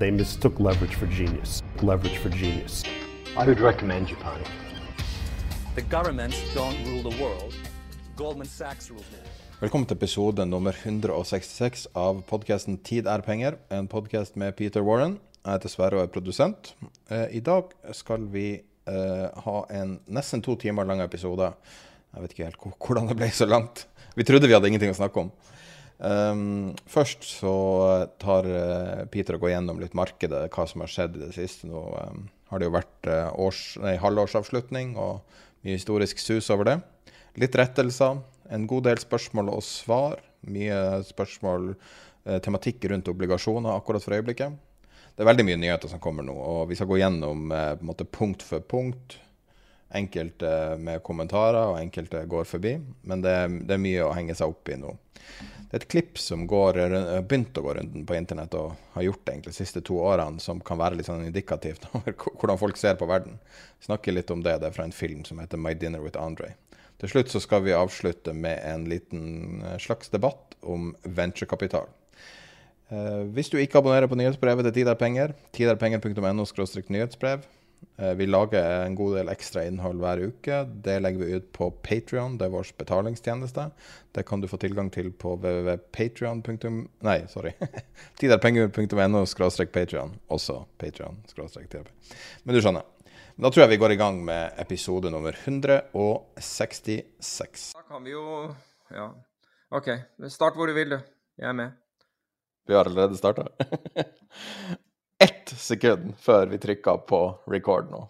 They mistook leverage for genius. Leverage for genius. I would recommend Japan. The governments don't rule the world. Goldman Sachs rules it. Velkommen til episode nummer 166 av podkasten 'Tid er penger', en podkast med Peter Warren. Jeg heter Sverre og er produsent. Eh, I dag skal vi eh, ha en nesten to timer lang episode. Jeg vet ikke helt hvordan det ble så langt. Vi trodde vi hadde ingenting å snakke om. Um, først så tar eh, Peter og går gjennom litt markedet, hva som har skjedd i det siste. Nå um, har det jo vært eh, års, nei, halvårsavslutning og mye historisk sus over det. Litt rettelser, en god del spørsmål og svar. Mye spørsmål, eh, tematikk rundt obligasjoner akkurat for øyeblikket. Det er veldig mye nyheter som kommer nå, og vi skal gå gjennom eh, punkt for punkt. Enkelte med kommentarer, og enkelte går forbi. Men det, det er mye å henge seg opp i nå. Det er et klipp som har begynt å gå rundt på internett, og har gjort det egentlig de siste to årene, som kan være litt sånn indikativt over hvordan folk ser på verden. Snakker litt om det. Det er fra en film som heter My Dinner with Andre. Til slutt så skal vi avslutte med en liten eh, slags debatt om venturekapital. Eh, hvis du ikke abonnerer på nyhetsbrevet til Tid er penger, tiderpenger.no nyhetsbrev. Eh, vi lager en god del ekstra innhold hver uke. Det legger vi ut på Patrion, det er vår betalingstjeneste. Det kan du få tilgang til på www.patrion. Nei, sorry. tiderpenger.no patrion. Også patrion. Men du skjønner. Da tror jeg vi går i gang med episode nummer 166. Da kan vi jo Ja. OK. Start hvor du vil, du. Jeg er med. Vi har allerede starta. Ett sekund før vi trykka på record nå,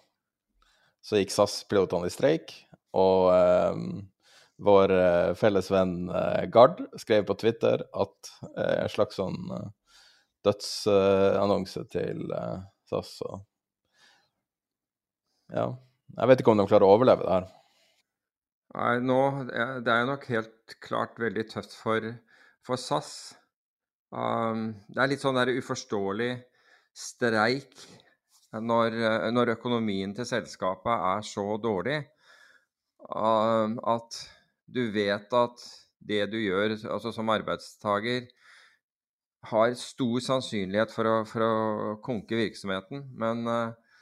så gikk SAS-pilotene i streik, og eh, vår eh, felles venn eh, Gard skrev på Twitter at eh, en slags sånn eh, dødsannonse til eh, SAS og Ja. Jeg vet ikke om de klarer å overleve det her. Nei, nå Det er jo nok helt klart veldig tøft for, for SAS. Um, det er litt sånn der uforståelig streik når, når økonomien til selskapet er så dårlig um, at du vet at det du gjør altså som arbeidstaker, har stor sannsynlighet for å, for å konke virksomheten. Men, eh,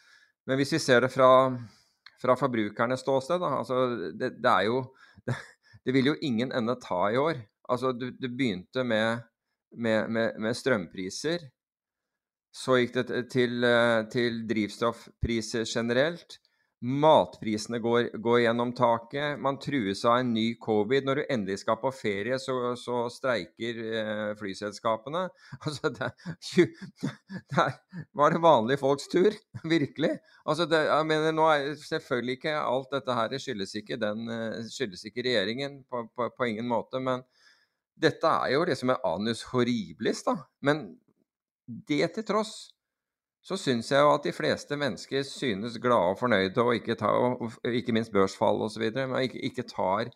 men hvis vi ser det fra, fra forbrukernes ståsted, da, altså det, det er jo det, det vil jo ingen ende ta i år. Altså, du, du begynte med, med, med, med strømpriser. Så gikk det til, eh, til drivstoffpriser generelt. Matprisene går, går gjennom taket. Man trues av en ny covid. Når du endelig skal på ferie, så, så streiker eh, flyselskapene. Altså, det, der var det vanlige folks tur. Virkelig. Altså, det, jeg mener, nå er Selvfølgelig ikke alt dette her skyldes ikke, den, eh, skyldes ikke regjeringen, på, på, på ingen måte. Men dette er jo liksom en anus horribilis, da. Men det til tross så syns jeg jo at de fleste mennesker synes glade og fornøyde, og ikke, ta, og ikke minst børsfall osv., men ikke, ikke tar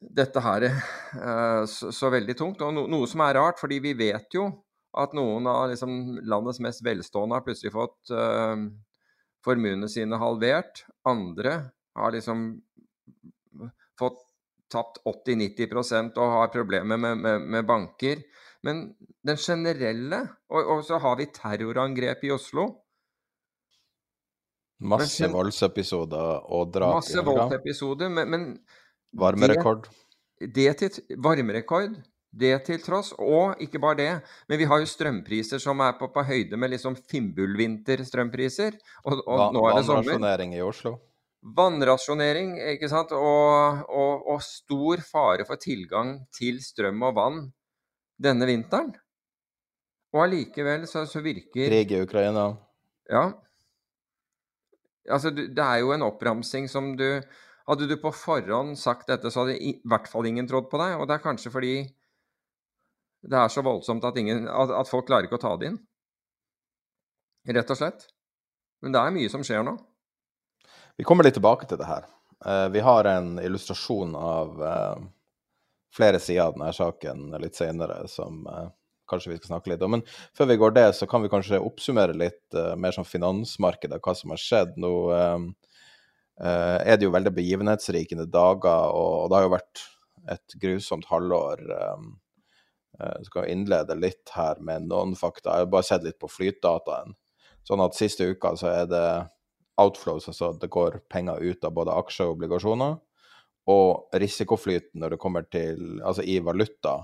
dette her eh, så, så veldig tungt. Og no, noe som er rart, fordi vi vet jo at noen av liksom, landets mest velstående har plutselig fått uh, formuene sine halvert. Andre har liksom fått tapt 80-90% og har problemer med, med, med banker. Men den generelle Og, og så har vi terrorangrep i Oslo. Masse Men- voldsepisoder og drap. Masse voldsepisoder. Men, men Varmerekord. det til varmerekord, det til tross, og ikke bare det, men vi har jo strømpriser som er på, på høyde med liksom Fimbulvinter-strømpriser. Og, og nå er det sommer. Vannrasjonering i Oslo. Vannrasjonering, ikke sant, og, og, og stor fare for tilgang til strøm og vann denne vinteren. Og allikevel så, så virker Krig i Ukraina. Ja. Altså, det er jo en oppramsing som du Hadde du på forhånd sagt dette, så hadde i hvert fall ingen trodd på deg. Og det er kanskje fordi det er så voldsomt at, ingen, at, at folk klarer ikke å ta det inn. Rett og slett. Men det er mye som skjer nå. Vi kommer litt tilbake til det her. Uh, vi har en illustrasjon av uh, flere sider av denne saken litt senere som uh, kanskje vi skal snakke litt om. Men før vi går det, så kan vi kanskje oppsummere litt mer sånn finansmarkedet, hva som har skjedd. Nå er det jo veldig begivenhetsrikende dager, og det har jo vært et grusomt halvår. Jeg skal innlede litt her med noen fakta. Jeg har bare sett litt på flytdataen. Sånn at siste uka så er det outflows, altså det går penger ut av både aksjer og obligasjoner, og risikoflyten når det kommer til Altså i valuta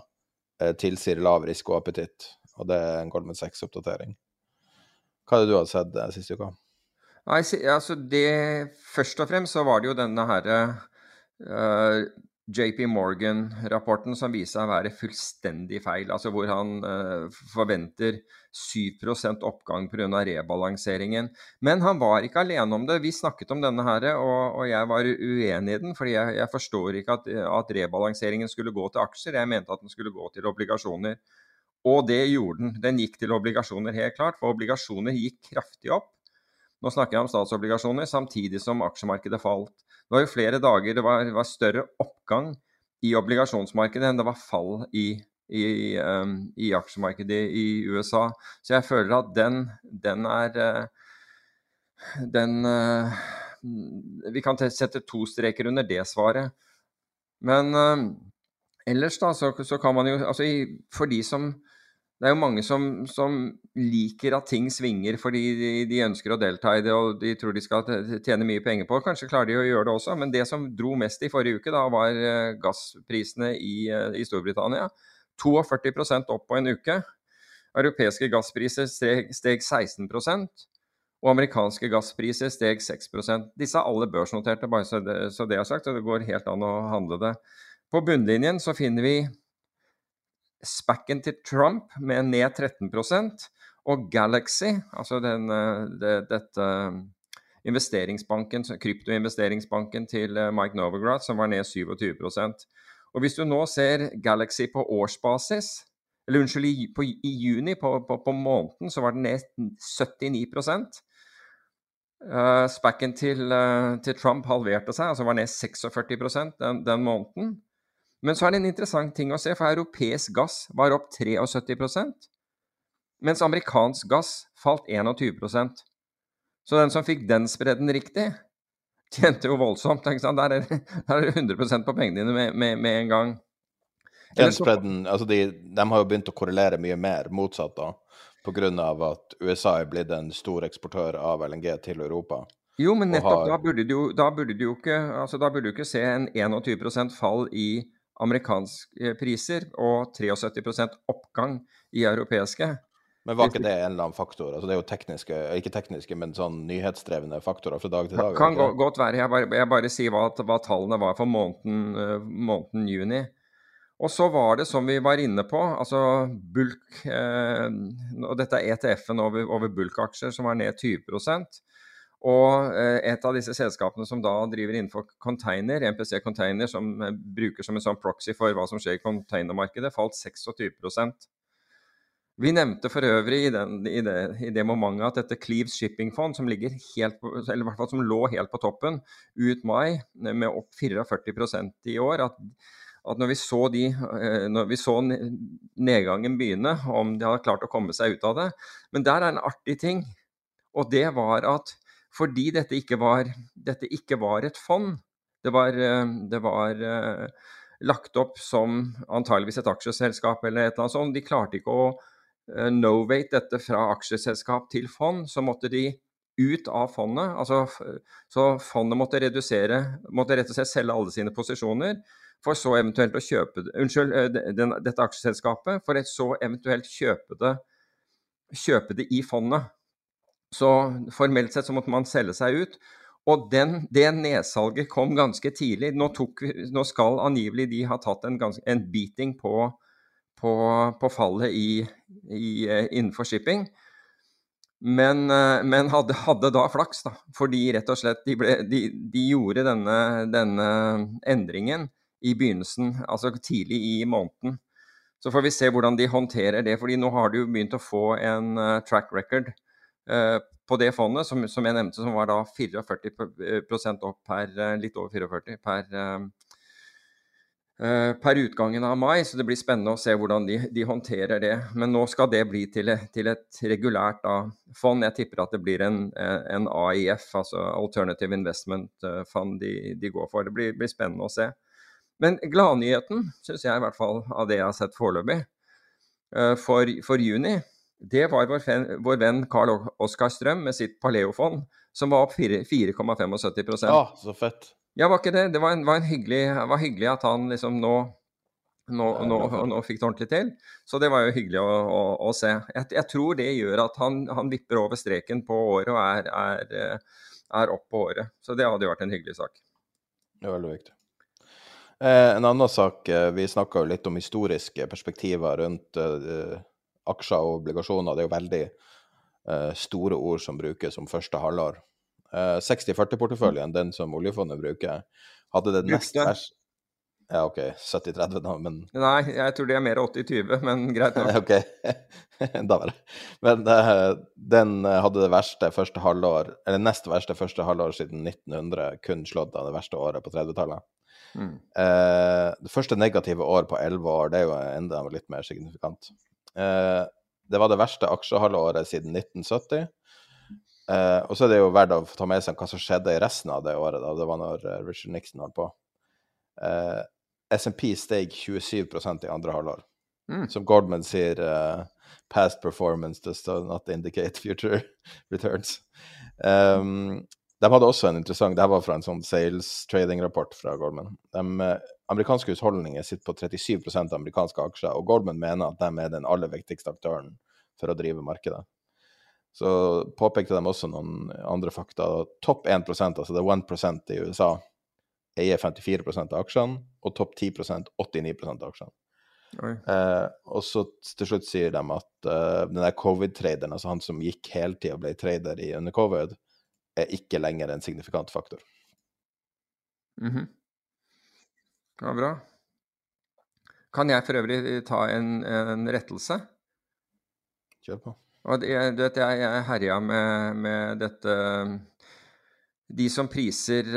eh, tilsier lav risikoappetitt, og det er en Goldman Sachs-oppdatering. Hva er det du har sett sist siste uka? Nei, altså det Først og fremst så var det jo denne herre uh, JP Morgan-rapporten som viser seg å være fullstendig feil. Altså hvor han uh, forventer 7 oppgang pga. rebalanseringen. Men han var ikke alene om det. Vi snakket om denne her, og, og jeg var uenig i den. fordi jeg, jeg forstår ikke at, at, rebalanseringen skulle gå til aksjer. Jeg mente at den skulle gå til obligasjoner. Og det gjorde den. Den gikk til obligasjoner, helt klart. For obligasjoner gikk kraftig opp. Nå snakker jeg om statsobligasjoner, samtidig som aksjemarkedet falt. Det var jo flere dager det var, var større oppgang i obligasjonsmarkedet enn det var fall i, i, um, i, aksjemarkedet i USA. Så jeg føler at den, den er uh, Den uh, Vi kan sette to streker under det svaret. Men uh, ellers, da, så, så, kan man jo Altså for de som det er jo mange som, som, liker at ting svinger fordi de, de, ønsker å delta i det og de tror de skal tjene mye penger på Kanskje klarer de å gjøre det også, men det som dro mest i forrige uke, da var eh, gassprisene i, eh, i Storbritannia. 42% opp på en uke. Europeiske gasspriser steg, steg 16% og amerikanske gasspriser steg 6 Disse er alle børsnoterte, bare så det, så det er sagt, og det går helt an å handle det. På bunnlinjen så finner vi Spacken til Trump med ned 13% og Galaxy, altså den, eh, det, dette eh, investeringsbanken, kryptoinvesteringsbanken til eh, Mike Novogratz, som var ned 27% Og Hvis du nå ser Galaxy på årsbasis, eller unnskyld, i, på, i juni, på, på, på, måneden, så var den ned 79 uh, Spacken til, uh, til, Trump halverte seg, altså var ned 46% den, den måneden. Men så er det en interessant ting å se, for europeisk gass var opp 73% mens amerikansk gass falt 21% Så den som fikk den spredden riktig, tjente jo voldsomt. Der er, der er det 100% på pengene dine med, med, med en gang. Den spredden, altså de, de, har jo begynt å korrelere mye mer motsatt, da. Pga. at USA er blitt en stor eksportør av LNG til Europa. Jo, men nettopp har... da burde du jo, da burde du jo ikke altså da burde du ikke se en 21% fall i amerikanske priser og 73% oppgang i europeiske. Men var ikke det en eller annen faktor? Altså det er jo tekniske, ikke tekniske, men sånn nyhetsdrevne faktorer fra dag til dag? Det Kan ikke? godt være. Jeg bare, jeg bare sier hva, hva, tallene var for måneden, uh, måneden, juni. Og så var det som vi var inne på, altså bulk eh, Og dette er ETF-en over, over bulkaksjer som var ned 20 og eh, et av disse selskapene som da driver innenfor container, MPC Container, som eh, bruker som en sånn proxy for hva som skjer i containermarkedet, falt 26% Vi nevnte for øvrig i, den, i, det, i det, momentet at dette Cleaves Shipping Fund, som, helt som lå helt på toppen ut mai, med opp 44% i år, at, at når, vi så de, eh, når vi så nedgangen begynne, om de hadde klart å komme seg ut av det. Men der er en artig ting, og det var at fordi dette ikke var, dette ikke var et fond. Det var, eh, det var uh, lagt opp som antageligvis et aksjeselskap eller et eller annet sånt. De klarte ikke å uh, novate dette fra aksjeselskap til fond. Så måtte de ut av fondet. Altså, så fondet måtte redusere, måtte rett og slett selge alle sine posisjoner for så eventuelt å kjøpe Unnskyld, den, dette aksjeselskapet, for så eventuelt kjøpe det, kjøpe det i fondet. Så formelt sett så måtte man selge seg ut. Og den, det nedsalget kom ganske tidlig. Nå, tok, nå, skal angivelig de ha tatt en, gans, en beating på, på, på fallet i, i, innenfor shipping. Men, eh, men hadde, hadde, da flaks, da. Fordi rett og slett de, ble, de, de gjorde denne, denne, endringen i begynnelsen, altså tidlig i måneden. Så får vi se hvordan de håndterer det. fordi nå har de jo begynt å få en uh, track record på det fondet, som, som, jeg nevnte, som var da 44 opp per uh, litt over 44 per Eh, per utgangen av mai, så det blir spennende å se hvordan de, de håndterer det. Men nå skal det bli til, til et regulært da, fond. Jeg tipper at det blir en, en AIF, altså Alternative Investment eh, Fund, de, de går for. Det blir, blir, spennende å se. Men gladnyheten, syns jeg i hvert fall av det jeg har sett foreløpig, eh, for, for, juni, det var vår, fen, vår venn Carl Oskar Strøm med sitt Paleo-fond, som var opp 4,75% Ja, så fett. Ja, var ikke det? Det var, en, var en hyggelig, var hyggelig, at han liksom nå, nå, nå, nå, fikk det ordentlig til. Så det var jo hyggelig å, å, å se. Jeg, jeg, tror det gjør at han, han, vipper over streken på året og er, er, er opp på året. Så det hadde jo vært en hyggelig sak. Det er veldig viktig. Eh, en annen sak, eh, vi snakka jo litt om historiske perspektiver rundt eh, aksjer og obligasjoner. Det er jo veldig uh, store ord som brukes om første halvår. 60-40-porteføljen, den som oljefondet bruker, hadde det nest verste ja, OK. 70-30, da, men Nei, jeg tror det er mer 80-20, men greit nok. OK. da var det. Men uh, den eh, hadde det verste første halvår, eller nest verste første halvår siden 1900, kun slått av det verste året på 30-tallet. Mm. Uh, det første negative år på 11 år, det er jo enda litt mer signifikant. Uh, det var det verste aksjehalvåret siden 1970. Uh, og så er det jo verdt å ta med seg hva som skjedde i resten av det året. da, Det var når uh, Richard Nixon holdt på. Uh, eh, SMP steg 27% i andre halvår. Mm. Som Goldman sier Past performance does not indicate future returns. Um, de hadde også en interessant Det var fra en sånn sales trading-rapport fra Goldman. De amerikanske husholdninger sitter på 37 av amerikanske aksjer, og Goldman mener at de er den aller viktigste aktøren for å drive markedet så påpekte de også noen andre fakta. Topp 1% altså det er 1% i USA, eier 54% av aksjene, og topp 10% 89% av aksjene. Eh, og så til slutt sier de at uh, den der covid-traderen, altså han som gikk heltid og ble trader i under covid, er ikke lenger en signifikant faktor. Mm -hmm. Ja, bra. Kan jeg for øvrig ta en, en rettelse? Kjør på. Det, du vet, jeg, jeg herja med, med, dette De som priser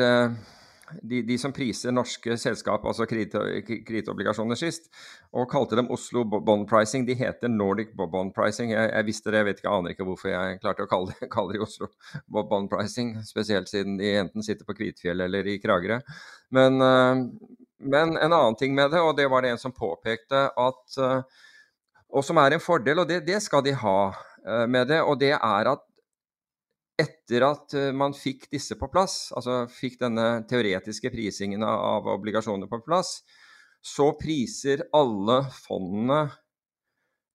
de, de, som priser norske selskap, altså kredittobligasjoner sist, og kalte dem Oslo Bond Pricing. De heter Nordic Bond Pricing. Jeg, jeg visste det, jeg vet ikke, aner ikke hvorfor jeg klarte å kalle det, kalle det Oslo Bond Pricing. Spesielt siden de enten sitter på Kvitfjell eller i Kragerø. Men, men, en annen ting med det, og det var det en som påpekte at Og som er en fordel, og det, det skal de ha Eh, med det, og det er at etter at eh, man fikk disse på plass, altså fikk denne teoretiske prisingen av obligasjoner på plass, så priser alle fondene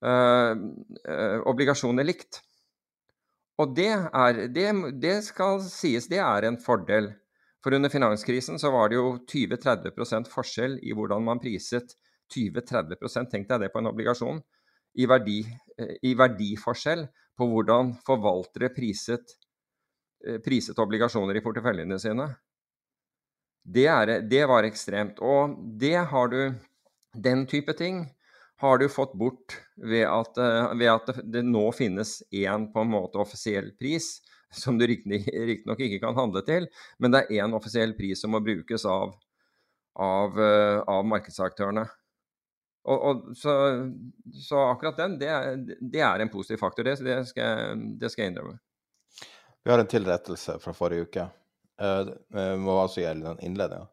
øh, obligasjoner likt. Og det, er, det, det, skal sies, det er en fordel. For under finanskrisen så var det jo 20-30% forskjell i hvordan man priset 20-30% Tenk deg det på en obligasjon i, verdi, eh, i verdiforskjell på hvordan forvaltere priset, eh, priset obligasjoner i porteføljene sine. Det, er, det, var ekstremt. Og det har du Den type ting har du fått bort ved at, eh, ved at det nå finnes én på en måte offisiell pris, som du riktignok ikke kan handle til, men det er én offisiell pris som må brukes av, av, av markedsaktørene. Og, og, så, så, akkurat den, det er, det er, en positiv faktor. Det, det, skal, det, skal, jeg innrømme. Vi har en tilrettelse fra forrige uke. Uh, det må altså gjelde den innledninga.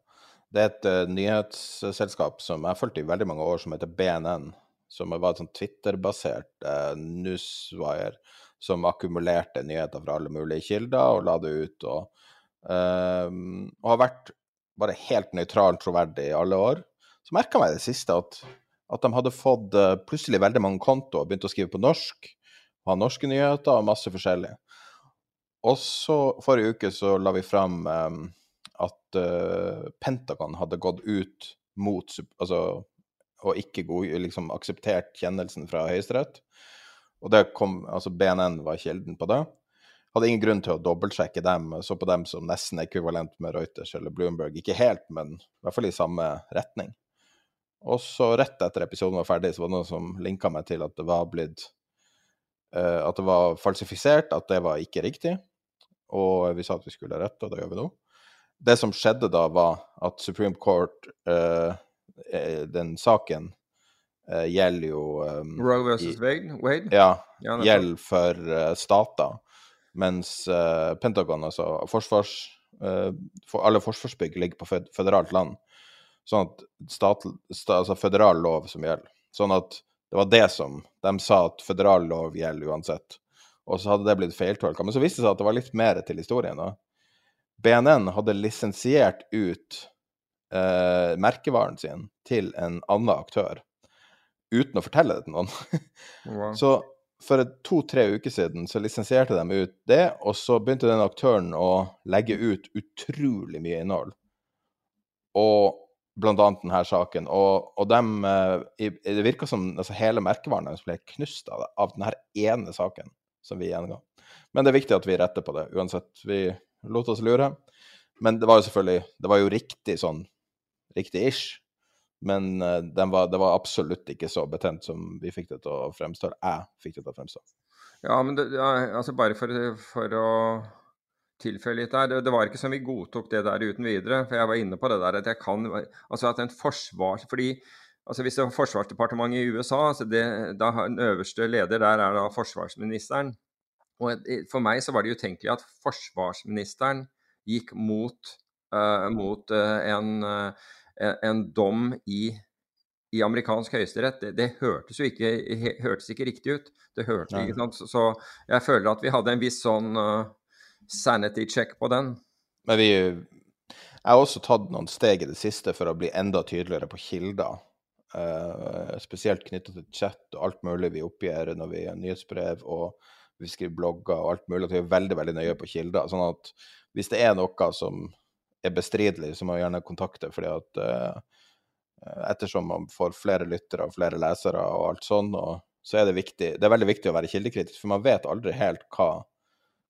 Det er et nyhetsselskap som jeg har i veldig mange år, som heter BNN. Som var et sånn Twitter-basert newswire som akkumulerte nyheter fra alle mulige kilder og la det ut. Og, og har vært bare helt nøytralt troverdig i alle år så merka meg det siste at, at de hadde fått uh, plutselig veldig mange kontoer, begynt å skrive på norsk, ha norske nyheter og masse forskjellig. Og så forrige uke så la vi fram um, at uh, Pentagon hadde gått ut mot altså, og ikke god, liksom, akseptert kjennelsen fra Høyesterett. Og det kom, altså BNN var kilden på det. Hadde ingen grunn til å dobbeltsjekke dem, så på dem som nesten ekvivalent med Reuters eller Bloomberg. Ikke helt, men i hvert fall i samme retning. Og så rett etter episoden var ferdig, så var det noen som linka meg til at det var blitt uh, At det var falsifisert, at det var ikke riktig. Og vi sa at vi skulle rette, og det gjør vi nå. Det som skjedde da, var at Supreme Court, uh, den saken, gjelder jo um, Roe versus Wade? Ja. Gjelder for stater. Mens uh, Pentagon, altså forsvars, uh, for alle forsvarsbygg, ligger på føderalt land. Sånn at stat, stat, altså føderal lov som gjelder. Sånn at det var det som De sa at føderal lov gjelder uansett. Og så hadde det blitt feiltolka. Men så viste det seg at det var litt mer til historien. da. BNN hadde lisensiert ut eh, merkevaren sin til en annen aktør uten å fortelle det til noen. Wow. Så for to-tre uker siden så lisensierte de ut det, og så begynte den aktøren å legge ut utrolig mye innhold. Og blant annet denne saken. Og, og dem, eh, det virka som altså, hele merkevaren deres ble knust av, av denne ene saken som vi gjenga. Men det er viktig at vi retter på det, uansett. Vi lot oss lure. Men det var jo selvfølgelig Det var jo riktig sånn Riktig ish. Men uh, var, det var absolutt ikke så betent som vi fikk det til å fremstå. Jeg fikk det til å fremstå. Ja, men det, altså bare for, for å tilføye litt der. Det, var ikke som vi godtok det der uten videre. For jeg var inne på det der at jeg kan Altså at en forsvar Fordi altså hvis det var Forsvarsdepartementet i USA, altså det, da den øverste leder der er da forsvarsministeren. Og for meg så var det utenkelig at forsvarsministeren gikk mot, uh, mot uh, en uh, en dom i, i amerikansk høyesterett, det, det, hørtes jo ikke, hørtes ikke riktig ut. Det hørte ikke sant? Så jeg føler at vi hadde en viss sånn uh, sanity check på den. Men vi Jeg har også tatt noen steg i det siste for å bli enda tydeligere på kilder. Uh, spesielt knytta til chat og alt mulig vi oppgir når vi har nyhetsbrev og vi skriver blogger og alt mulig. At vi er veldig veldig nøye på kilder. sånn at hvis det er noe som er bestridelig, så må jeg gjerne kontakte. fordi at uh, ettersom man får flere lyttere og flere lesere og alt sånn, og, så er det viktig Det er veldig viktig å være kildekritisk, for man vet aldri helt hva,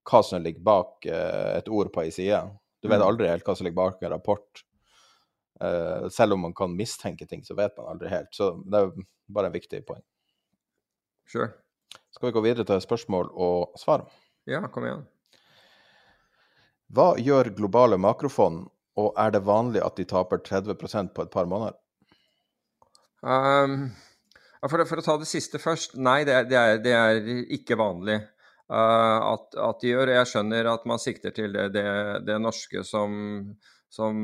hva som ligger bak uh, et ord på ei side. Du vet mm. aldri helt hva som ligger bak en rapport. Uh, selv om man kan mistenke ting, så vet man aldri helt. Så det er bare en viktig poeng. Sure. Skal vi gå videre til spørsmål og svar? Ja, kom igjen. Hva gjør globale makrofond, og er det vanlig at de taper 30% på et par måneder? Um, for, for, å ta det siste først. Nei, det er, det er, det er ikke vanlig uh, at, at, de gjør. Jeg skjønner at man sikter til det, det norske som, som,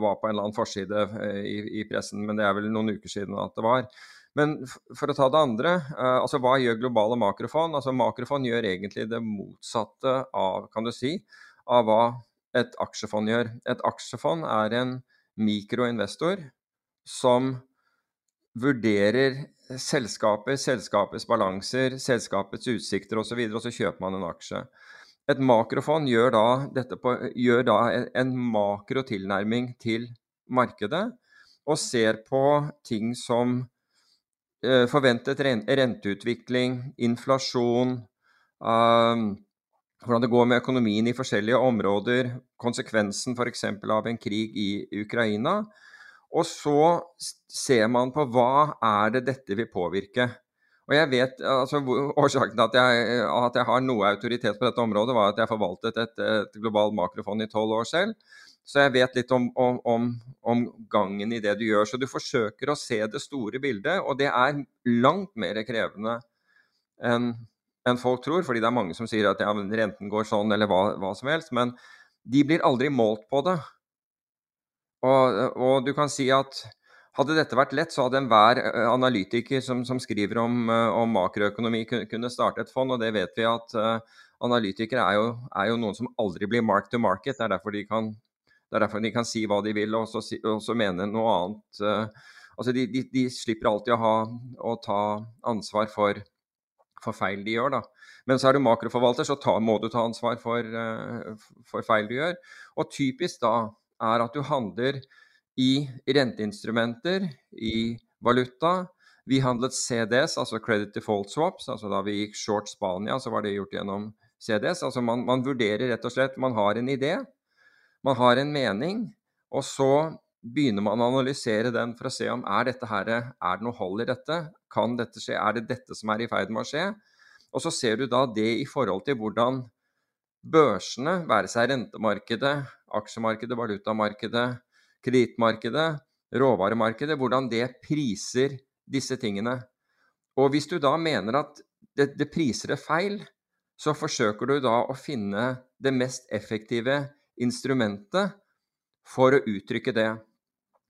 var på en eller annen forside eh, i, i, pressen, men det er vel noen uker siden at det var. Men for å ta det andre, uh, altså hva gjør globale makrofond? Altså Makrofond gjør egentlig det motsatte av, kan du si, av hva et aksjefond gjør. Et aksjefond er en mikroinvestor som vurderer selskaper, selskapets balanser, selskapets utsikter osv., og, og så kjøper man en aksje. Et makrofond gjør da, på, gjør da en makrotilnærming til markedet og ser på ting som eh, forventet renteutvikling, inflasjon, um, hvordan det går med økonomien i forskjellige områder, konsekvensen f.eks. av en krig i Ukraina. Og så ser man på hva er det dette vil påvirke. Og jeg vet, altså Årsaken til at jeg, at jeg har noe autoritet på dette området, var at jeg forvaltet et, et globalt makrofond i tolv år selv. Så jeg vet litt om, om, om, gangen i det du gjør. Så du forsøker å se det store bildet, og det er langt mer krevende enn enn folk tror, fordi det er mange som sier at ja, renten går sånn, eller hva, hva, som helst. Men de blir aldri målt på det. Og, og, du kan si at hadde dette vært lett, så hadde enhver analytiker som, som skriver om, om, makroøkonomi, kunne starte et fond, og det vet vi at uh, analytikere er jo, er jo, noen som aldri blir mark to market. Det er derfor de kan, er derfor de kan si hva de vil, og så, og så mene noe annet. Uh, Altså de, de, de slipper alltid å, ha, å ta ansvar for, for, feil de gjør, da. Men så er du makroforvalter, så ta, må du ta ansvar for, uh, for feil du gjør. Og typisk da er at du handler i renteinstrumenter, i valuta. Vi handlet CDs, altså Credit Default Swaps. altså Da vi gikk short Spania, så var det gjort gjennom CDs. Altså man, man vurderer rett og slett Man har en idé, man har en mening, og så begynner man å analysere den for å se om er dette her, er det noe hold i dette? Kan dette skje? Er det dette som er i ferd med å skje? Og så ser du da det i forhold til hvordan børsene, være seg rentemarkedet, aksjemarkedet, valutamarkedet, kredittmarkedet, råvaremarkedet, hvordan det priser disse tingene. Og hvis du da mener at det, det priser det feil, så forsøker du da å finne det mest effektive instrumentet for å uttrykke det.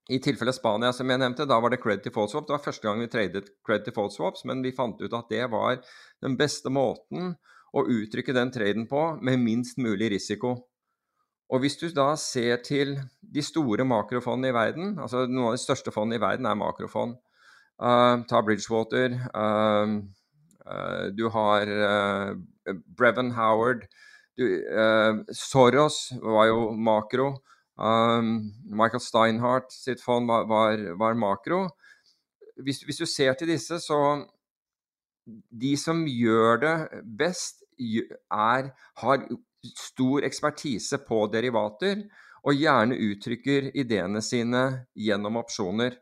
I tilfelle Spania, som jeg nevnte, da var det credit default swap. Det var første gang vi tradet credit default swaps, men vi fant ut at det var den beste måten å uttrykke den traden på med minst mulig risiko. Og hvis du da ser til de store makrofondene i verden, altså noen av de største fondene i verden er makrofond. Uh, ta Bridgewater. Uh, uh, du har Brevin Howard. Du, Soros var jo makro. Um, Michael Steinhardt sitt fond var, var, var makro. Hvis, hvis, du ser til disse, så De som gjør det best, er, har stor ekspertise på derivater, og gjerne uttrykker ideene sine gjennom opsjoner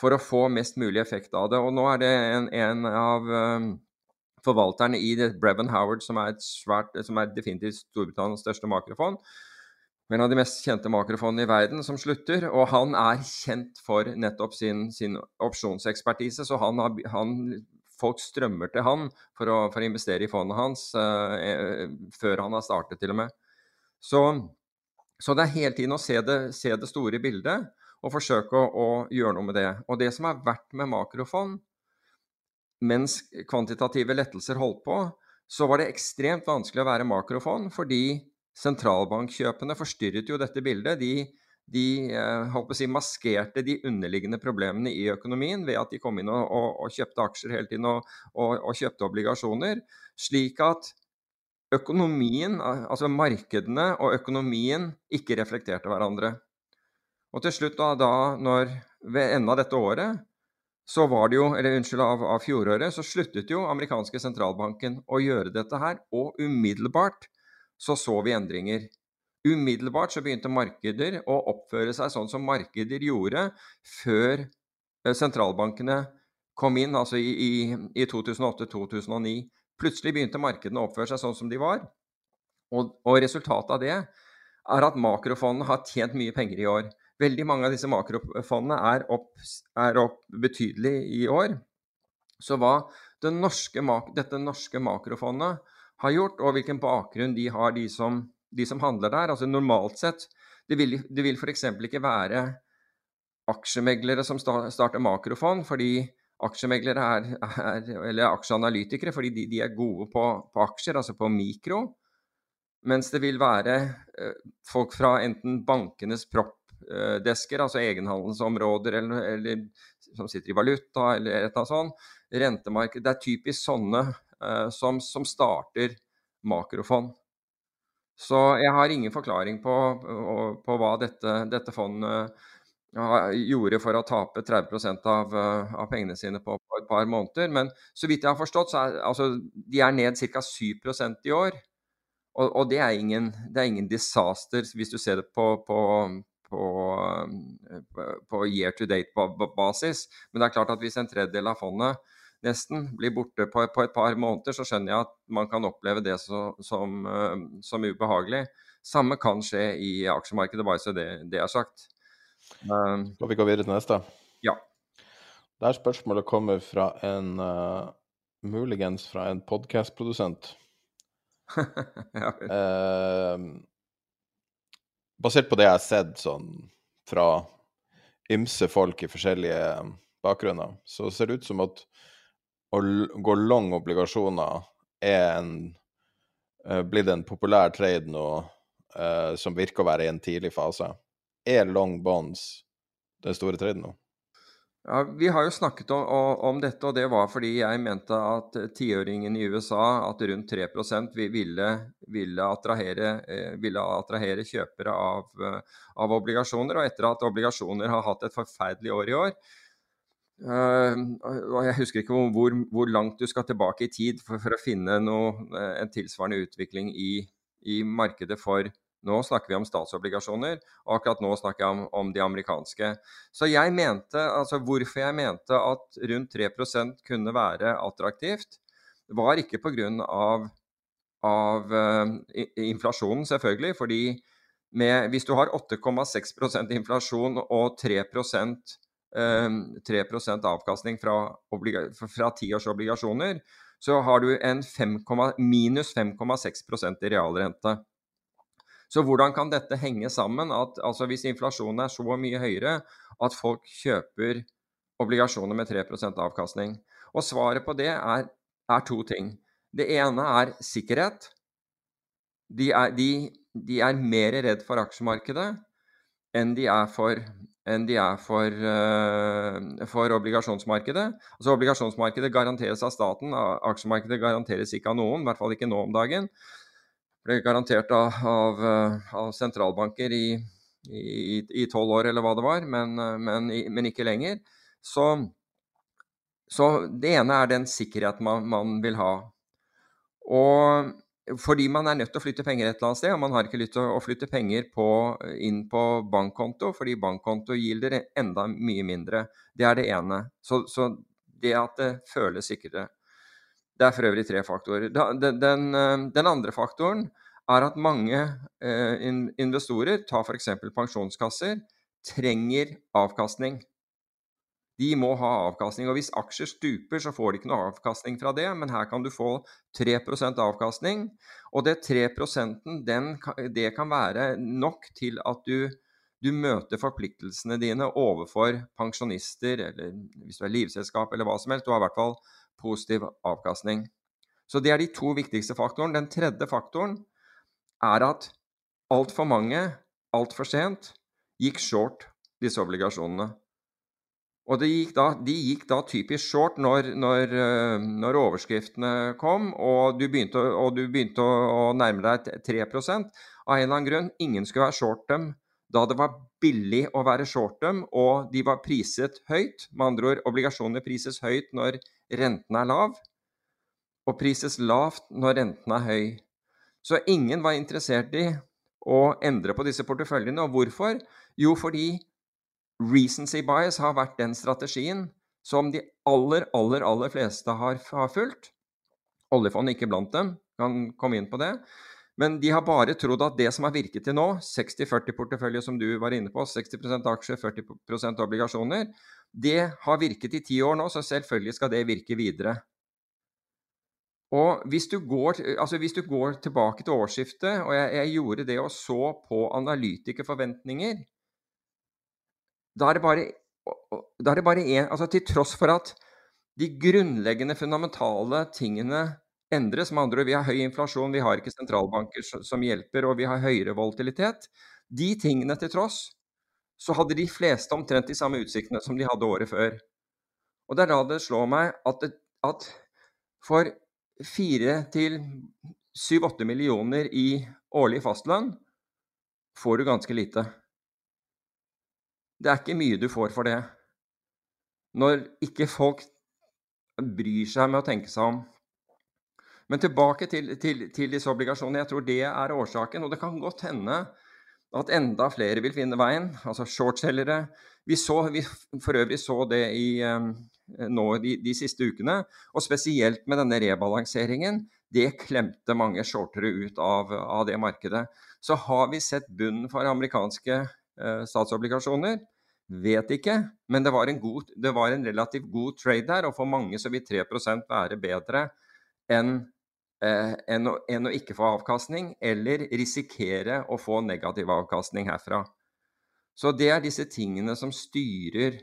for å få mest mulig effekt av det. Og nå er det en, en av um, forvalterne i Brevin Howard, som er, svært, som er definitivt Storbritannias største makrofond. En av de mest kjente makrofondene i verden som slutter. Og han er kjent for nettopp sin, sin opsjonsekspertise, så han har, han, folk strømmer til han for å, for å investere i fondet hans uh, før han har startet, til og med. Så, så det er hele tiden å se det, se det store bildet og forsøke å, å, gjøre noe med det. Og det som er verdt med makrofond, mens kvantitative lettelser holdt på, så var det ekstremt vanskelig å være makrofond, fordi sentralbankkjøpene forstyrret jo dette bildet. De, de eh, si, maskerte de underliggende problemene i økonomien ved at de kom inn og, og, og kjøpte aksjer hele tiden og, og, kjøpte obligasjoner. Slik at økonomien, altså markedene og økonomien, ikke reflekterte hverandre. Og til slutt, da, da når, ved enden av dette året, så var det jo, eller unnskyld, av, av fjoråret, så sluttet jo amerikanske sentralbanken å gjøre dette her. Og umiddelbart så så vi endringer. Umiddelbart så begynte markeder å oppføre seg sånn som markeder gjorde før eh, sentralbankene kom inn, altså i, i, i 2008-2009. Plutselig begynte markedene å oppføre seg sånn som de var. Og, og resultatet av det er at makrofondene har tjent mye penger i år. Veldig mange av disse makrofondene er opp, er opp betydelig i år. Så hva det norske, dette norske makrofondet har gjort, og hvilken bakgrunn de har, de som, de som handler der altså Normalt sett Det vil, det vil f.eks. ikke være aksjemeglere som starter makrofond, fordi aksjemeglere er, er, eller aksjeanalytikere fordi de, de er gode på, på, aksjer, altså på mikro. Mens det vil være eh, folk fra enten bankenes proppdesker, altså egenhandelsområder eller, eller, som sitter i valuta eller et eller annet sånt. Rentemarked. Det er typisk sånne som, som, starter makrofond. Så jeg har ingen forklaring på, på hva dette, dette fondet gjorde for å tape 30 av, uh, av pengene sine på, på, et par måneder. Men så vidt jeg har forstått, så er altså, de er ned ca. 7% i år. Og, og det, er ingen, det, er ingen, disaster hvis du ser det på, på, på, på year to date-basis. Men det er klart at hvis en tredjedel av fondet nesten blir borte på, på, et par måneder, så skjønner jeg at man kan oppleve det så, som, som, ubehagelig. Samme kan skje i aksjemarkedet, bare så det, det er sagt. Um, Skal vi gå videre til neste? Ja. Der spørsmålet kommer fra en uh, muligens fra en podkastprodusent. ja, uh, basert på det jeg har sett sånn fra ymse folk i forskjellige bakgrunner, så ser det ut som at å gå long obligasjoner er en, uh, blitt en populær trade nå uh, som virker å være i en tidlig fase. Er long bonds den store traden nå? Ja, Vi har jo snakket om, om, dette, og det var fordi jeg mente at tiåringen i USA, at rundt 3% ville, ville, attrahere, eh, ville attrahere kjøpere av, av, obligasjoner. Og etter at obligasjoner har hatt et forferdelig år i år og Jeg husker ikke hvor, hvor, langt du skal tilbake i tid for, for å finne noe, en tilsvarende utvikling i, i markedet for nå snakker vi om statsobligasjoner, og akkurat nå snakker jeg om, om de amerikanske. Så jeg mente, altså Hvorfor jeg mente at rundt 3% kunne være attraktivt, var ikke pga. Av, av uh, inflasjonen, selvfølgelig. fordi med, hvis du har 8,6% inflasjon og 3 um, 3% avkastning fra, fra tiårsobligasjoner, så har du en 5, minus 5,6% i realrente. Så hvordan kan dette henge sammen? At altså, hvis inflasjonen er så mye høyere at folk kjøper obligasjoner med 3% avkastning? Og svaret på det er, er, to ting. Det ene er sikkerhet. De er, de, de er mer redd for aksjemarkedet enn de er for, de er for, uh, for obligasjonsmarkedet. Altså Obligasjonsmarkedet garanteres av staten, aksjemarkedet garanteres ikke av noen, i hvert fall ikke nå om dagen ble garantert av, av, eh, av sentralbanker i tolv år, eller hva det var, men, eh, men, men ikke lenger. Så, så, det ene er den sikkerheten man, man, vil ha. Og fordi man er nødt til å flytte penger et eller annet sted, og man har ikke lyst til å flytte penger på, inn på bankkonto, fordi bankkonto gilder enda mye mindre. Det er det ene. Så, så det at det føles sikrere. Det er for øvrig tre faktorer. Den, den, eh, den andre faktoren er at mange eh, investorer, ta f.eks. pensjonskasser, trenger avkastning. De må ha avkastning. og Hvis aksjer stuper, så får de ikke noe avkastning fra det, men her kan du få 3% avkastning. Og det 3 den, det kan være nok til at du, du møter forpliktelsene dine overfor pensjonister, eller hvis du er livselskap eller hva som helst. Du har i hvert fall positiv avkastning. Så det er de to viktigste faktorene. Den tredje faktoren er at altfor mange, altfor sent, gikk short disse obligasjonene. Og de gikk da, de gikk da typisk short når, når, eh, når, overskriftene kom, og du begynte, og du begynte å, å, nærme deg 3 av en eller annen grunn. Ingen skulle være short dem da det var billig å være short dem, og de var priset høyt. Med andre ord, obligasjoner prises høyt når renten er lav, og prises lavt når renten er høy. Så ingen var interessert i å endre på disse porteføljene. Og hvorfor? Jo, fordi recency bias har vært den strategien som de aller, aller, aller fleste har, har fulgt. Oljefondet ikke blant dem, kan komme inn på det. Men de har bare trodd at det som har virket til nå, 60-40-portefølje som du var inne på, 60% aksjer, 40% obligasjoner, det har virket i ti år nå, så selvfølgelig skal det virke videre. Og hvis du går, altså hvis du går tilbake til årsskiftet, og jeg, jeg, gjorde det og så på analytikerforventninger Da er det bare, da er det bare en, altså Til tross for at de grunnleggende, fundamentale tingene endres. Med andre ord, vi har høy inflasjon, vi har ikke sentralbanker som hjelper, og vi har høyere volatilitet. De tingene til tross, så hadde de fleste omtrent de samme utsiktene som de hadde året før. Og det er da det slår meg at, det, at for fire til syv-åtte millioner i årlig fastlønn får du ganske lite. Det er ikke mye du får for det. Når ikke folk bryr seg med å tenke seg om men tilbake til, til, til, disse obligasjonene. Jeg tror det er årsaken. Og det kan godt hende at enda flere vil finne veien, altså shortselgere. Vi, så, vi for øvrig så det i, um, nå de, de, siste ukene, og spesielt med denne rebalanseringen. Det klemte mange shortere ut av, av det markedet. Så har vi sett bunnen for amerikanske statsobligasjoner. Vet ikke, men det var, god, det var, en relativt god trade der, og for mange så vil 3 være bedre enn eh, enn, å, enn, å, ikke få avkastning, eller risikere å få negativ avkastning herfra. Så det er disse tingene som styrer,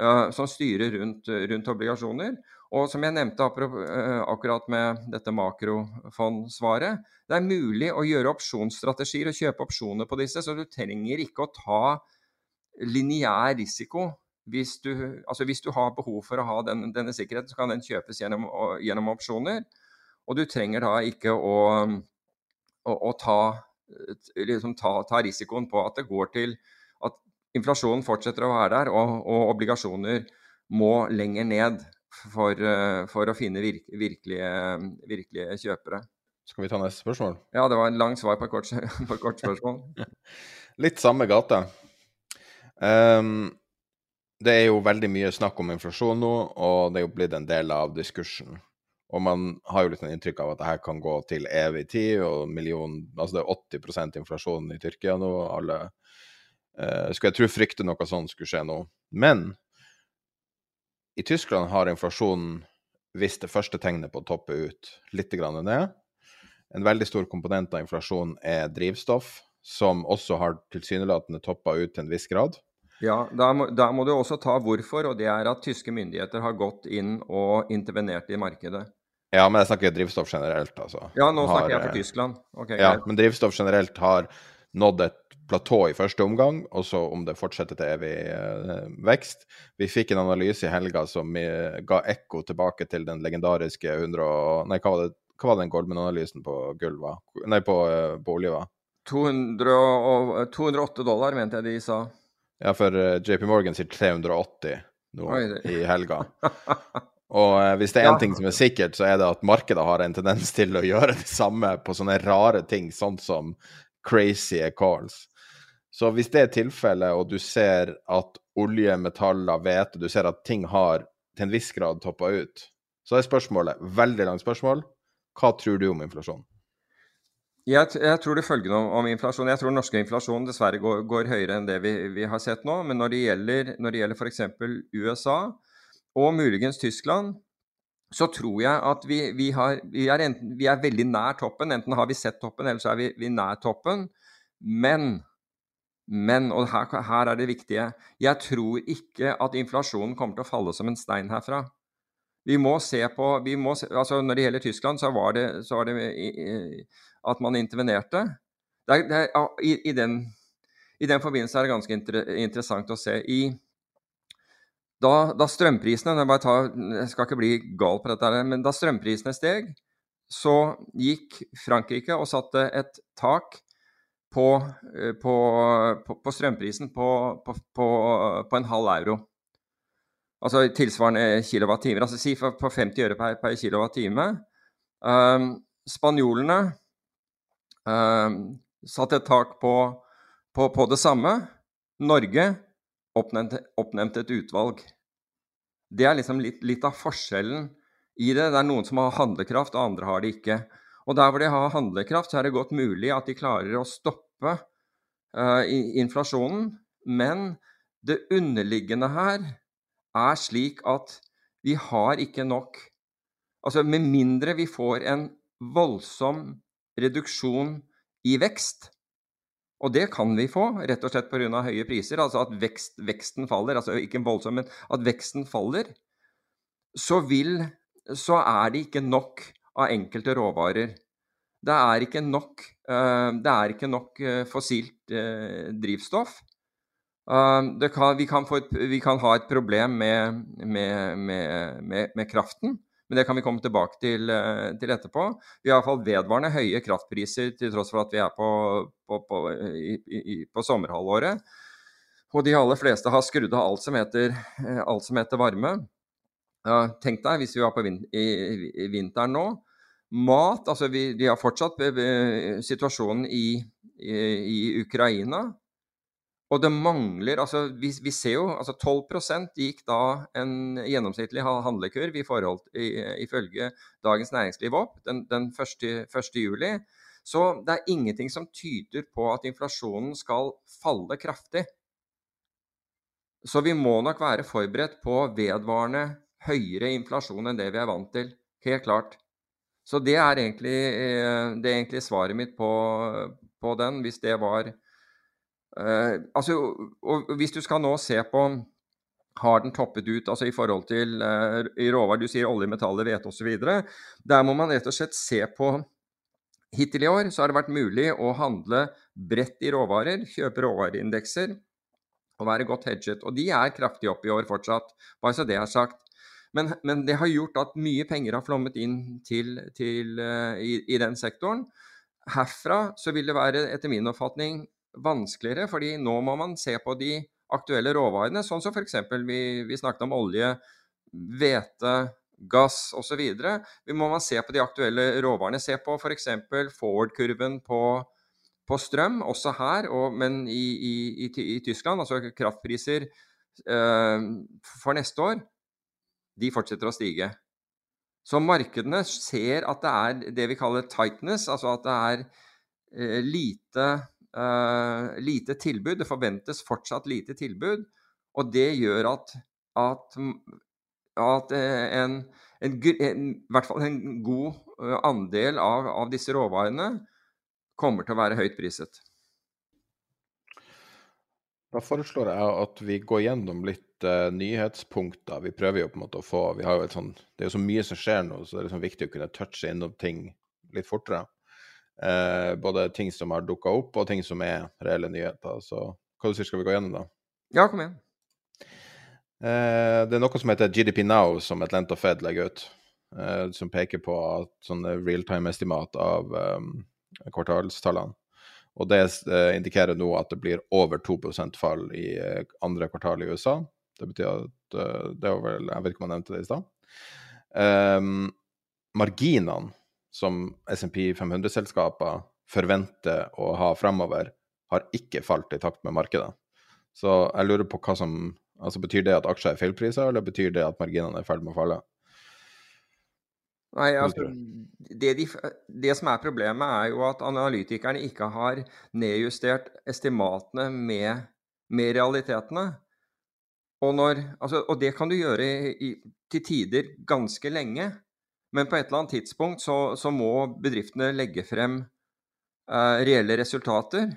uh, som styrer rundt, rundt, obligasjoner. Og som jeg nevnte uh, akkurat med dette makrofondsvaret, det er mulig å gjøre opsjonsstrategier og kjøpe opsjoner på disse, så du trenger ikke å ta lineær risiko hvis du, altså hvis du har behov for å ha den, denne sikkerheten, så kan den kjøpes gjennom, gjennom opsjoner. Og du trenger da ikke å, å, å ta, liksom ta, ta, risikoen på at det går til at inflasjonen fortsetter å være der, og, og obligasjoner må lenger ned for, for å finne virk, virkelige, virkelige, kjøpere. Skal vi ta neste spørsmål? Ja, det var en lang svar på et kort, på et kort spørsmål. Litt samme gate. Um, det er jo veldig mye snakk om inflasjon nå, og det er jo blitt en del av diskursen. Og man har jo litt en inntrykk av at det her kan gå til evig tid, og million, altså det er 80% inflasjon i Tyrkia nå. Alle eh, skulle jeg tro frykte noe sånt skulle skje nå. Men i Tyskland har inflasjonen vist det første tegnet på å toppe ut litt grann ned. En veldig stor komponent av inflasjonen er drivstoff, som også har tilsynelatende toppa ut til en viss grad. Ja, da må, da må, du også ta hvorfor, og det er at tyske myndigheter har gått inn og intervenert i markedet. Ja, men jeg snakker drivstoff generelt, altså. Ja, nå snakker har, jeg for Tyskland. Okay, ja, men drivstoff generelt har nådd et platå i første omgang, og så om det fortsetter til evig eh, vekst. Vi fikk en analyse i helga som ga ekko tilbake til den legendariske 100 Nei, hva var, det, hva var den Goldman-analysen på gulva? Nei, på, uh, på olje, var? 208 dollar, mente jeg de sa. Ja, for eh, JP Morgan sier 380 nå Oi, i helga. Og hvis det er én ja. ting som er sikkert, så er det at markedet har en tendens til å gjøre det samme på sånne rare ting, sånn som crazy calls. Så hvis det er tilfellet, og du ser at olje, metaller, hvete, du ser at ting har til en viss grad toppa ut, så er spørsmålet, veldig langt spørsmål, hva tror du om inflasjon? Jeg, jeg, tror det følgende om, om, inflasjon. Jeg tror norske inflasjon dessverre går, går høyere enn det vi, vi, har sett nå. Men når det gjelder, når det gjelder f.eks. USA og muligens Tyskland, så tror jeg at vi, vi, har, vi, er enten, vi, er veldig nær toppen. Enten har vi sett toppen, eller så er vi, nær toppen. Men, men og her, her er det viktige Jeg tror ikke at inflasjonen kommer til å falle som en stein herfra. Vi må se på må se, altså Når det gjelder Tyskland, så var det, så var det at man intervenerte. Det er, det er, i, i, den, i, den, forbindelse er det ganske inter, interessant å se. I, da, da, strømprisene jeg, tar, jeg, skal ikke bli gal på dette, men da strømprisene steg, så gikk Frankrike og satte et tak på, eh, på, på, på strømprisen på, en halv euro. Altså tilsvarende kilowattimer. Altså si på 50 øre per, per kilowattime. Um, spanjolene um, satte et tak på, på, på, det samme. Norge oppnevnte, oppnevnt et utvalg. Det er liksom litt, litt, av forskjellen i det. Det er noen som har handlekraft, og andre har det ikke. Og der hvor de har handlekraft, så er det godt mulig at de klarer å stoppe uh, inflasjonen. Men det underliggende her er slik at vi har ikke nok Altså med mindre vi får en voldsom reduksjon i vekst. Og det kan vi få, rett og slett pga. høye priser. Altså at vekst, veksten faller. Altså ikke voldsom, men at veksten faller. Så, vil, så er det ikke nok av enkelte råvarer. Det er ikke nok, det er ikke nok uh, fossilt uh, drivstoff. Kan, vi, kan et, vi, kan ha et problem med, med, med, med kraften. Men det kan vi komme tilbake til, eh, til etterpå. Vi har iallfall vedvarende høye kraftpriser til tross for at vi er på, på, på, i, i, på sommerhalvåret. Og de aller fleste har skrudd av alt som heter, eh, alt som heter varme. Ja, tenk deg hvis vi var på vin i, i, vinteren nå. Mat altså vi, vi har fortsatt eh, situasjonen i, i Ukraina. Og det mangler altså Vi, vi ser jo altså 12% gikk da en gjennomsnittlig handlekurv i forhold, i, ifølge Dagens Næringsliv opp den, den 1. 1. juli. Så det er ingenting som tyder på at inflasjonen skal falle kraftig. Så vi må nok være forberedt på vedvarende høyere inflasjon enn det vi er vant til. Helt klart. Så det er egentlig, eh, det er egentlig svaret mitt på, på den, hvis det var Uh, altså, og Hvis du skal nå se på har den toppet ut altså i forhold til uh, i råvarer, du sier olje, metaller, hvete osv. Der må man rett og slett se på Hittil i år så har det vært mulig å handle bredt i råvarer, kjøpe råvareindekser og være godt hedget. Og de er kraftig opp i år fortsatt, bare så det er sagt. Men, men det har gjort at mye penger har flommet inn til, til, uh, i, i, den sektoren. Herfra så vil det være, etter min oppfatning, vanskeligere, fordi nå må man se på de aktuelle råvarene, sånn som f.eks. Vi, vi snakket om olje, hvete, gass osv. Vi må man se på de aktuelle råvarene. Se på f.eks. forward-kurven på, på, strøm, også her, og, men i, i, i, i, Tyskland, altså kraftpriser eh, for neste år, de fortsetter å stige. Så markedene ser at det er det vi kaller tightness, altså at det er eh, lite, lite tilbud. Det forventes fortsatt lite tilbud. Og det gjør at, at at eh, en, en, en, i hvert fall en god eh, andel av, av, disse råvarene kommer til å være høyt priset. Da foreslår jeg at vi går gjennom litt uh, nyhetspunkter. Vi prøver jo på en måte å få vi har jo et sånn, Det er jo så mye som skjer nå, så det er liksom viktig å kunne touche innom ting litt fortere. Uh, både ting som har dukka opp, og ting som er reelle nyheter. Så hva du sier, skal vi gå gjennom da? Ja, kom igjen. Eh, det er noe som heter GDP Now, som Atlanta Fed legger ut. Eh, som peker på at sånne realtime-estimat av um, kvartalstallene. Og det eh, indikerer nå at det blir over 2% fall i eh, andre kvartal i USA. Det betyr at uh, det var vel Jeg vet ikke om jeg nevnte det i stad. Um, marginene som SMP 500-selskaper forventer å ha fremover, har ikke falt i takt med markedet. Så jeg lurer på hva som Altså Betyr det at aksjer er feilpriser, eller betyr det at marginene er i ferd med å falle? Nei, altså, det, de, det, som er problemet, er jo at analytikerne ikke har nedjustert estimatene med, med realitetene. Og, når, altså, og, det kan du gjøre i, til tider ganske lenge. Men på et eller annet tidspunkt så, så må bedriftene legge frem uh, reelle resultater.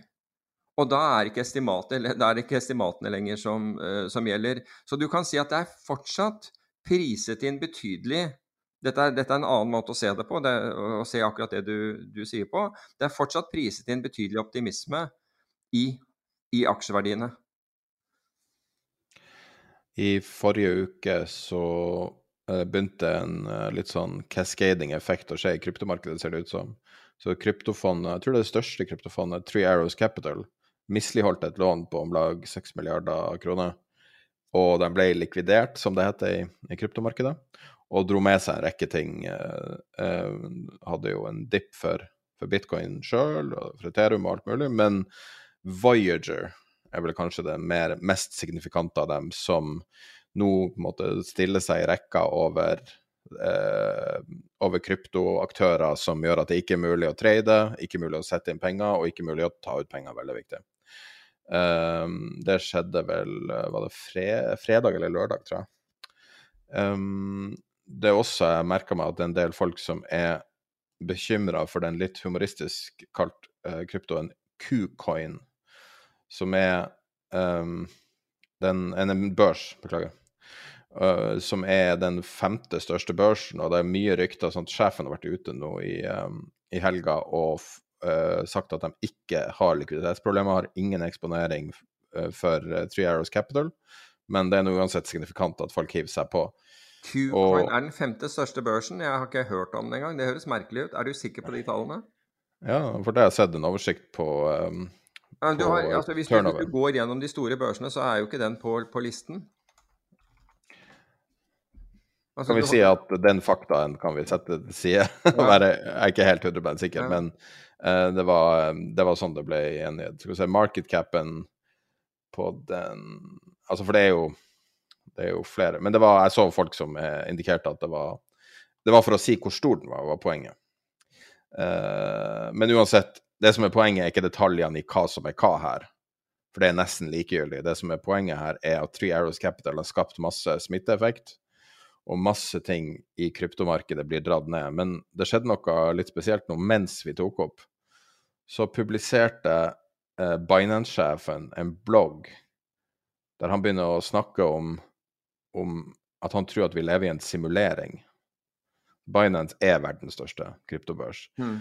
Og da er ikke, er ikke estimatene lenger som, uh, som, gjelder. Så du kan si at det er fortsatt priset inn betydelig dette er, dette er en annen måte å se det på, det, å se akkurat det du, du, sier på. Det er fortsatt priset inn betydelig optimisme i, i aksjeverdiene. I forrige uke så uh, begynte en uh, litt sånn cascading effekt å skje i kryptomarkedet, ser det ut som. Så kryptofondet, jeg tror det er det største kryptofondet, Three Arrows Capital, misligholdt et lån på om lag 6 milliarder kroner. Og de ble likvidert, som det heter i, i kryptomarkedet, og dro med seg en rekke ting. Eh, eh, hadde jo en dip for, for bitcoin sjøl, og for Ethereum og alt mulig, men Voyager er vel kanskje det mer, mest signifikante av dem, som nå på en måte stiller seg i rekka over eh, over kryptoaktører som gjør at det ikke er mulig å trade, ikke mulig å sette inn penger og ikke mulig å ta ut penger. Veldig viktig. Um, det skjedde vel Var det fre, fredag eller lørdag, tror jeg. Um, det er også Jeg merka meg at det er en del folk som er bekymra for den litt humoristisk kalt uh, kryptoen Q-coin, som er um, den, en børs, beklager, uh, som er den femte største børsen, og det er mye rykter. sånn at Sjefen har vært ute nå i, um, i helga og uh, sagt at de ikke har likviditetsproblemer, har ingen eksponering uh, for Three Arrows Capital. Men det er noe uansett signifikant at folk hiver seg på. Q-coin er den femte største børsen. Jeg har ikke hørt om den engang. Det høres merkelig ut. Er du sikker på de tallene? Ja, for det har jeg sett en oversikt på. Um, ja, har, altså, hvis, du, hvis, du, går gjennom de store børsene, så er jo ikke den på, på listen. Altså, kan vi si at den faktaen kan vi sette til side? Ja. jeg er ikke helt 100 sikker, ja. men uh, det, var, det, var, sånn det ble enighet. Skal vi se, markedcapen på den Altså, for det er jo det er jo flere. Men det var, jeg så folk som eh, indikerte at det var Det var for å si hvor stor den var, var poenget. Uh, men uansett, det som er poenget, er ikke detaljene i hva som er hva her. For det er nesten likegyldig. Det som er poenget her, er at Three Arrows Capital har skapt masse smitteeffekt og masse ting i kryptomarkedet blir dratt ned. Men det skjedde noe litt spesielt nå mens vi tok opp. Så publiserte eh, Binance-sjefen en blogg der han begynner å snakke om, om, at han tror at vi lever i en simulering. Binance er verdens største kryptobørs. Mm.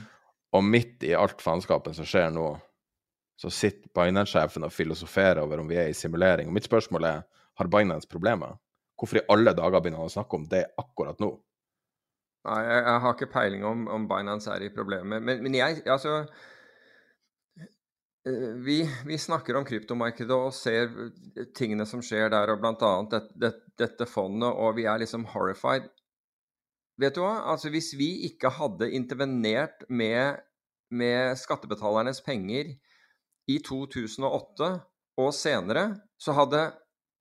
Og midt i alt faenskapen som skjer nå, så sitter Binance-sjefen og filosoferer over om vi er i simulering. Og mitt spørsmål er har Binance problemer? Hvorfor i alle dager begynner han å snakke om det akkurat nå? Nei, jeg, jeg har ikke peiling om, om Binance er i problemer. Men, men jeg, altså eh, vi, vi, snakker om kryptomarkedet og ser tingene som skjer der, og bl.a. Det, det, dette fondet, og vi er liksom horrified. Vet du hva? Altså, hvis vi ikke hadde intervenert med, med skattebetalernes penger i 2008 og senere, så hadde,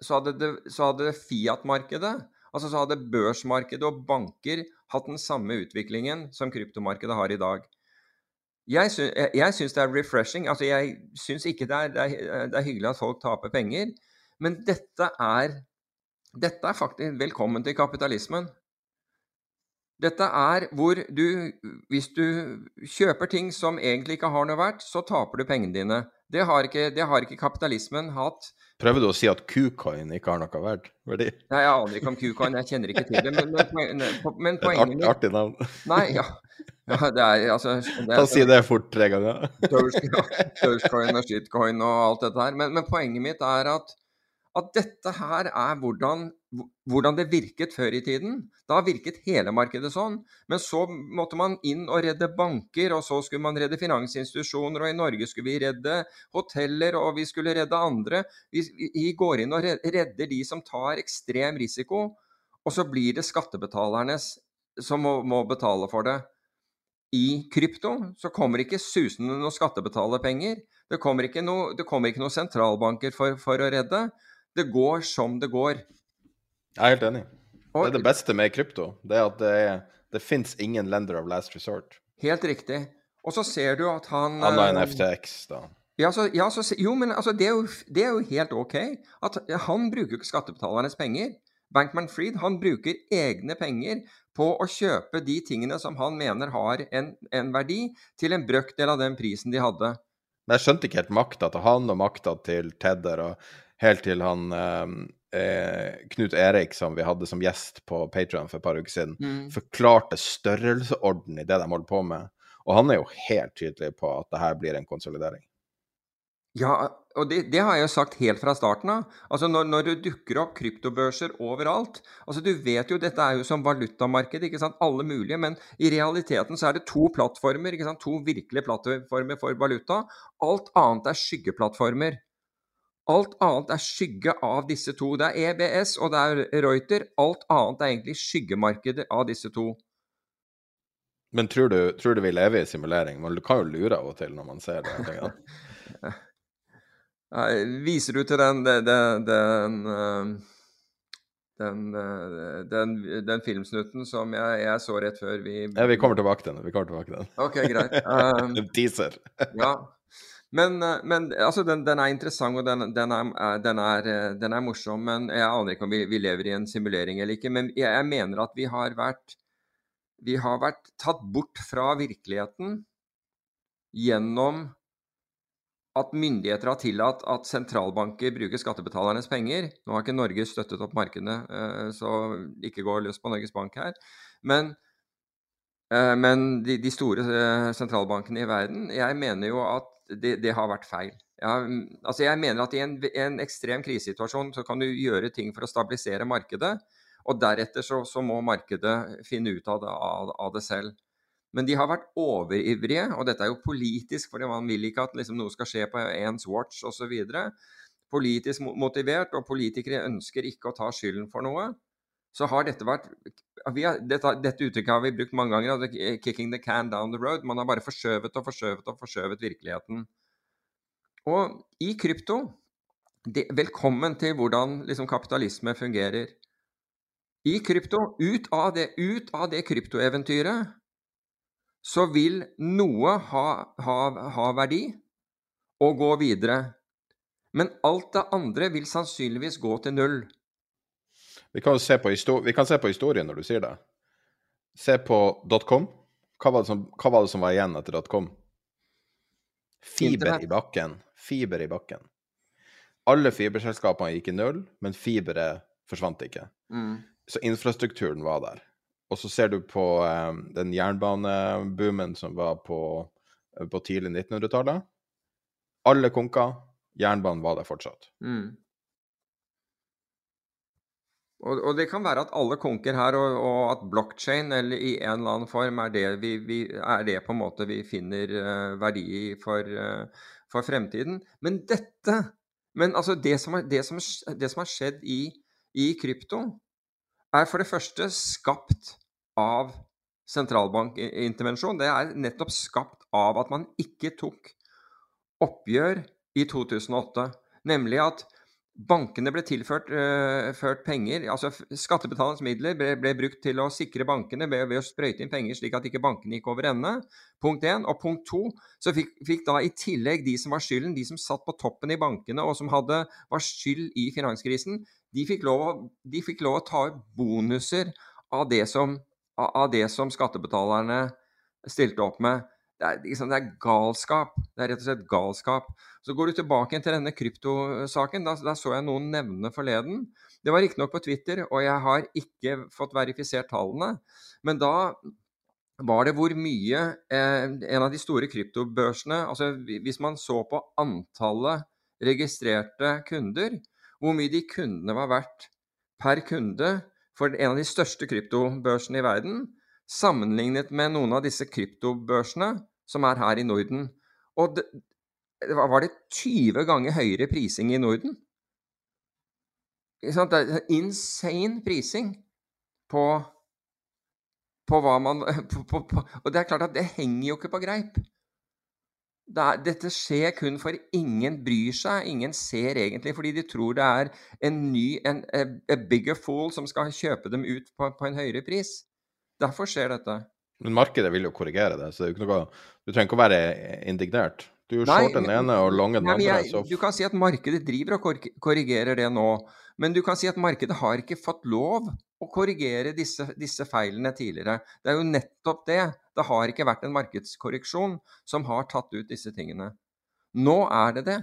så hadde, det, så hadde Fiat-markedet, altså så hadde børsmarkedet og banker hatt den samme utviklingen som kryptomarkedet har i dag. Jeg, sy syns det er refreshing. Altså, jeg syns ikke det er, det, er, det er, hyggelig at folk taper penger, men dette er, dette er faktisk velkommen til kapitalismen. Dette er hvor du Hvis du kjøper ting som egentlig ikke har noe verdt, så taper du pengene dine. Det har ikke, det har ikke kapitalismen hatt. Prøver du å si at kucoin ikke har noe verdt? Verdi? Nei, jeg aner ikke om kucoin, jeg kjenner ikke til det. Men, men, men poenget mitt Artig navn. Nei, ja. ja det er altså Ta Si det fort tre ganger. Dogecoin og shitcoin og alt dette her. Men, men poenget mitt er at at dette her er hvordan, hvordan, det virket før i tiden. Da virket hele markedet sånn. Men så måtte man inn og redde banker, og så skulle man redde finansinstitusjoner, og i Norge skulle vi redde hoteller, og vi skulle redde andre. Vi, vi går inn og redder de som tar ekstrem risiko, og så blir det skattebetalernes som må, må betale for det. I krypto så kommer ikke susende noen skattebetalerpenger. Det kommer ikke noen noe sentralbanker for, for å redde. Det går som det går. Jeg er helt enig. Det er det beste med krypto. Det er at det, det fins ingen lender of last resort. Helt riktig. Og så ser du at han Anna enn eh, FTX, da. Ja, så, ja så, jo, men altså, det, er jo, det, er jo, helt OK. At han bruker ikke skattebetalernes penger. Bankman Fried han bruker egne penger på å kjøpe de tingene som han mener har en, en verdi, til en brøkdel av den prisen de hadde. Men jeg skjønte ikke helt makta til han og makta til Tedder. og Helt til han eh, eh, Knut Erik, som vi hadde som gjest på Patrion for et par uker siden, mm. forklarte størrelsesorden i det de holder på med. Og han er jo helt tydelig på at det her blir en konsolidering. Ja, og det, det, har jeg jo sagt helt fra starten av. Altså når, når det dukker opp kryptobørser overalt altså Du vet jo, dette er jo som valutamarked, ikke sant, alle mulige, men i realiteten så er det to plattformer, ikke sant, to virkelige plattformer for valuta. Alt annet er skyggeplattformer. Alt annet er skygge av disse to. Det er EBS og det er Reuter. Alt annet er egentlig skyggemarkeder av disse to. Men tror du, tror du vi lever i simulering? Man kan jo lure av og til når man ser det. Viser du til den, den, den, den, den, den filmsnutten som jeg, jeg, så rett før vi Ja, vi kommer tilbake til den. Vi kommer tilbake til den. Ok, greit. Um, teaser. ja. Men, eh, men altså, den, den, er interessant og den, den, er, den er, eh, er, morsom. Men jeg aner ikke om vi, vi, lever i en simulering eller ikke. Men jeg, jeg, mener at vi har vært vi har vært tatt bort fra virkeligheten gjennom at myndigheter har tillatt at sentralbanker bruker skattebetalernes penger. Nå har ikke Norge støttet opp markedene, så ikke gå løs på Norges Bank her. Men, men de, de, store sentralbankene i verden Jeg mener jo at det, det, har vært feil. Ja, altså jeg mener at i en, en, ekstrem krisesituasjon så kan du gjøre ting for å stabilisere markedet, og deretter så, så må markedet finne ut av det, av, av det, selv. Men de har vært overivrige, og dette er jo politisk, fordi man vil ikke at liksom, noe skal skje på ens watch osv. Politisk motivert, og politikere ønsker ikke å ta skylden for noe. Så har dette vært har, dette, dette, uttrykket har vi brukt mange ganger. Altså 'Kicking the can down the road'. Man har bare forskjøvet og forskjøvet og forskjøvet virkeligheten. Og i krypto det, Velkommen til hvordan liksom, kapitalisme fungerer. I krypto, ut av det, det kryptoeventyret, så vil noe ha, ha, ha verdi og gå videre. Men alt det andre vil sannsynligvis gå til null. Vi kan, se vi kan se på historien når du sier det. Se på .com. Hva var, som, hva var, det som var igjen etter .com? Fiber i bakken. Fiber i bakken. Alle fiberselskapene gikk i null, men fiberet forsvant ikke. Mm. Så infrastrukturen var der. Og så ser du på um, den jernbaneboomen som var på, på tidlig 1900-tallet. Alle konka. Jernbanen var der fortsatt. Mm. Og, og, det kan være at alle konker her, og, og at blockchain eller i en eller annen form er det, vi, vi, er det på en måte vi finner uh, verdi i for, uh, for, fremtiden. Men dette Men altså, det som, er, det som, det som har skjedd i, i, krypto, er for det første skapt av sentralbankintervensjon. Det er nettopp skapt av at man ikke tok oppgjør i 2008. Nemlig at Bankene ble tilført uh, penger, altså Skattebetalernes midler ble, ble, brukt til å sikre bankene ved, ved, å sprøyte inn penger slik at ikke bankene gikk over ende. Punkt én. Og punkt to, så fikk, fikk, da i tillegg de som var skylden, de som satt på toppen i bankene og som hadde, var skyld i finanskrisen, de fikk lov, de fikk lov å ta ut bonuser av det, som, av det som skattebetalerne stilte opp med. Det er, liksom, det er, galskap. Det er rett og slett galskap. Så går du tilbake til denne kryptosaken. Da, da så jeg noen nevne forleden. Det var riktignok på Twitter, og jeg har ikke fått verifisert tallene. Men da var det hvor mye eh, en av de store kryptobørsene altså Hvis man så på antallet registrerte kunder, hvor mye de kundene var verdt per kunde for en av de største kryptobørsene i verden, sammenlignet med noen av disse kryptobørsene som er her i Norden. Og det, var det 20 ganger høyere prising i Norden? Det er insane prising på, på hva man på, på, Og det er klart at det henger jo ikke på greip. Det er, dette skjer kun for ingen bryr seg, ingen ser egentlig, fordi de tror det er en ny en, a, bigger fool som skal kjøpe dem ut på, på en høyere pris. Derfor skjer dette. Men markedet vil jo korrigere det, så det noe, du trenger ikke å være indignert. Du short den ene og lange den andre. Så... du kan si at markedet driver og korrigerer det nå. Men du kan si at markedet har ikke fått lov å korrigere disse, disse, feilene tidligere. Det er jo nettopp det. Det har ikke vært en markedskorreksjon som har tatt ut disse tingene. Nå er det det.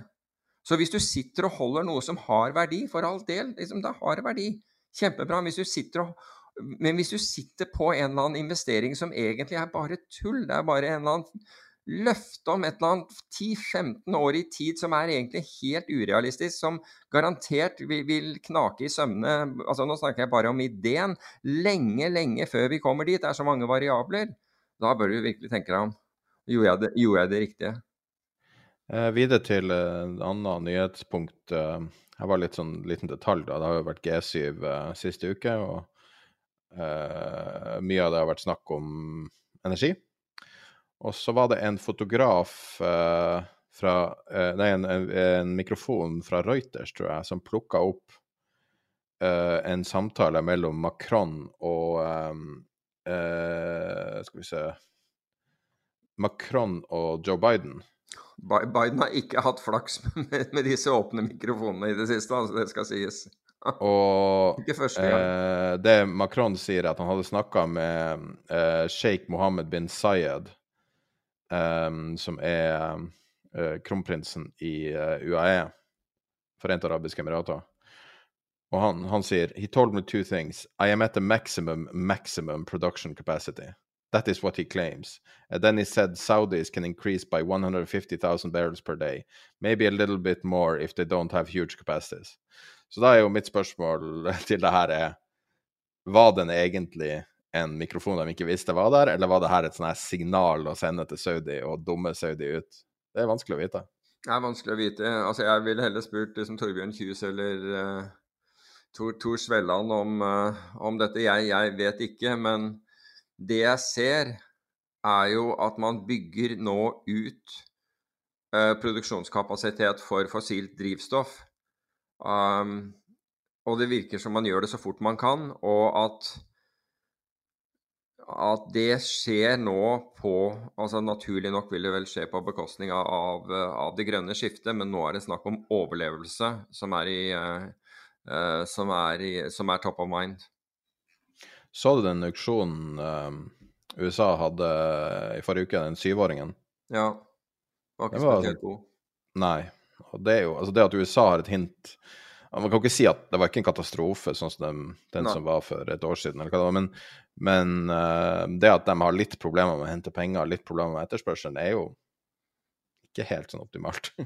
Så hvis du sitter og holder noe som har verdi, for all del, liksom, det har verdi. Kjempebra. Hvis du sitter og men hvis du sitter på en eller annen investering som egentlig er bare tull, det er bare en eller annen løfte om et eller annet 10-15 år i tid som er egentlig helt urealistisk, som garantert vil, vil knake i sømmene altså Nå snakker jeg bare om ideen. Lenge, lenge før vi kommer dit. Det er så mange variabler. Da bør du virkelig tenke deg om. Gjorde jeg det, gjorde jeg det riktige? Eh, videre til et uh, annet nyhetspunkt. Uh, her var litt sånn liten detalj. da. Det har jo vært G7 eh, siste uke. og Uh, mye av det har vært snakk om energi. Og så var det en fotograf uh, fra uh, Nei, en, en, mikrofon fra Reuters, tror jeg, som plukka opp en samtale mellom Macron og Skal vi se Macron og Joe Biden. Biden har ikke hatt flaks med, med disse åpne mikrofonene i det siste, altså det skal sies. Og eh, det Macron sier, er at han hadde snakka med eh, sjeik Mohammed bin Sayed, eh, som er eh, kronprinsen i eh, UAE, Forente arabiske emirater. Og han, han sier He told me two things. I am at the maximum, maximum production capacity. That is what he claims. And then he said Saudis can increase by 150,000 barrels per day, maybe a little bit more if they don't have huge capacities. Så da er jo mitt spørsmål til det her er Var den egentlig en mikrofon de ikke visste var der, eller var det her et her signal å sende til Saudi og dumme Saudi ut? Det er vanskelig å vite. Det er vanskelig å vite. Altså, jeg ville heller spurt liksom, Torbjørn Kjus eller uh, Tor, Tor Svelland om, uh, om dette. Jeg, jeg, vet ikke, men det jeg ser, er jo at man bygger nå ut uh, produksjonskapasitet for fossilt drivstoff. Um, og det virker som man gjør det så fort man kan, og at, at det skjer nå på altså Naturlig nok vil det vel skje på bekostning av, av det grønne skiftet, men nå er det snakk om overlevelse som er, i, uh, som er, i, som er top of mind. Så du den auksjonen uh, USA hadde i forrige uke, den syvåringen? Ja. Var ikke spesielt god. Nei. Og det er jo altså det at USA har et hint Man kan ikke si at det var ikke en katastrofe sånn som den, den som var for et år siden, eller hva det var, men, men uh, det at de har litt problemer med å hente penger, litt problemer med etterspørselen, er jo ikke helt sånn optimalt.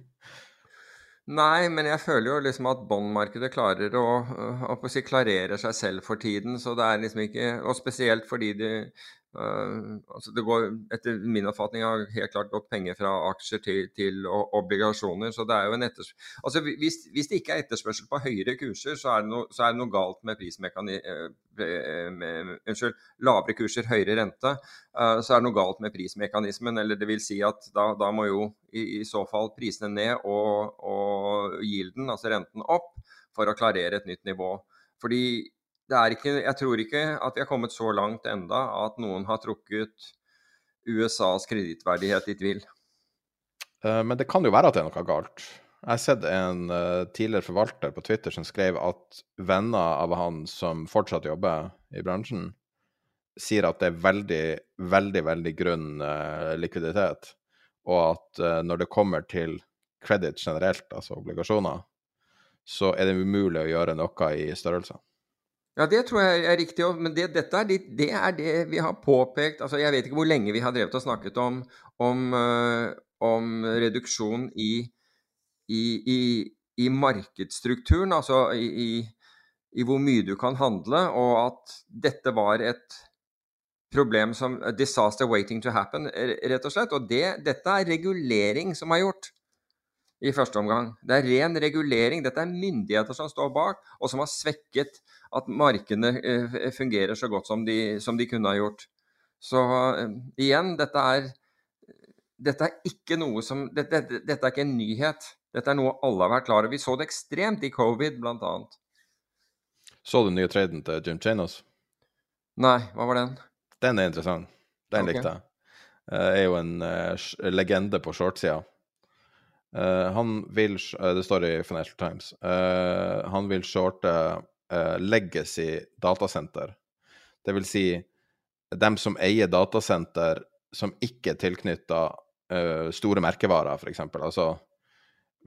Nei, men jeg føler jo liksom at båndmarkedet klarer å, å, å si, klarerer seg selv for tiden. Så det er liksom ikke Og spesielt fordi de altså det går etter min oppfatning har helt klart gått penger fra aksjer til, til obligasjoner. så det er jo en altså hvis, hvis, det ikke er etterspørsel på høyere kurser, så er det noe, er det noe galt med prismekani... Uh, unnskyld, lavere kurser, høyere rente. Så er det noe galt med prismekanismen. Eller det vil si at da, da må jo i, i, så fall prisene ned og, og gilden, altså renten, opp for å klarere et nytt nivå. Fordi ikke, jeg tror ikke at vi har kommet så langt enda at noen har trukket USAs kredittverdighet i tvil. Uh, men det kan jo være at det er noe galt. Jeg har sett en uh, tidligere forvalter på Twitter som skrev at venner av han som fortsatt jobber i bransjen, sier at det er veldig, veldig, veldig grunn uh, likviditet. Og at når det kommer til kreditt generelt, altså obligasjoner, så er det umulig å gjøre noe i størrelser. Ja, det tror jeg er riktig. Men det, dette er det, det, er det vi har påpekt altså Jeg vet ikke hvor lenge vi har drevet og snakket om, om, uh, om reduksjon i, i, i, i, markedsstrukturen. Altså i, hvor mye du kan handle, og at dette var et problem som disaster waiting to happen, rett og slett. Og det, dette er regulering som har gjort i første omgang. Det er ren regulering. Dette er myndigheter som står bak, og som har svekket at markedene eh, fungerer så godt som de, som de kunne ha gjort. Så uh, igjen, dette er, dette er ikke noe som dette, dette, er ikke en nyhet. Dette er noe alle har vært klar over. Vi så det ekstremt i covid, bl.a. Så du den nye traden til Jim Chanos? Nei, hva var den? Den er interessant. Den okay. likte jeg. Uh, er jo en legende på shortsida. Uh, han vil uh, Det står i Financial Times. Uh, han vil shorte legacy datasenter. Det vil si dem som eier datasenter som ikke er tilknytta store merkevarer, f.eks. For altså,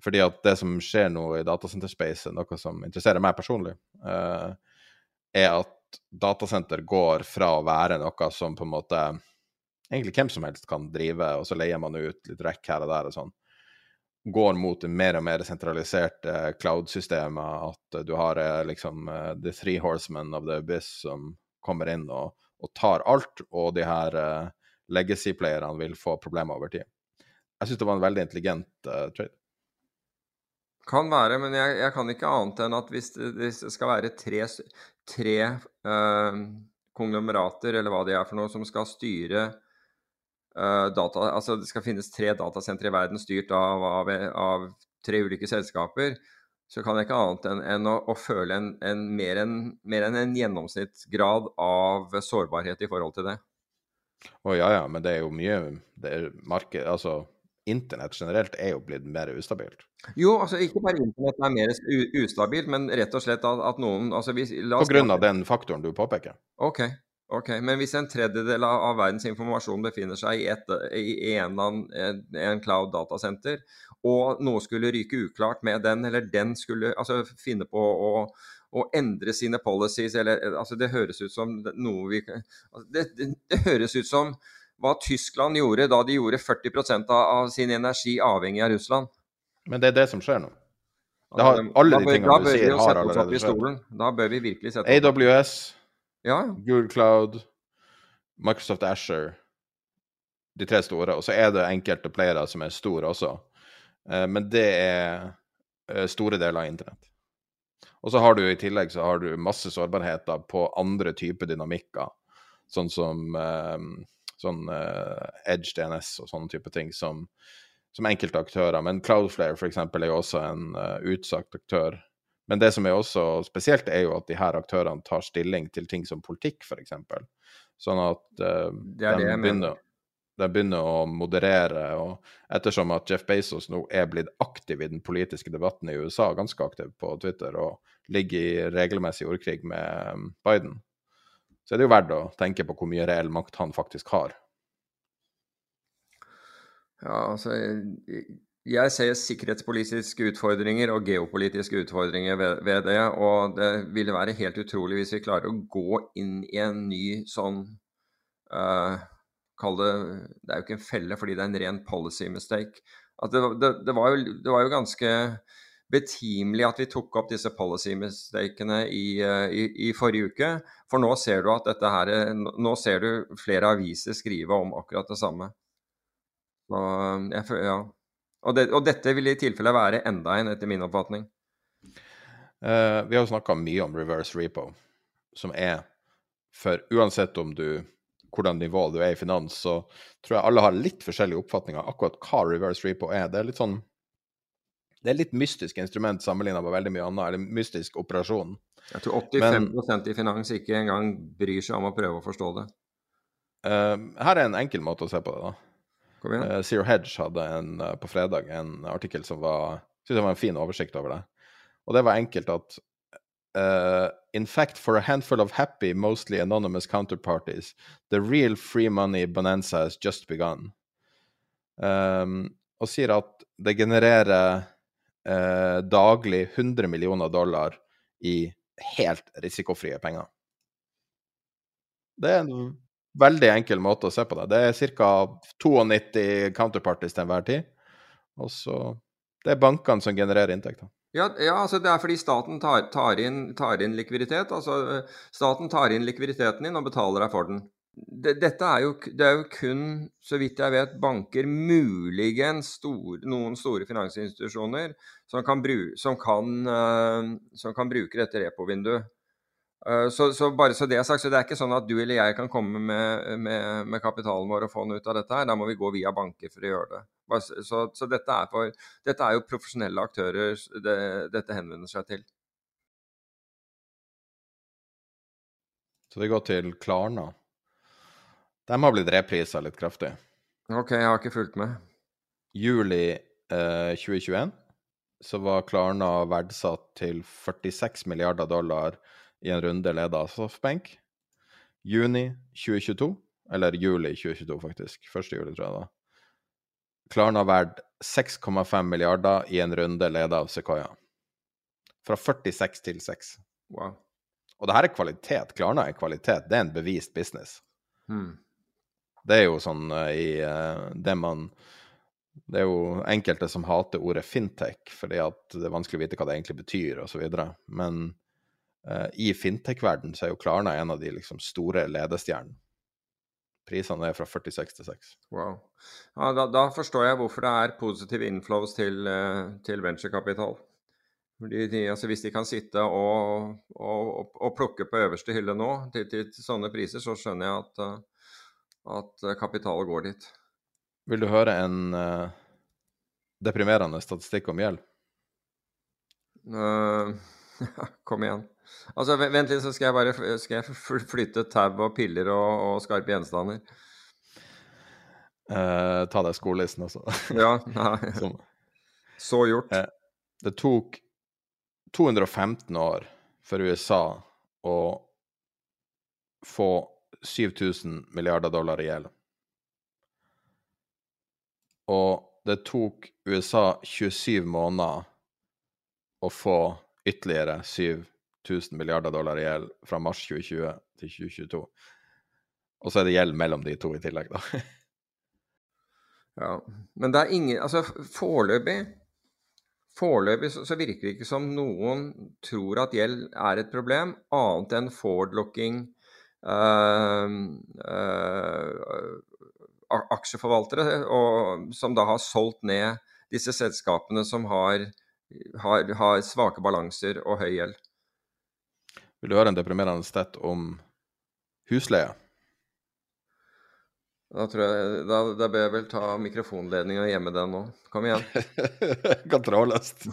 fordi at det som skjer nå i datasenterspacet, noe som interesserer meg personlig, er at datasenter går fra å være noe som på en måte egentlig hvem som helst kan drive, og så leier man ut litt rekk her og der og sånn går mot mer og mer sentraliserte cloud-systemer. At du har eh, liksom eh, the three horsemen of the abyss som kommer inn og, og tar alt, og de her legacy-playerne vil få problemer over tid. Jeg syns det var en veldig intelligent uh, trade. Kan være, men jeg, jeg, kan ikke annet enn at hvis det, hvis det skal være tre, tre uh, konglomerater, eller hva det er for noe, som skal styre data, altså Det skal finnes tre datasentre i verden styrt av, av, av, tre ulike selskaper. Så kan jeg ikke annet enn, enn å, å, føle en, en, mer enn en, en gjennomsnittsgrad av sårbarhet i forhold til det. Å ja, ja, men det er jo mye det er marked, altså Internett generelt er jo blitt mer ustabilt. Jo, altså ikke bare internett er mer ustabilt, men rett og slett at, at noen altså, hvis, På grunn av den faktoren du påpeker? Ok. Ok, Men hvis en tredjedel av, verdens informasjon befinner seg i, et, i en, en, en cloud datasenter, og noe skulle ryke uklart med den, eller den skulle altså, finne på å, å endre sine policies, eller altså, Det høres ut som noe vi altså, det, det, det, høres ut som hva Tyskland gjorde da de gjorde 40 av, av sin energi avhengig av Russland. Men det er det som skjer nå. Har, alle de tingene du sier, har allerede skjedd. Da bør vi virkelig sette oss AWS ja. Google Cloud, Microsoft Asher, de tre store. Og så er det enkelte playere som er store også. Eh, men det er eh, store deler av internett. Og så har du i tillegg så har du masse sårbarheter på andre typer dynamikker, sånn som eh, sånn Edge DNS og sånne type ting som, som enkelte aktører. Men Cloudflare f.eks. er jo også en utsagt aktør men det som er også spesielt, er jo at de her aktørene tar stilling til ting som politikk, f.eks. Sånn at uh, de, begynner, de, begynner, å moderere. Og ettersom at Jeff Bezos nå er blitt aktiv i den politiske debatten i USA, ganske aktiv på Twitter, og ligger i regelmessig ordkrig med um, Biden, så er det jo verdt å tenke på hvor mye reell makt han faktisk har. Ja, altså jeg ser sikkerhetspolitiske utfordringer og geopolitiske utfordringer ved, det. Og det ville være helt utrolig hvis vi klarer å gå inn i en ny sånn uh, Kall det Det er jo ikke en felle, fordi det er en ren policy mistake. det, det, det, var jo, det, var jo, ganske betimelig at vi tok opp disse policy-mistakene i, uh, i, i, forrige uke. For nå ser du at dette her Nå ser du flere aviser skrive om akkurat det samme. Så, jeg, ja. Og, og, dette vil i tilfelle være enda en, etter min oppfatning. Uh, vi har jo snakka mye om reverse repo, som er for uansett om du hvordan nivå du er i finans, så tror jeg alle har litt forskjellige oppfatninger av akkurat hva reverse repo er. Det er litt sånn det er litt mystisk instrument sammenlignet med veldig mye annet, eller mystisk operasjon. Jeg tror 85 Men, i finans ikke engang bryr seg om å prøve å forstå det. Uh, her er en enkel måte å se på det, da. Kom igjen. Uh, Zero Hedge hadde en, uh, på fredag en artikkel som var synes jeg var en fin oversikt over det. Og det var enkelt at Uh, in fact, for a handful of happy, mostly anonymous counterparties, the real free money bonanza has just begun. Um, og sier at det genererer uh, daglig 100 millioner dollar i helt risikofrie penger. Det er en veldig enkel måte å se på det. Det er ca. 92 counterparties til enhver tid. Og så Det er bankene som genererer inntekter. Ja, ja, altså det er fordi staten tar, tar, inn, tar, inn, likviditet. Altså staten tar inn likviditeten din og betaler deg for den. Dette er jo, det er jo kun, så vidt jeg vet, banker, muligens stor, noen store finansinstitusjoner, som kan, bru, som kan, uh, som kan bruke dette repo-vinduet. Uh, så, så, bare så det er sagt, så det er ikke sånn at du eller jeg kan komme med, med, med kapitalen vår og få den ut av dette her. Da må vi gå via banker for å gjøre det. Så, så dette, er for, dette, er jo profesjonelle aktører det, dette henvender seg til. Så vi går til Klarna. De har blitt reprisa litt kraftig. OK, jeg har ikke fulgt med. Juli eh, 2021 så var Klarna verdsatt til 46 milliarder dollar i en runde ledet av Softbank. Juni 2022, eller juli 2022 faktisk, 1. juli tror jeg da. Klarna verdt 6,5 milliarder i en runde ledet av Sequoia. Fra 46 til 6. Wow. Og det her er kvalitet. Klarna er kvalitet. Det er en bevist business. Hmm. Det er jo sånn uh, i uh, det man Det er jo enkelte som hater ordet fintech fordi at det er vanskelig å vite hva det egentlig betyr, osv. Men i fintech-verden så er jo Klarna en av de liksom, store ledestjernene. Prisene er fra 46 til 6. Wow. Ja, da, da, forstår jeg hvorfor det er positive inflows til, eh, til venturekapital. Altså hvis de kan sitte og, og, og, plukke på øverste hylle nå til, til, til, sånne priser, så skjønner jeg at, eh, at kapital går dit. Vil du høre en uh, deprimerende statistikk om gjeld? Uh, kom igjen. Altså, Vent litt, så skal jeg bare skal jeg flytte tau og piller og, og skarpe gjenstander. Eh, ta deg skolelisten også. ja. Nei. Så gjort. Eh, det tok 215 år for USA å få 7000 milliarder dollar i gjeld. Og det tok USA 27 måneder å få ytterligere 7000 milliarder dollar i gjeld fra mars 2020 til 2022. Og så er det gjeld mellom de to i tillegg, da. ja. Men det er ingen Altså, foreløpig Foreløpig så, så, virker det ikke som noen tror at gjeld er et problem, annet enn forward-looking øh, øh, aksjeforvaltere, og, som da har solgt ned disse selskapene som har, har, har svake balanser og høy gjeld. Vil du høre en deprimerende sted om husleie? Da, tror jeg, da, da bør jeg vel ta mikrofonledningen og gjemme den nå. Kom igjen. Kan trådløst.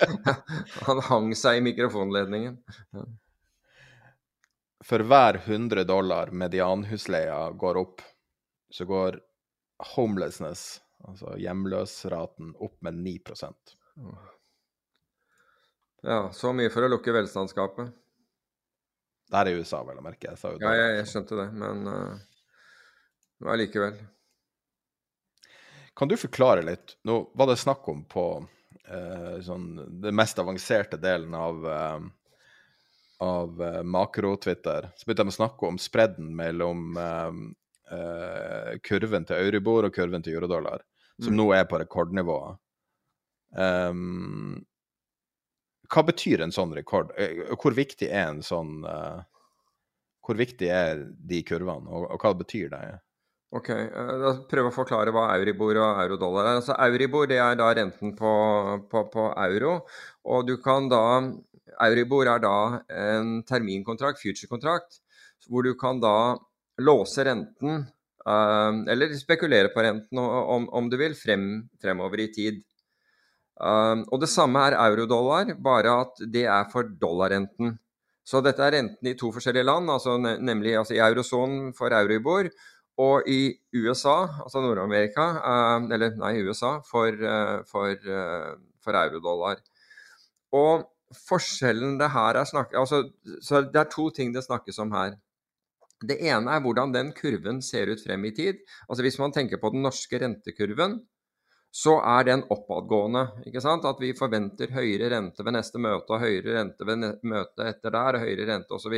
Han hang seg i mikrofonledningen. For hver 100 dollar medianhusleia går opp, så går homelessness, altså hjemløsraten, opp med 9 Ja, så mye for å lukke velstandsgapet. Det her er USA, vel å merke. Jeg ja, jeg, jeg, skjønte det, men uh, allikevel. Kan du forklare litt? Nå var det snakk om på uh, sånn, den mest avanserte delen av, uh, av uh, makro-Twitter. Så begynte de å snakke om spredden mellom kurven til Euribor og kurven til eurodollar. som nå er på rekordnivå. Um, hva betyr en sånn rekord? Eh, hvor viktig er en sånn uh, Hvor viktig er de kurvene, og, og hva betyr det? Ok, da Prøv å forklare hva euribor og eurodollar er. Altså Euribor det er da renten på, på, på euro. og du kan da Euribor er da en terminkontrakt, future-kontrakt, hvor du kan da låse renten, eller spekulere på renten om, om du vil, frem, fremover i tid. Uh, og det samme er eurodollar, bare at det er for dollarrenten. Så dette er renten i to forskjellige land, altså nemlig altså i eurosonen for Euribor og i USA, altså Nord-Amerika, uh, eller nei, USA, for, for, for eurodollar. Og forskjellen det her er snakk... Altså, så det er to ting det snakkes om her. Det ene er hvordan den kurven ser ut frem i tid. Altså Hvis man tenker på den norske rentekurven, så er den oppadgående. ikke sant? At vi forventer høyere rente ved neste møte, og høyere rente ved møtet etter der, og høyere rente osv.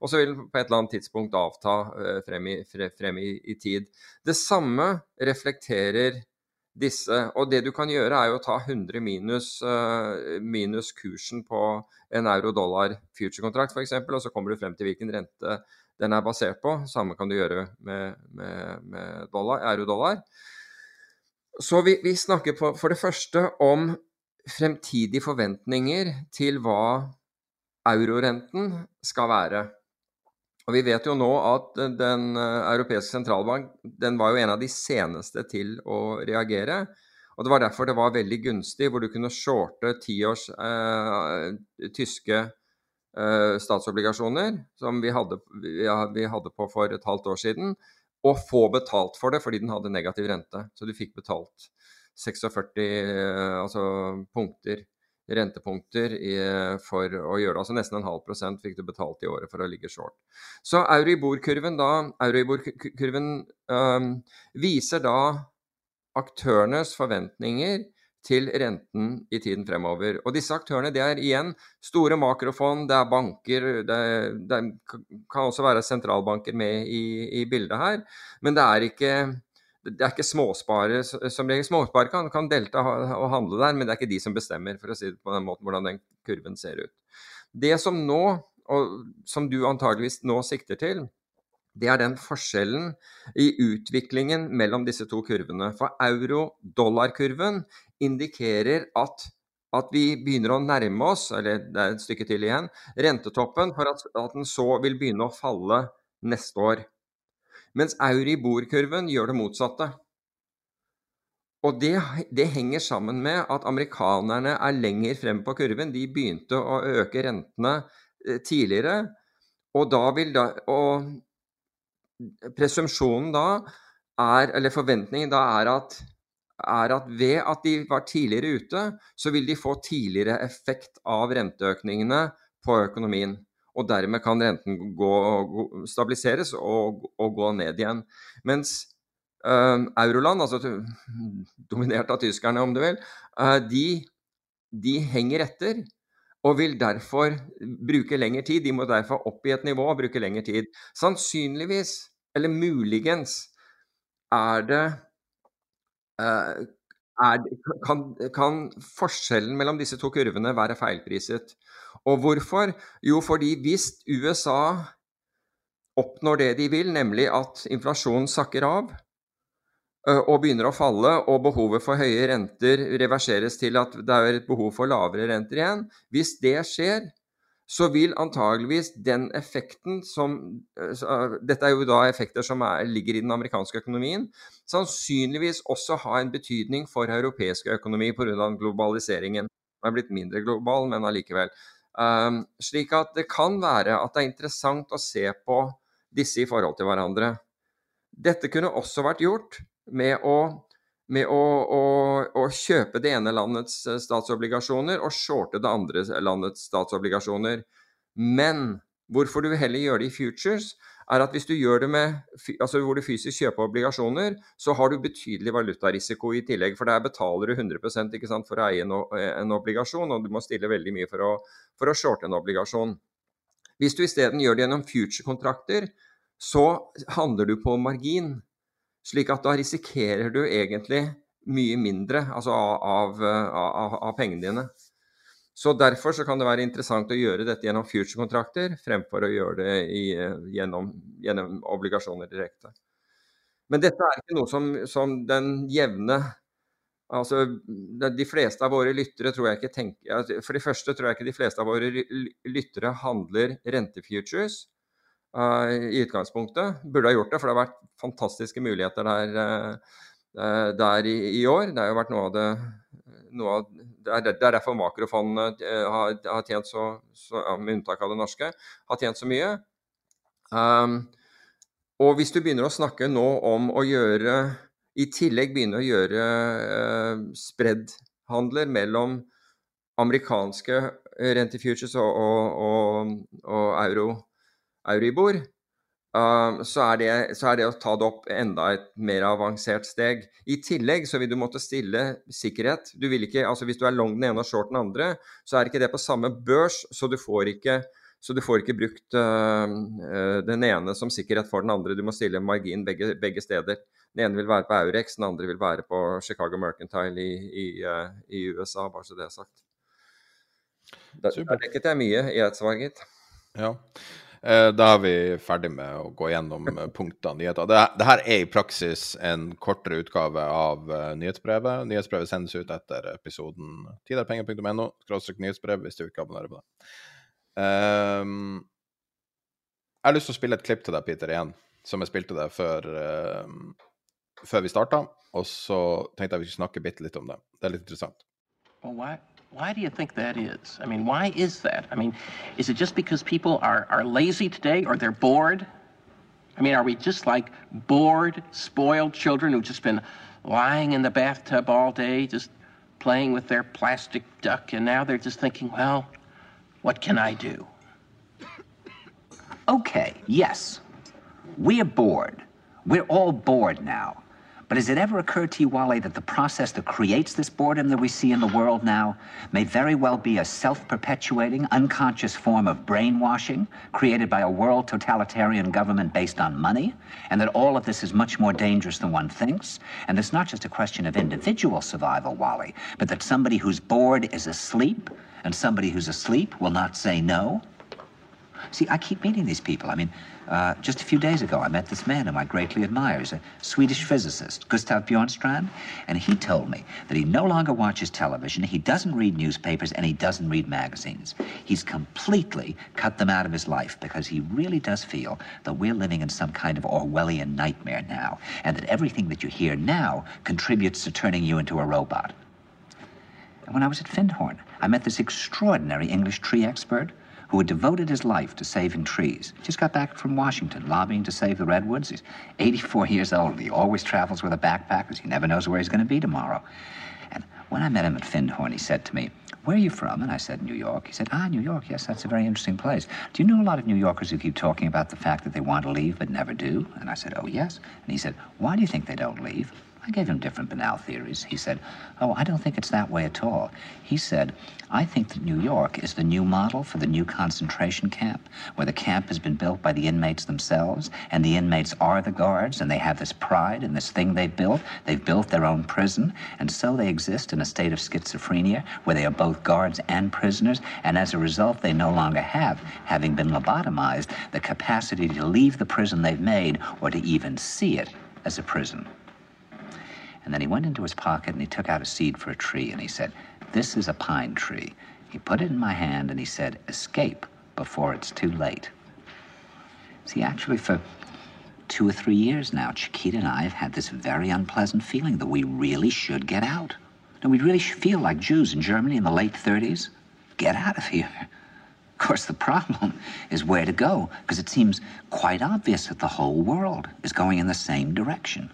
Og så vil den på et eller annet tidspunkt avta uh, frem, i, frem i, i, tid. Det samme reflekterer disse. Og det du kan gjøre, er jo å ta 100 minus, uh, minus kursen på en euro-dollar future-kontrakt f.eks., og så kommer du frem til hvilken rente den er basert på. Samme kan du gjøre med, med, med euro-dollar. Så vi, vi snakker på, for det første om fremtidige forventninger til hva eurorenten skal være. Og Vi vet jo nå at Den eh, europeiske sentralbank den var jo en av de seneste til å reagere. Og Det var derfor det var veldig gunstig, hvor du kunne shorte tiårs eh, tyske eh, statsobligasjoner, som vi hadde, vi hadde, på for et halvt år siden, og få betalt for det fordi den hadde negativ rente. Så du fikk betalt 46 eh, altså punkter rentepunkter i, for å gjøre det. Altså nesten en halv prosent fikk du betalt i året for å ligge short. Så Euribor-kurven da, Euribor-kurven um, viser da aktørenes forventninger til renten i tiden fremover. Og disse aktørene det er igjen store makrofond, det er banker, det, det kan også være sentralbanker med i, i bildet her. Men det er ikke det er ikke småsparere som regel. Småsparere kan, kan delta og handle der, men det er ikke de som bestemmer for å si det på den måten, hvordan den kurven ser ut. Det som nå, og som du antageligvis nå sikter til, det er den forskjellen i utviklingen mellom disse to kurvene. For euro-dollar-kurven indikerer at, at, vi begynner å nærme oss, eller det er et stykke til igjen, rentetoppen, for at, at den så vil begynne å falle neste år. Mens Euribor-kurven gjør det motsatte. Og det, det, henger sammen med at amerikanerne er lenger frem på kurven. De begynte å øke rentene eh, tidligere. Og da vil da Og presumsjonen da er, eller forventningen da er at, er at ved at de var tidligere ute, så vil de få tidligere effekt av renteøkningene på økonomien og dermed kan renten gå, gå, stabiliseres og, og, gå ned igjen. Mens uh, euroland, altså dominert av tyskerne om du vil, uh, de, de, henger etter og vil derfor bruke lengre tid. De må derfor opp i et nivå og bruke lengre tid. Sannsynligvis, eller muligens, er det uh, er, kan, kan, forskjellen mellom disse to kurvene være feilpriset. Og hvorfor? Jo, fordi hvis USA oppnår det de vil, nemlig at inflasjonen sakker av og begynner å falle, og behovet for høye renter reverseres til at det er et behov for lavere renter igjen Hvis det skjer, så vil antageligvis den effekten som Dette er jo da effekter som er, ligger i den amerikanske økonomien. Sannsynligvis også ha en betydning for europeisk økonomi pga. globaliseringen. Den er blitt mindre global, men allikevel. Um, slik at det kan være at det er interessant å se på disse i forhold til hverandre. Dette kunne også vært gjort med å med å, å, å, kjøpe det ene landets eh, statsobligasjoner og shorte det andre landets statsobligasjoner. Men hvorfor du heller gjør det i futures, er at hvis du gjør det med, altså hvor du fysisk kjøper obligasjoner, så har du betydelig valutarisiko i tillegg. For der betaler du 100 ikke sant, for å eie en, en, obligasjon, og du må stille veldig mye for å, for å shorte en obligasjon. Hvis du isteden gjør det gjennom future-kontrakter, så handler du på margin. Slik at da risikerer du egentlig mye mindre altså av, av, av, pengene dine. Så Derfor så kan det være interessant å gjøre dette gjennom future-kontrakter fremfor å gjøre det i, gjennom, gjennom, obligasjoner direkte. Men dette er ikke noe som, som den jevne Altså, De fleste av våre lyttere tror jeg ikke tenker For det første tror jeg ikke de fleste av våre lyttere handler rentefutures i utgangspunktet. Burde ha gjort det, for det har vært fantastiske muligheter der, uh, der i, i, år. Det har jo vært noe av det noe av, det, er, er derfor makrofondet har, har, tjent så, så ja, med unntak av det norske, har tjent så mye. Um, og hvis du begynner å snakke nå om å gjøre i tillegg begynne å gjøre uh, spreadhandler mellom amerikanske rentefutures og, og, og, og euro, Euribor, uh, så, er det, så, er det, å ta det opp enda et mer avansert steg. I tillegg så vil du måtte stille sikkerhet. Du ikke, altså Hvis du er long den ene og short den andre, så er ikke det på samme børs, så du får ikke så du får ikke brukt uh, den ene som sikkerhet for den andre. Du må stille margin begge, begge steder. Den ene vil være på Aurex, den andre vil være på Chicago Mercantile i, i, uh, i USA, bare så det er sagt. Da, der dekket jeg mye i et svar, gitt. Ja. Eh, da er vi ferdig med å gå gjennom punktene. nyheter. Det, det, her er i praksis en kortere utgave av uh, nyhetsbrevet. Nyhetsbrevet sendes ut etter episoden tiderpenger.no. nyhetsbrev hvis du ikke abonnerer på det. Um, jeg har lyst til å spille et klipp til deg, Peter, igjen, som jeg spilte deg før, um, før vi starta. Og så tenkte jeg vi skulle snakke bitte litt om det. Det er litt interessant. Well, why, why do you think that is? I mean, why is that? I mean, is it just because people are, are lazy today or they're bored? I mean, are we just like bored, spoiled children who've just been lying in the bathtub all day, just playing with their plastic duck, and now they're just thinking, well, what can I do? Okay, yes. We're bored. We're all bored now. But has it ever occurred to you, Wally, that the process that creates this boredom that we see in the world now may very well be a self perpetuating, unconscious form of brainwashing created by a world totalitarian government based on money? And that all of this is much more dangerous than one thinks? And it's not just a question of individual survival, Wally, but that somebody who's bored is asleep, and somebody who's asleep will not say no? See, I keep meeting these people. I mean, uh, just a few days ago, I met this man whom I greatly admire. He's a Swedish physicist, Gustav Bjornstrand, and he told me that he no longer watches television, he doesn't read newspapers, and he doesn't read magazines. He's completely cut them out of his life because he really does feel that we're living in some kind of Orwellian nightmare now, and that everything that you hear now contributes to turning you into a robot. And when I was at Findhorn, I met this extraordinary English tree expert who had devoted his life to saving trees. Just got back from Washington, lobbying to save the redwoods. He's 84 years old. He always travels with a backpack because he never knows where he's going to be tomorrow. And when I met him at Findhorn, he said to me, Where are you from? And I said, New York. He said, Ah, New York. Yes, that's a very interesting place. Do you know a lot of New Yorkers who keep talking about the fact that they want to leave but never do? And I said, Oh, yes. And he said, Why do you think they don't leave? I gave him different banal theories. He said, Oh, I don't think it's that way at all. He said, I think that New York is the new model for the new concentration camp, where the camp has been built by the inmates themselves, and the inmates are the guards, and they have this pride in this thing they've built. They've built their own prison, and so they exist in a state of schizophrenia, where they are both guards and prisoners, and as a result, they no longer have, having been lobotomized, the capacity to leave the prison they've made or to even see it as a prison. And then he went into his pocket and he took out a seed for a tree and he said, This is a pine tree. He put it in my hand and he said, Escape before it's too late. See, actually, for two or three years now, Chiquita and I have had this very unpleasant feeling that we really should get out. And we really feel like Jews in Germany in the late 30s. Get out of here. Of course, the problem is where to go, because it seems quite obvious that the whole world is going in the same direction.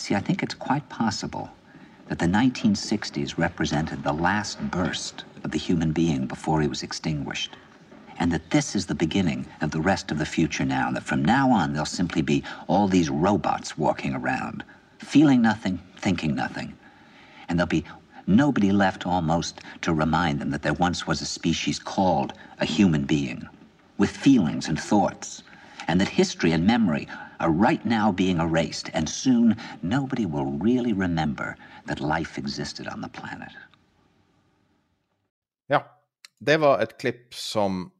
See, I think it's quite possible that the 1960s represented the last burst of the human being before he was extinguished. And that this is the beginning of the rest of the future now. That from now on, there'll simply be all these robots walking around, feeling nothing, thinking nothing. And there'll be nobody left almost to remind them that there once was a species called a human being with feelings and thoughts and that history and memory are right now being erased, and soon nobody will really remember that life existed on the planet. Ja. Det var et klipp som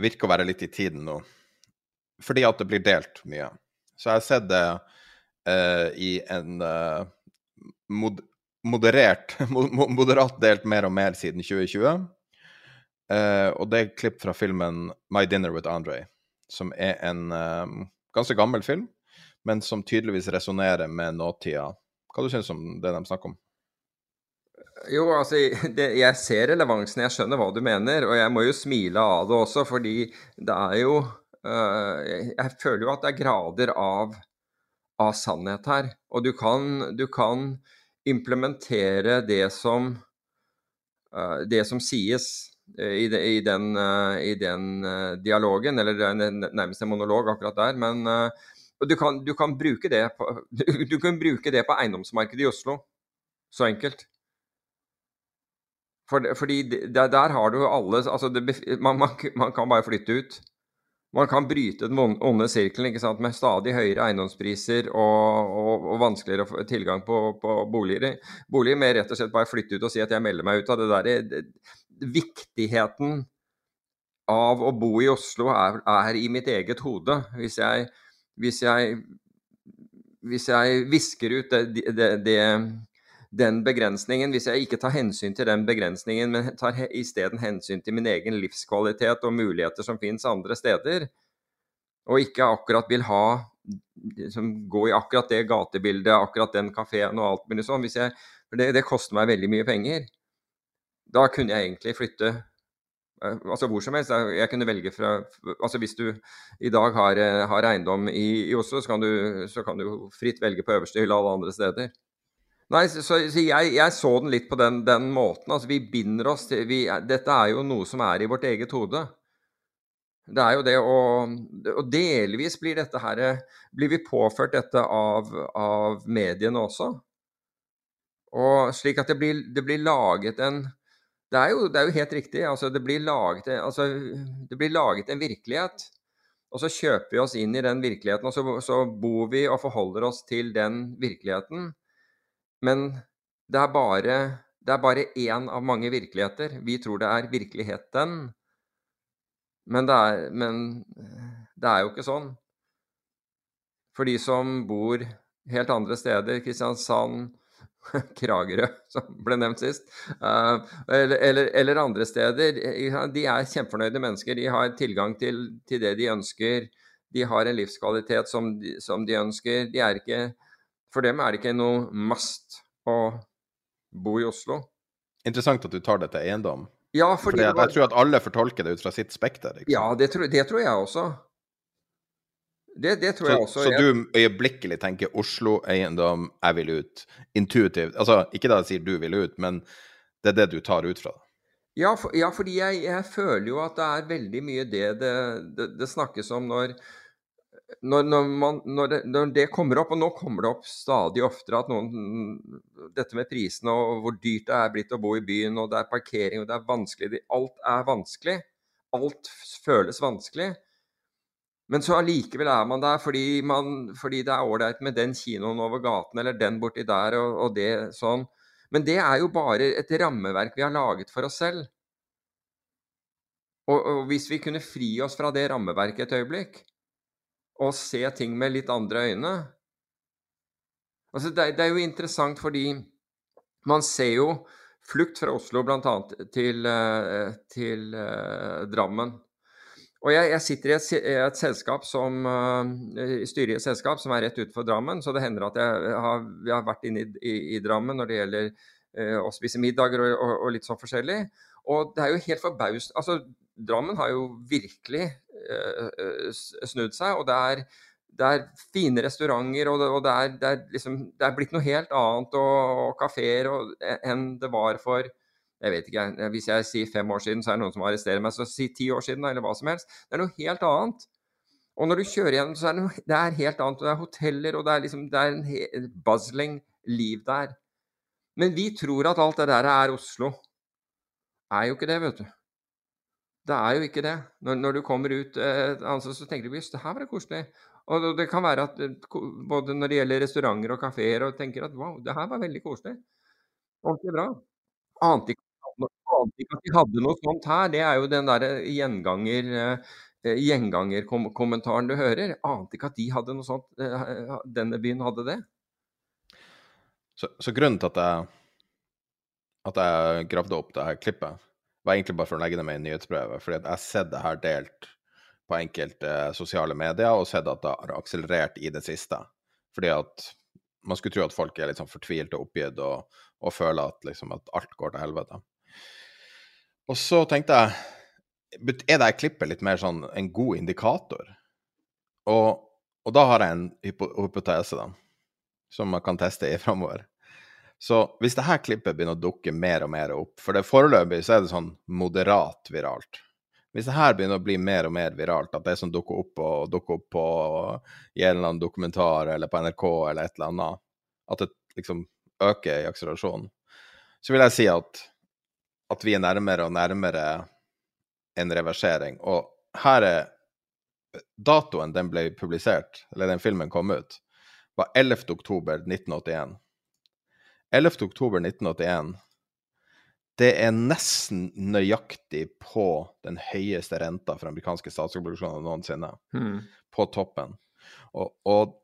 virker å være litt i tiden nå. Fordi at det blir delt mye. Så jeg har sett det uh, i en uh, mod moderert, moderat delt mer og mer siden 2020. Uh, og det er et klipp fra filmen 'My Dinner with Andre', som er en uh, ganske gammel film, men som tydeligvis resonnerer med nåtida. Hva du syns om det de snakker om? Jo, altså, det, jeg ser relevansen, jeg skjønner hva du mener, og jeg må jo smile av det også, fordi det er jo uh, Jeg føler jo at det er grader av, av sannhet her. Og du kan, du kan implementere det som, uh, det som sies i, de, i, den, i den dialogen, eller det er nærmest en monolog akkurat der. men du kan, du, kan det på, du kan bruke det på eiendomsmarkedet i Oslo. Så enkelt. For, fordi der, der, har du alle altså det, man, man, man, kan bare flytte ut. Man kan bryte den onde sirkelen med stadig høyere eiendomspriser og, og, og vanskeligere tilgang på, på boliger. Boliger med rett og slett bare flytte ut og si at jeg melder meg ut av det der. Viktigheten av å bo i Oslo er, er i mitt eget hode. Hvis jeg, hvis jeg, hvis jeg visker ut det, det, det den begrensningen, hvis jeg ikke tar hensyn til den begrensningen, men tar isteden hensyn til min egen livskvalitet og muligheter som finnes andre steder, og ikke akkurat vil ha liksom, gå i akkurat det gatebildet, akkurat den kafeen og alt mulig sånn, jeg, for det, det, koster meg veldig mye penger. Da kunne jeg egentlig flytte eh, altså hvor som helst. Jeg kunne velge fra altså Hvis du i dag har, eh, har eiendom i, i Oslo, så kan, du, så kan, du, fritt velge på øverste hylle alle andre steder. Nei, så, så jeg, jeg, så den litt på den, den måten. Altså, vi binder oss til vi, Dette er jo noe som er i vårt eget hode. Det er jo det å Og delvis blir dette her Blir vi påført dette av, av mediene også? Og slik at det blir, det blir laget en det er, jo, det er, jo, helt riktig. Altså, det, blir laget, altså, det blir laget en virkelighet. Og så kjøper vi oss inn i den virkeligheten, og så, så bor vi og forholder oss til den virkeligheten. Men det er bare det er bare én av mange virkeligheter. Vi tror det er virkeligheten. Men det er, men det er jo ikke sånn. For de som bor helt andre steder, Kristiansand, Kragerø, som ble nevnt sist, uh, eller, eller, eller, andre steder, de er kjempefornøyde mennesker. De har tilgang til, til det de ønsker. De har en livskvalitet som som de ønsker. De ikke for dem er det ikke noe must å bo i Oslo. Interessant at du tar det til eiendom. Ja, fordi, fordi jeg tror at alle fortolker det ut fra sitt spekter. Ja, det tror, det tror, jeg også. Det, det tror så, jeg også. Så du øyeblikkelig tenker Oslo-eiendom, jeg vil ut. Intuitivt. Altså, ikke da jeg sier du vil ut, men det er det du tar ut fra? Ja, for, ja fordi jeg, jeg, føler jo at det er veldig mye det det, det, det snakkes om når når, når, man, når, det, når, det, kommer opp, og nå kommer det opp stadig oftere at noen Dette med prisene og hvor dyrt det er blitt å bo i byen, og det er parkering, og det er vanskelig Alt er vanskelig. Alt føles vanskelig. Men så allikevel er man der fordi, man, fordi det er ålreit med den kinoen over gaten eller den borti der og, og det sånn. Men det er jo bare et rammeverk vi har laget for oss selv. Og, og hvis vi kunne fri oss fra det rammeverket et øyeblikk, og se ting med litt andre øyne. Altså, det, det, er jo interessant fordi man ser jo flukt fra Oslo bl.a. til, eh, til uh, Drammen. Og jeg, jeg sitter i et, et, selskap som uh, styrer i et selskap som er rett utenfor Drammen, så det hender at jeg har, jeg har vært inne i, i, i, Drammen når det gjelder uh, å spise middager og, og, og, litt sånn forskjellig. Og det er jo helt forbausende Altså, Drammen har jo virkelig uh, snudd seg. Og det er, det er fine restauranter, og, det, og det, er, det, er liksom, det, er, blitt noe helt annet og, og kafeer enn det var for jeg vet ikke, Hvis jeg sier fem år siden, så er det noen som arresterer meg. Så si ti år siden, eller hva som helst. Det er noe helt annet. Og når du kjører igjen, så er det, noe, det er helt annet. Og det er hoteller, og det er, liksom, det er en buzzling liv der. Men vi tror at alt det der er Oslo. Er jo ikke det, vet du. Det er jo ikke det. Når, når du kommer ut eh, altså, så tenker du jøss, det her var det koselig. Og det kan være at eh, både når det gjelder restauranter og kafeer, og tenker at wow, det her var veldig koselig. Ordentlig bra. Ante ikke, ante ikke at de hadde noe sånt her. Det er jo den derre gjenganger eh, gjengangerkommentaren du hører. Ante ikke at de hadde noe sånt. Denne byen hadde det. Så, så grunnen til at jeg, at jeg gravde opp det her klippet, var egentlig bare for å legge det med i nyhetsbrevet. fordi at jeg har sett det her delt på enkelte sosiale medier, og sett at det har akselerert i det siste. Fordi at man skulle tro at folk er litt sånn fortvilte og oppgitt og, og føler at, liksom, at alt går til helvete. Og så tenkte jeg Er det klippet litt mer sånn en god indikator? Og, og da har jeg en hypotese, da, som man kan teste i framover. Så hvis det her klippet begynner å dukke mer og mer opp For det foreløpig så er det sånn moderat viralt. Hvis det her begynner å bli mer og mer viralt, at det som dukker opp og dukker opp på i en eller annen dokumentar eller på NRK eller et eller annet, at det liksom øker i akselerasjonen, så vil jeg si at, at vi er nærmere og nærmere en reversering. Og her er datoen den ble publisert, eller den filmen kom ut, var 11. oktober 1981. 11.10.1981, det er nesten nøyaktig på den høyeste renta for amerikanske statsobligasjoner noensinne. Hmm. På toppen. Og, og,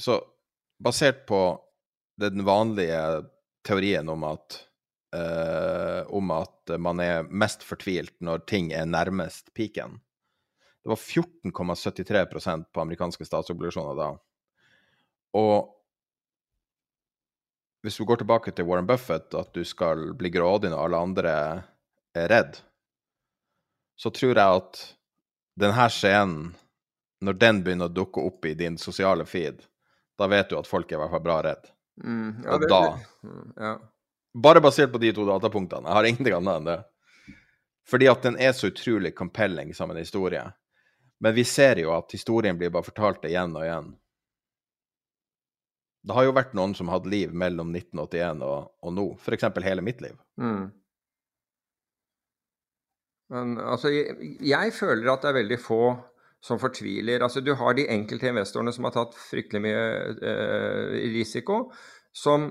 så basert på den vanlige teorien om at, uh, om at man er mest fortvilt når ting er nærmest piken Det var 14,73% på amerikanske statsobligasjoner da. Og hvis du går tilbake til Warren Buffett, at du skal bli grådig når alle andre er redd, så tror jeg at denne scenen, når den begynner å dukke opp i din sosiale feed, da vet du at folk er i hvert fall bra redd. Mm, ja, og da det, ja. Bare basert på de to datapunktene. Jeg har ingenting annet enn det. Fordi at den er så utrolig compelling som en historie. Men vi ser jo at historien blir bare fortalt igjen og igjen. Det har jo vært noen som hatt liv mellom 1981 og, og nå, f.eks. hele mitt liv. Mm. Men altså, jeg, jeg, føler at det er veldig få som fortviler. Altså, du har de enkelte investorene som har tatt fryktelig mye eh, risiko, som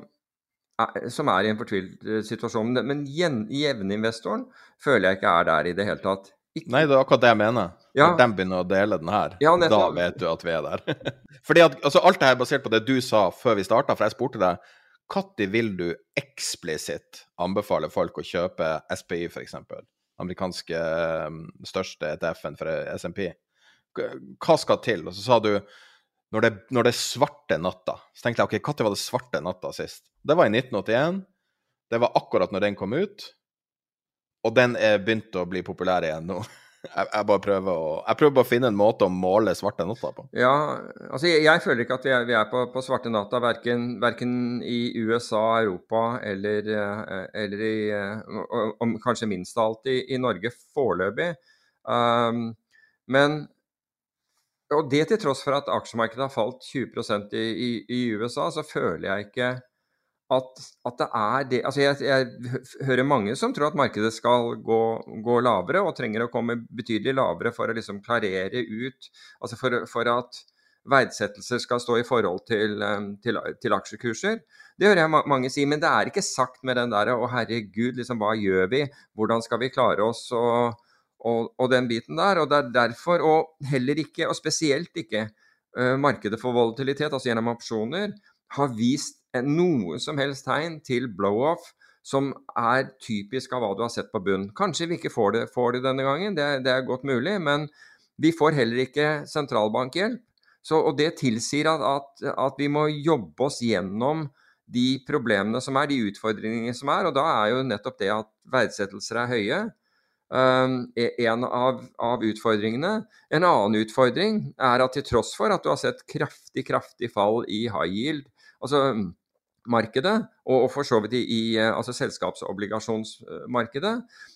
som er, i en fortvilt eh, situasjon. Men jevninvestoren føler jeg ikke er der i det hele tatt. Ikke... Nei, det er akkurat det jeg mener. Ja. At de begynner å dele den her, ja, da vet du at vi er der. Fordi at, altså, Alt det her er basert på det du sa før vi starta, for jeg spurte deg når vil du eksplisitt anbefale folk å kjøpe SPI, f.eks.? Amerikanske um, største ETF-en for SMP. Hva skal til? Og så sa du når det, når det svarte natta. Så tenkte jeg OK, når var det svarte natta sist? Det var i 1981. Det var akkurat når den kom ut. Og den er begynt å bli populær igjen nå. Jeg, jeg, bare prøver å, jeg prøver bare å finne en måte å måle svarte natta på. Ja, altså jeg, jeg føler ikke at vi er, vi er på, på, svarte natta, verken, verken, i USA, Europa eller, eh, eller i og, og, kanskje minst av alt i, i Norge foreløpig. Um, men og det til tross for at aksjemarkedet har falt 20 i, i, i USA, så føler jeg ikke at, at, det er det Altså jeg, jeg, hører mange som tror at markedet skal gå, gå, lavere, og trenger å komme betydelig lavere for å liksom klarere ut Altså for, for at verdsettelser skal stå i forhold til, til, til, aksjekurser. Det hører jeg mange si, men det er ikke sagt med den der 'Å, herregud, liksom, hva gjør vi? Hvordan skal vi klare oss?' og, og, og den biten der. Og det er derfor, og heller ikke, og spesielt ikke, uh, markedet for volatilitet, altså gjennom opsjoner, har vist noe som helst tegn til blow-off som er typisk av hva du har sett på bunn. Kanskje vi ikke får det, får det denne gangen, det, det, er godt mulig. Men vi får heller ikke sentralbankhjelp. Så, og det tilsier at, at, at, vi må jobbe oss gjennom de problemene som er, de utfordringene som er. Og da er jo nettopp det at verdsettelser er høye, en av, av, utfordringene. En annen utfordring er at til tross for at du har sett kraftig, kraftig fall i high yield, altså markedet, og for så vidt i i altså selskapsobligasjonsmarkedet,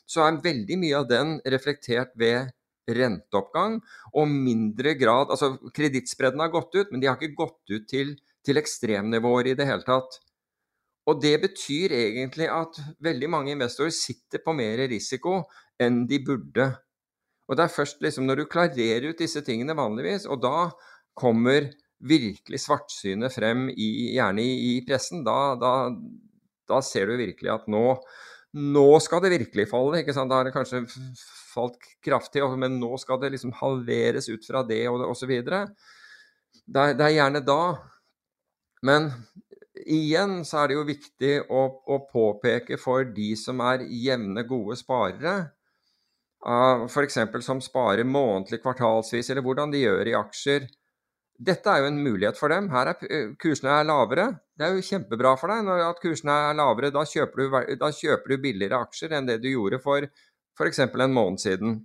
så er veldig mye av den reflektert ved renteoppgang og mindre grad Altså kredittspredden har gått ut, men de har ikke gått ut til, til ekstremnivåer i det hele tatt. Og det betyr egentlig at veldig mange investorer sitter på mer risiko enn de burde. Og det er først liksom når du klarerer ut disse tingene vanligvis, og da kommer virkelig svartsynet frem, i, gjerne i, pressen, da, da, da, ser du virkelig at nå, nå skal det virkelig falle. ikke sant? Da har det kanskje falt kraftig, men nå skal det liksom halveres ut fra det, og osv. Det, det er gjerne da. Men igjen så er det jo viktig å, å påpeke for de som er jevne, gode sparere, f.eks. som sparer månedlig, kvartalsvis, eller hvordan de gjør i aksjer. Dette er jo en mulighet for dem. Her er kursene er lavere. Det er jo kjempebra for deg når at kursene er lavere. Da kjøper, du, da kjøper du billigere aksjer enn det du gjorde for f.eks. en måned siden.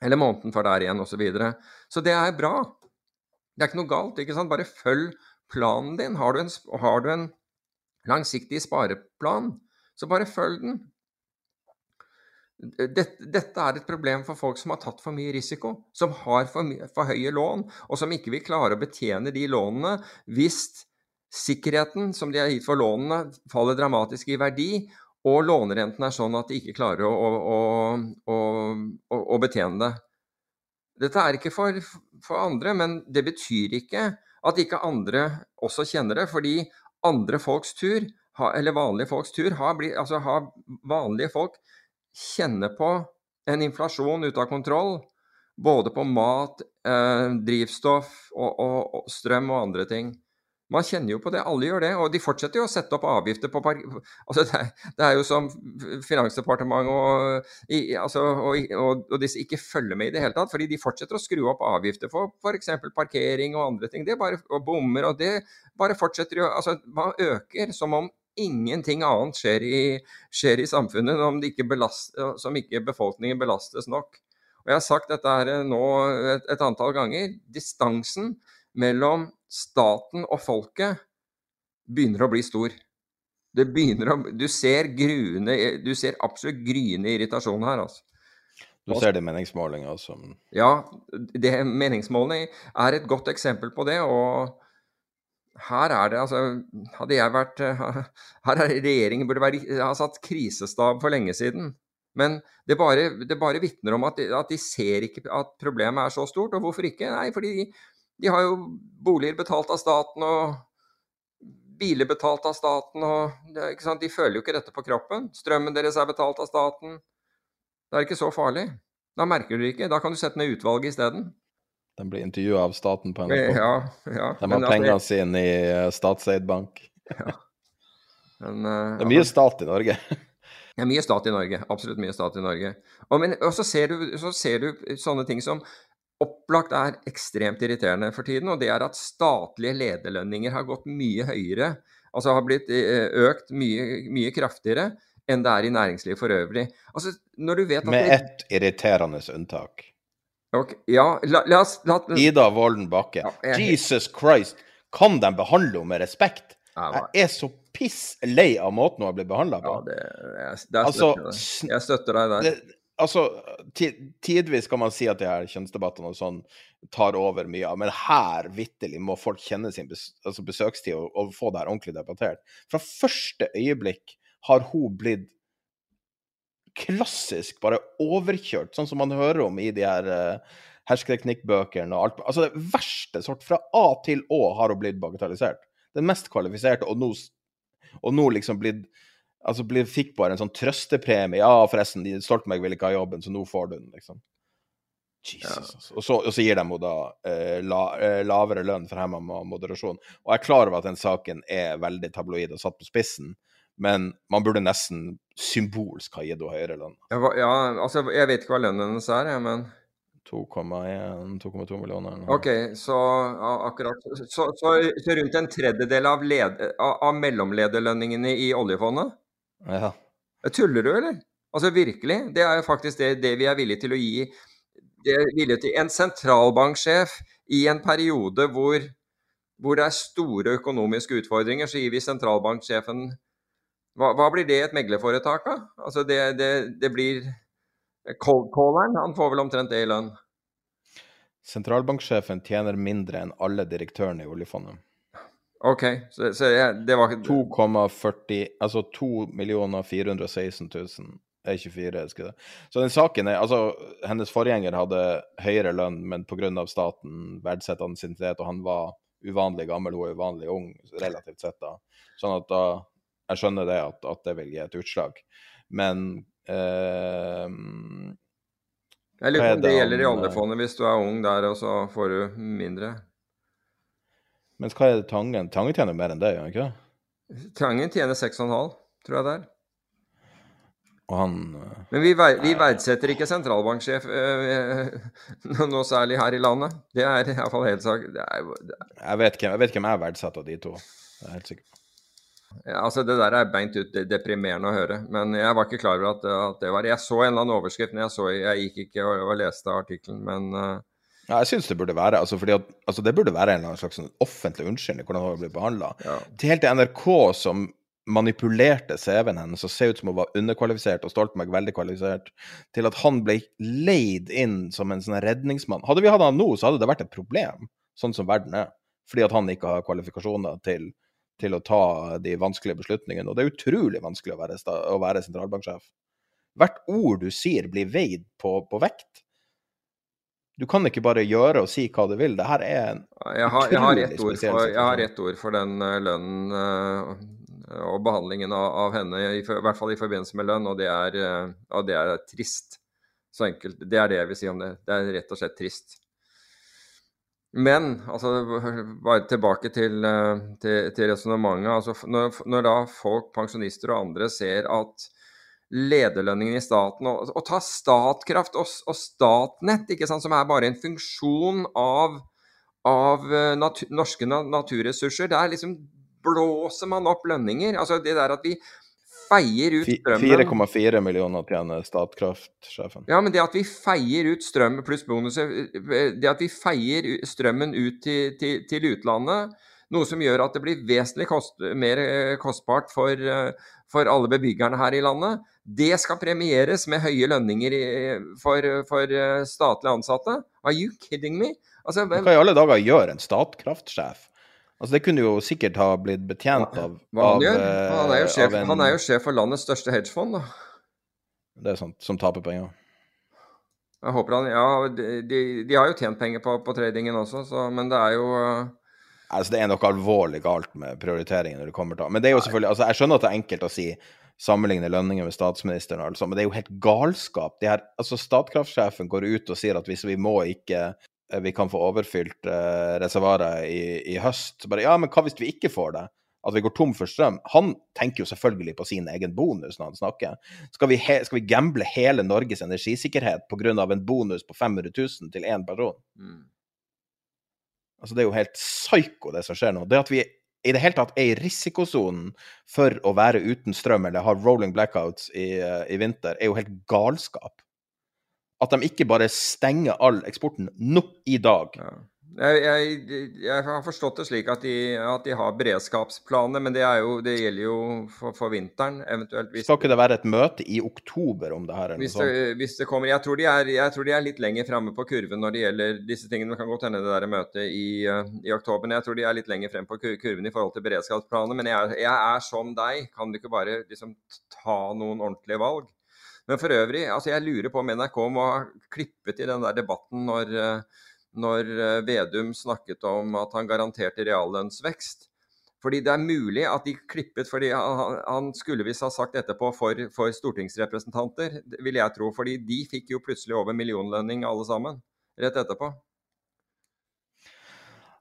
Eller måneden før der igjen, osv. Så, videre. så det er bra. Det er ikke noe galt. ikke sant? Bare følg planen din. Har du en, har du en langsiktig spareplan, så bare følg den. Dette, dette, er et problem for folk som har tatt for mye risiko, som har for, for, høye lån, og som ikke vil klare å betjene de lånene hvis sikkerheten som de har gitt for lånene, faller dramatisk i verdi, og lånerenten er sånn at de ikke klarer å, å, å, å betjene det. Dette er ikke for, for andre, men det betyr ikke at ikke andre også kjenner det. Fordi andre folks tur, eller vanlige folks tur, har, altså har vanlige folk kjenner på en inflasjon ute av kontroll. Både på mat, eh, drivstoff og, og, og, strøm og andre ting. Man kjenner jo på det, alle gjør det. Og de fortsetter jo å sette opp avgifter på park... Altså det, det, er jo som Finansdepartementet og, i, altså, og, og, disse ikke følger med i det hele tatt. Fordi de fortsetter å skru opp avgifter for f.eks. parkering og andre ting. Det bare, og bommer og det bare fortsetter jo Altså man øker som om ingenting annet skjer i, skjer i samfunnet om ikke belast, som ikke befolkningen belastes nok. Og Jeg har sagt dette her nå et, et antall ganger. Distansen mellom staten og folket begynner å bli stor. Det begynner å, du, ser gruene, du ser absolutt gryende irritasjon her. altså. Du ser det i meningsmålinger som Ja, det, meningsmåling er et godt eksempel på det. og her er det altså Hadde jeg vært Her er regjeringen burde være, ha satt krisestab for lenge siden. Men det bare, det bare vitner om at de, at de, ser ikke at problemet er så stort. Og hvorfor ikke? Nei, fordi de har jo boliger betalt av staten og biler betalt av staten. og De føler jo ikke dette på kroppen. Strømmen deres er betalt av staten. Det er ikke så farlig. Da merker du det ikke. Da kan du sette ned utvalget isteden. De blir intervjua av staten på NRK. Ja, ja. De har pengene pengene sine i uh, statseid bank. Ja. Men, uh, det er mye stat i Norge. Det er mye stat i Norge. Absolutt mye stat i Norge. Og, men, og så, ser du, så ser du sånne ting som opplagt er ekstremt irriterende for tiden, og det er at statlige lederlønninger har gått mye høyere, altså har blitt eh, økt mye, mye kraftigere enn det er i næringslivet for øvrig. Altså, når du vet at Med ett irriterende unntak. Okay, ja, la, la, la, Ida Wolden Bakke. Ja, jeg... Jesus Christ, kan de behandle henne med respekt? Jeg er så piss lei av måten hun har blitt behandla på. Ja, det, jeg, det altså, jeg støtter deg der. Det, altså, Tidvis kan man si at de her kjønnsdebattene og sånn tar over mye men her vitterlig må folk kjenne sin bes altså besøkstid og, og, få det her ordentlig debattert. Fra første øyeblikk har hun blitt klassisk bare overkjørt, sånn som man hører om i de her uh, hersketeknikkbøkene og alt. Altså det verste sort. Fra A til Å har hun blitt bagatellisert. Den mest kvalifiserte, og nå, og nå liksom blitt altså ble, fikk bare en sånn trøstepremie. Ja, forresten, Stoltenberg ville ikke ha jobben, så nå får du den, liksom. Jesus, ja. altså. og, så, og, så, gir de henne da eh, la, eh, lavere lønn for hemma moderasjon. Og jeg er klar over at den saken er veldig tabloid og satt på spissen, men man burde nesten symbolsk ha gitt henne høyere lønn. Ja, altså, jeg vet ikke hva lønnen hennes er, jeg, men 2,1-2,2 millioner. OK, så akkurat så, så, så, rundt en tredjedel av, led, av mellomlederlønningene i oljefondet? Ja. Tuller du, eller? Altså virkelig? Det er jo faktisk det, det vi er villige til å gi det er villige til. En sentralbanksjef i en periode hvor, hvor, det er store økonomiske utfordringer, så gir vi sentralbanksjefen Hva, hva blir det et meglerforetak, da? Altså det, det, det blir Cold-calleren, han får vel omtrent det i lønn? Sentralbanksjefen tjener mindre enn alle direktørene i oljefondet. OK, så, så jeg, det var 2,40 Altså 2 416 000 er 24, Skal det. Så den saken er Altså, hennes forgjenger hadde høyere lønn, men pga. staten verdsatte ansiennitet, og han var uvanlig gammel, hun er uvanlig ung, relativt sett, da. Sånn at da Jeg skjønner det, at, at det vil gi et utslag. Men eh, Jeg lurer på om det gjelder i oljefondet hvis du er ung der, og så får du mindre. Men hva er det Tangen Tangen tjener mer enn det, gjør han ikke det? Tangen tjener 6,5, tror jeg det er. Og han eh, Men vi, ver vi verdsetter ikke sentralbanksjef øh, noe særlig her i landet. Det er iallfall helt sagt. Jeg, vet hvem, jeg verdsetter av de to. Det er helt sikker på. Ja, altså Det der er beint ut deprimerende å høre. Men jeg var ikke klar over at, at det var Jeg så en eller annen overskrift, men jeg, så, jeg gikk ikke og, og leste artikkelen. Men uh... Ja, jeg syns det burde være altså fordi at, altså det burde være en eller annen slags sånn offentlig unnskyldning hvordan hun ble behandla. ja. Helt til NRK som manipulerte CV-en hennes og ser ut som hun var underkvalifisert og Stoltenberg veldig kvalifisert, til at han ble leid inn som en sånn redningsmann. Hadde vi hatt han nå, så hadde det vært et problem, sånn som verden er. Fordi at han ikke har kvalifikasjoner til, til å ta de vanskelige beslutningene. Og det er utrolig vanskelig å være, å være sentralbanksjef. Hvert ord du sier, blir veid på, på vekt. Du kan ikke bare gjøre og si hva du vil. Det her er en Jeg har, Utrolig spesiell for, jeg har situasjon. ett ord for den eh, lønnen eh, og behandlingen av, av henne, i, i hvert fall i forbindelse med lønn, og det, er, eh, og det er trist. Så enkelt. Det er det jeg vil si om det. Det er rett og slett trist. Men altså, bare tilbake til, eh, til, til resonnementet. Altså, når, når da folk, pensjonister og andre, ser at lederlønningene i staten, og, og ta Statkraft og, og Statnett, sant, som er bare en funksjon av av eh, norske naturressurser. Der liksom blåser man opp lønninger. Altså det der at vi feier ut strømmen 4,4 millioner tjener Statkraft-sjefen. Ja, men det at vi feier ut strøm pluss bonuser eh, Det at vi feier strømmen ut til, til, til utlandet, noe som gjør at det blir vesentlig kost, mer eh, kostbart for, eh, for alle bebyggerne her i landet, det skal premieres med høye lønninger for, for eh, statlig ansatte? Are you kidding me? Altså, Hva i alle dager gjør en Statkraft-sjef? Altså, det kunne jo sikkert ha blitt betjent av Hva han av, gjør? eh, Han er, jo sjef, en- han er jo sjef for landets største hedgefond, da. Det er sant, som taper penger. Jeg håper han Ja, de, de, har jo tjent penger på, på tradingen også, så, men det er jo uh, Altså, det er noe alvorlig galt med prioriteringen når det kommer til Men det er jo selvfølgelig Altså, jeg skjønner at det er enkelt å si sammenligne lønninger med statsministeren og alt sånt, men det er jo helt galskap. De her, altså, Statkraftsjefen går ut og sier at hvis vi må ikke eh, vi kan få overfylt eh, reservoaret i, i høst. Bare, ja, men hva hvis vi ikke får det? At vi går tom for strøm? Han tenker jo selvfølgelig på sin egen bonus når han snakker. Skal vi, he, skal vi gamble hele Norges energisikkerhet pga. en bonus på 500 000 til én person? mm. Altså, det er jo helt psyko, det som skjer nå. Det at vi i det hele tatt er i risikosonen for å være uten strøm eller ha rolling blackouts i, eh, i vinter, er jo helt galskap. At de ikke bare stenger all eksporten nå i dag. ja. jeg, jeg, jeg har forstått det slik at de, at de har beredskapsplaner, men det, er jo, det gjelder jo for, for vinteren, eventuelt hvis Skal ikke det være et møte i oktober om det her? Hvis det, hvis det kommer jeg tror, de er, jeg tror de er litt lenger framme på kurven når det gjelder disse tingene. Det kan godt hende det der møtet i, eh, i oktober, men jeg tror de er litt lenger frem på kurven i forhold til beredskapsplaner. Men jeg, jeg er som deg. Kan du ikke bare liksom ta noen ordentlige valg? Men for øvrig, altså jeg lurer på om NRK må ha klippet i den der debatten når, eh, når eh, Vedum snakket om at han garanterte reallønnsvekst. Fordi det er mulig at de klippet fordi han, han skulle visst ha sagt etterpå for, for stortingsrepresentanter, vil jeg tro. Fordi de fikk jo plutselig over millionlønning alle sammen rett etterpå.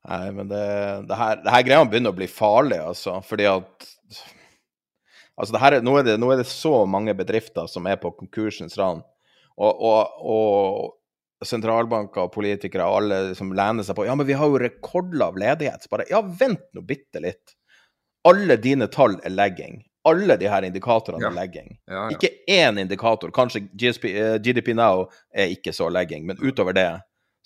Nei, men det, det her, det her greia begynner å bli farlig, altså. Fordi at Altså, er- nå, er det, nå er det så mange bedrifter som er på konkursens rand. Og, og, og sentralbanker og politikere og alle som lener seg på Ja, men vi har jo rekordlav ledighet. Bare Ja, vent nå bitte litt. Alle dine tall er legging. Alle de her indikatorene Ja. er legging. Ja, ja. Ikke én indikator. Kanskje GSP, eh, GDP Now er ikke så legging, men utover det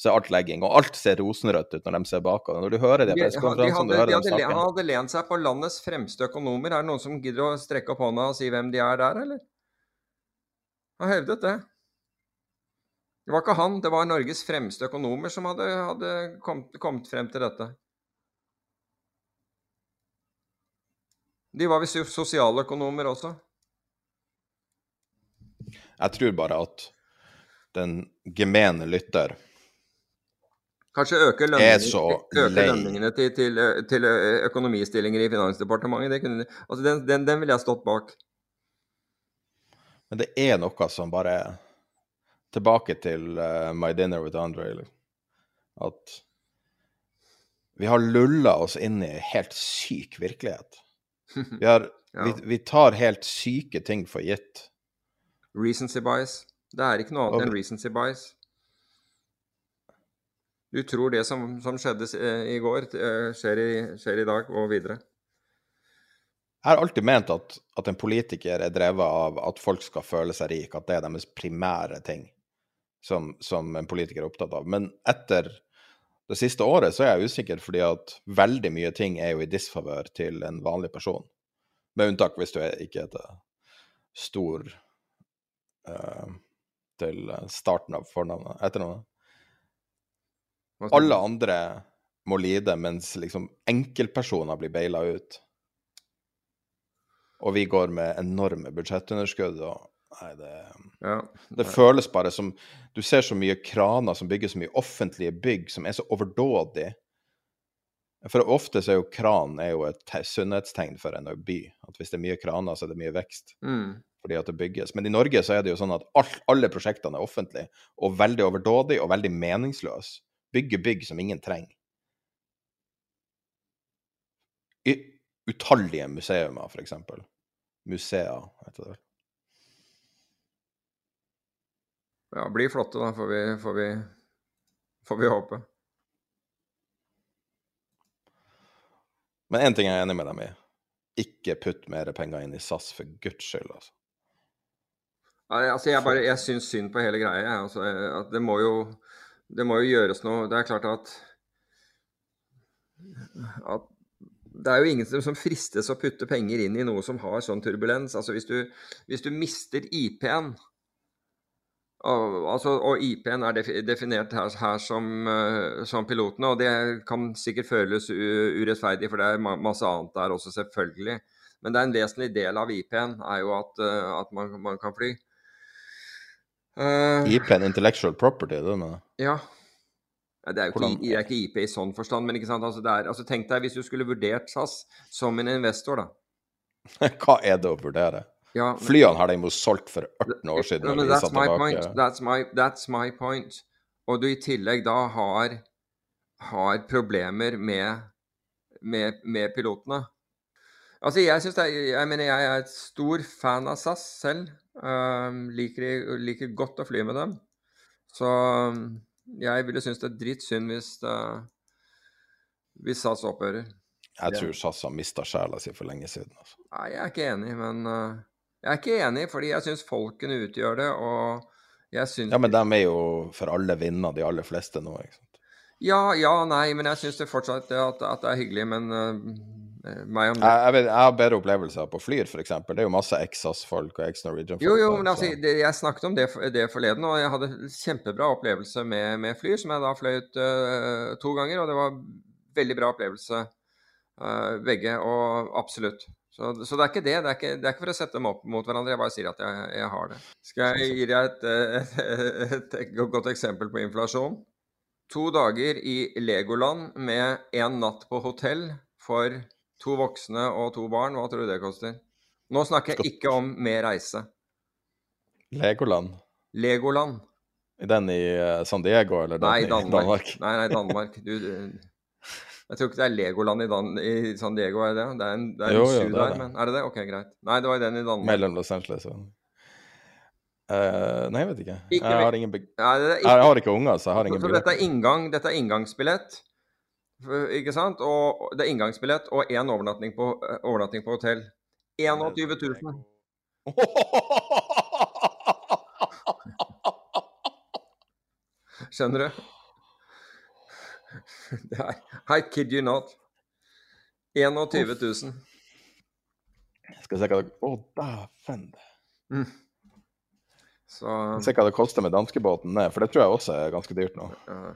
så er alt legging. Og alt ser rosenrødt ut når de ser bakover. Når du hører de De, de, du hører de, hadde, lent seg på landets fremste økonomer. Er det noen som gidder å strekke opp hånda og si hvem de er der, eller? Han hevdet det. Det var ikke han, det var Norges fremste økonomer som hadde, hadde kommet, kommet frem til dette. De var visst sosialøkonomer også. Jeg tror bare at den gemene lytter Kanskje øke lønninger, øke lønningene til, til, til økonomistillinger i Finansdepartementet. Det kunne, altså den, den, den ville jeg stått bak. Men det er noe som bare Tilbake til uh, My Dinner with Andre. Liksom. At vi har lulla oss inn i en helt syk virkelighet. Vi, har, Ja. vi, vi tar helt syke ting for gitt. Recency bias. Det er ikke noe annet enn recency bias. Du tror det som, som skjedde eh, i går, eh, skjer i, skjer i dag og videre. Jeg har alltid ment at, at en politiker er drevet av at folk skal føle seg rik, at det er deres primære ting som, som en politiker er opptatt av. Men etter det siste året så er jeg usikker, fordi at veldig mye ting er jo i disfavør til en vanlig person. Med unntak hvis du er, ikke heter stor uh, til starten av fornavnet. Etternavnet. Alle andre må lide, mens liksom enkeltpersoner blir beila ut. Og vi går med enorme budsjettunderskudd. og Nei, det, Ja. det føles bare som Du ser så mye kraner som bygger så mye offentlige bygg som er så overdådig. For ofte så er jo kran er jo et sunnhetstegn for en by. At hvis det er mye kraner, så er det mye vekst. Mm. Fordi at det bygges. Men i Norge så er det jo sånn at all, alle prosjektene er offentlige, og veldig overdådige og veldig meningsløse. Bygge bygg som ingen trenger. I utallige museumer, for eksempel. Museer, heter det vel. ja, bli flotte, da, får vi, får vi, får vi håpe. Men én ting jeg er enig med dem i. Ikke putt mer penger inn i SAS, for guds skyld, altså. Nei, altså jeg bare, jeg syns synd på hele greia. Altså, det, må jo, det må jo gjøres noe. Det er klart at, at Det er jo ingen som, fristes å putte penger inn i noe som har sånn turbulens. Altså Hvis du, hvis du mister IP-en og, altså, og IP-en er definert her, her som, eh, som pilotene, og det kan sikkert føles urettferdig, for det er ma masse annet der også, selvfølgelig. Men det er en vesentlig del av IP-en er jo at, eh, at man, man kan fly. Uh, IP en intellectual property, det med ja. Ja, Det er jo Hvordan- ikke, er ikke IP i sånn forstand, men? Altså, det er, altså, tenk deg hvis du skulle vurdert SAS som en investor, da. Hva er det å vurdere? Ja, men- Flyene har de jo solgt for 18 år siden. No, that's my. That's my, that's my point. Og du i tillegg da har, har problemer med, med, med pilotene. Altså, jeg det jeg mener, jeg er et stor fan av SAS selv. Um, liker, liker godt å fly med dem. Så jeg ville synes det er dritt synd hvis, uh, hvis SAS opphører. Jeg tror SAS har mista sjela si for lenge siden. Altså. Nei, jeg er ikke enig, men uh, jeg er ikke enig, fordi jeg syns folkene utgjør det, og jeg syns Ja, men de er jo for alle vinner, de aller fleste nå. ikke sant? Ja, ja, nei, men jeg syns det fortsatt at, at det er hyggelig, men uh, meg om det. Jeg, jeg, vet, jeg har bedre opplevelser på Flyr, f.eks. Det er jo masse eks-SAS-folk og ex-Norwegian-folk. Jo, jo, men altså, det, jeg snakket om det, det forleden, og jeg hadde kjempebra opplevelse med, med Flyr, som jeg da fløyt uh, to ganger, og det var veldig bra opplevelse uh, begge, og absolutt. Så, så det er ikke det. Det er ikke, det er ikke for å sette dem opp mot hverandre, jeg bare sier at jeg, jeg har det. Skal jeg gi deg et, et, et, et godt eksempel på inflasjon? To dager i Legoland med én natt på hotell for to voksne og to barn, hva tror du det koster? Nå snakker jeg ikke om med reise. Legoland. Legoland. Den i eh, San Diego, eller den Nei, i Danmark. Nei, nei, Danmark. Du, jeg tror ikke det er Legoland i, Dan i San Diego, er det det? Er en, det er en Jo, jo, det er der, det. men er det det? Ok, greit. Nei, det var den i Danmark. Mellom Los Angeles og Uh, Nei, jeg vet ikke. Ikke jeg, har ingen Nei, er jeg har ikke unger, så jeg har ingen billett. dette er, inngang, dette er inngangsbillett, ikke sant? Og det er inngangsbillett og én overnatting på, eh, overnatting på hotell. 21 000. Skjønner du? Det er, I kid you not. 21 000. Skal se hva det Å, dæven! Mm. Så Se hva det koster med danskebåten ned, for det tror jeg også er ganske dyrt nå. ja,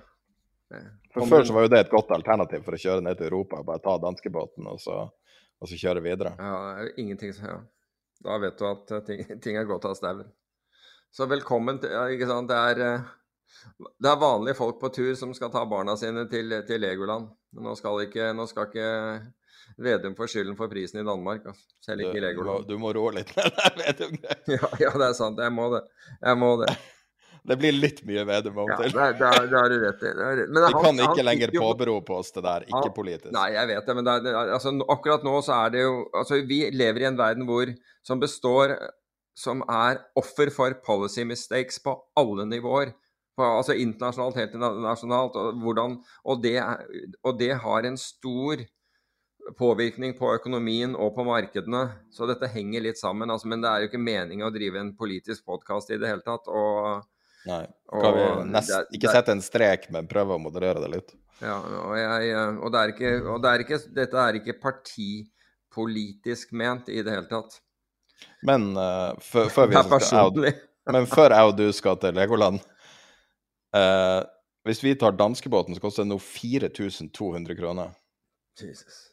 For Før så var jo det et godt alternativ for å kjøre ned til Europa. Bare ta danskebåten og så, og så kjøre videre. Ja, ingenting ja. Da vet du at eh, ting, ting er gått av stauen. Så velkommen til ikke sant? Det er, eh, det er vanlige folk på tur som skal ta barna sine til, til Legoland. Men nå skal ikke, nå skal ikke Vedum få skylden for prisen i Danmark. Altså. Selv ikke i Legoland. Du, du må roe litt ned der, Vedum. Ja, ja, det er sant. Jeg må det. Jeg må det. Det blir litt mye Vedum av og til. Ja, det, har du rett i. Vi kan ikke han, lenger påberope oss det der, ikke politisk. Nei, jeg vet det, men det, altså, akkurat nå så er det jo altså, Vi lever i en verden hvor, som består Som er offer for policy mistakes på alle nivåer. På, altså internasjonalt, helt nasjonalt. Og, hvordan, og, det, og det har en stor påvirkning på økonomien og på markedene. Så dette henger litt sammen. Altså, men det er jo ikke meninga å drive en politisk podkast i det hele tatt. Og, Nei. Kan vi nest, det, ikke sette en strek, men prøve å moderere det litt? Ja, og, jeg, og, det ikke, og det er ikke, dette er ikke partipolitisk ment i det hele tatt. Men uh, før, før vi skal, men før jeg og du skal til Legoland uh, Hvis vi tar danskebåten, så koster det nå 4200 kroner. Jesus.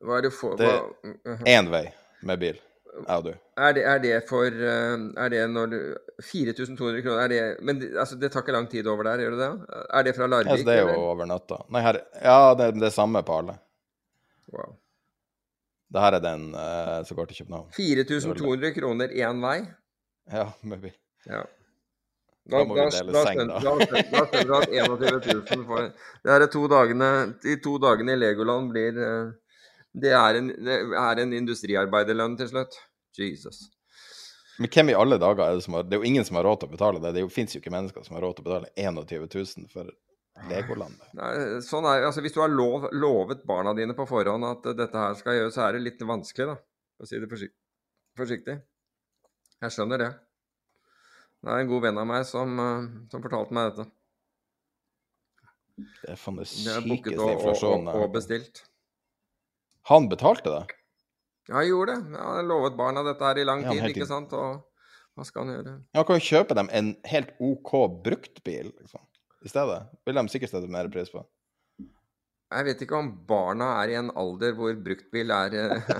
Hva er det for Det er én vei med bil, og du. Er det, er det for eh, Er det når du 4200 kroner, er det Men altså, det tar ikke lang tid over der, gjør det det? Er det fra Larvik? Ja, det er jo eller? over natta. Nei, her Ja, det er det samme på alle. Wow. Det her er den uh, som går til København. 4200 kroner én vei? Ja, maybe. Ja. Da, da må vi dele seng, da. Da skjønner du at 21 000 for de, to dagene, De to dagene i Legoland blir uh, det er en, det er en industriarbeiderlønn til slutt. Jesus. Men hvem i alle dager er det som har Det er jo ingen som har råd til å betale det. Det fins jo ikke mennesker som har råd til å betale 21 000 for Legoland. Nei, sånn er, altså Hvis du har lov, lovet barna dine på forhånd at dette her skal gjøres, så er det litt vanskelig, da. For å si det forsiktig. Jeg skjønner det. Det er en god venn av meg som, eh, som fortalte meg dette. Det er faen det sykeste inflasjonen. Og, og, og bestilt. Han betalte det? Ja, han gjorde det. Han han lovet barna dette her i lang tid, ikke sant. Og hva skal han gjøre? Ja, han kan jo kjøpe dem en helt OK bruktbil liksom. i stedet. Vil de sikkert sette mer pris på. Jeg vet ikke om barna er i en alder hvor bruktbil er,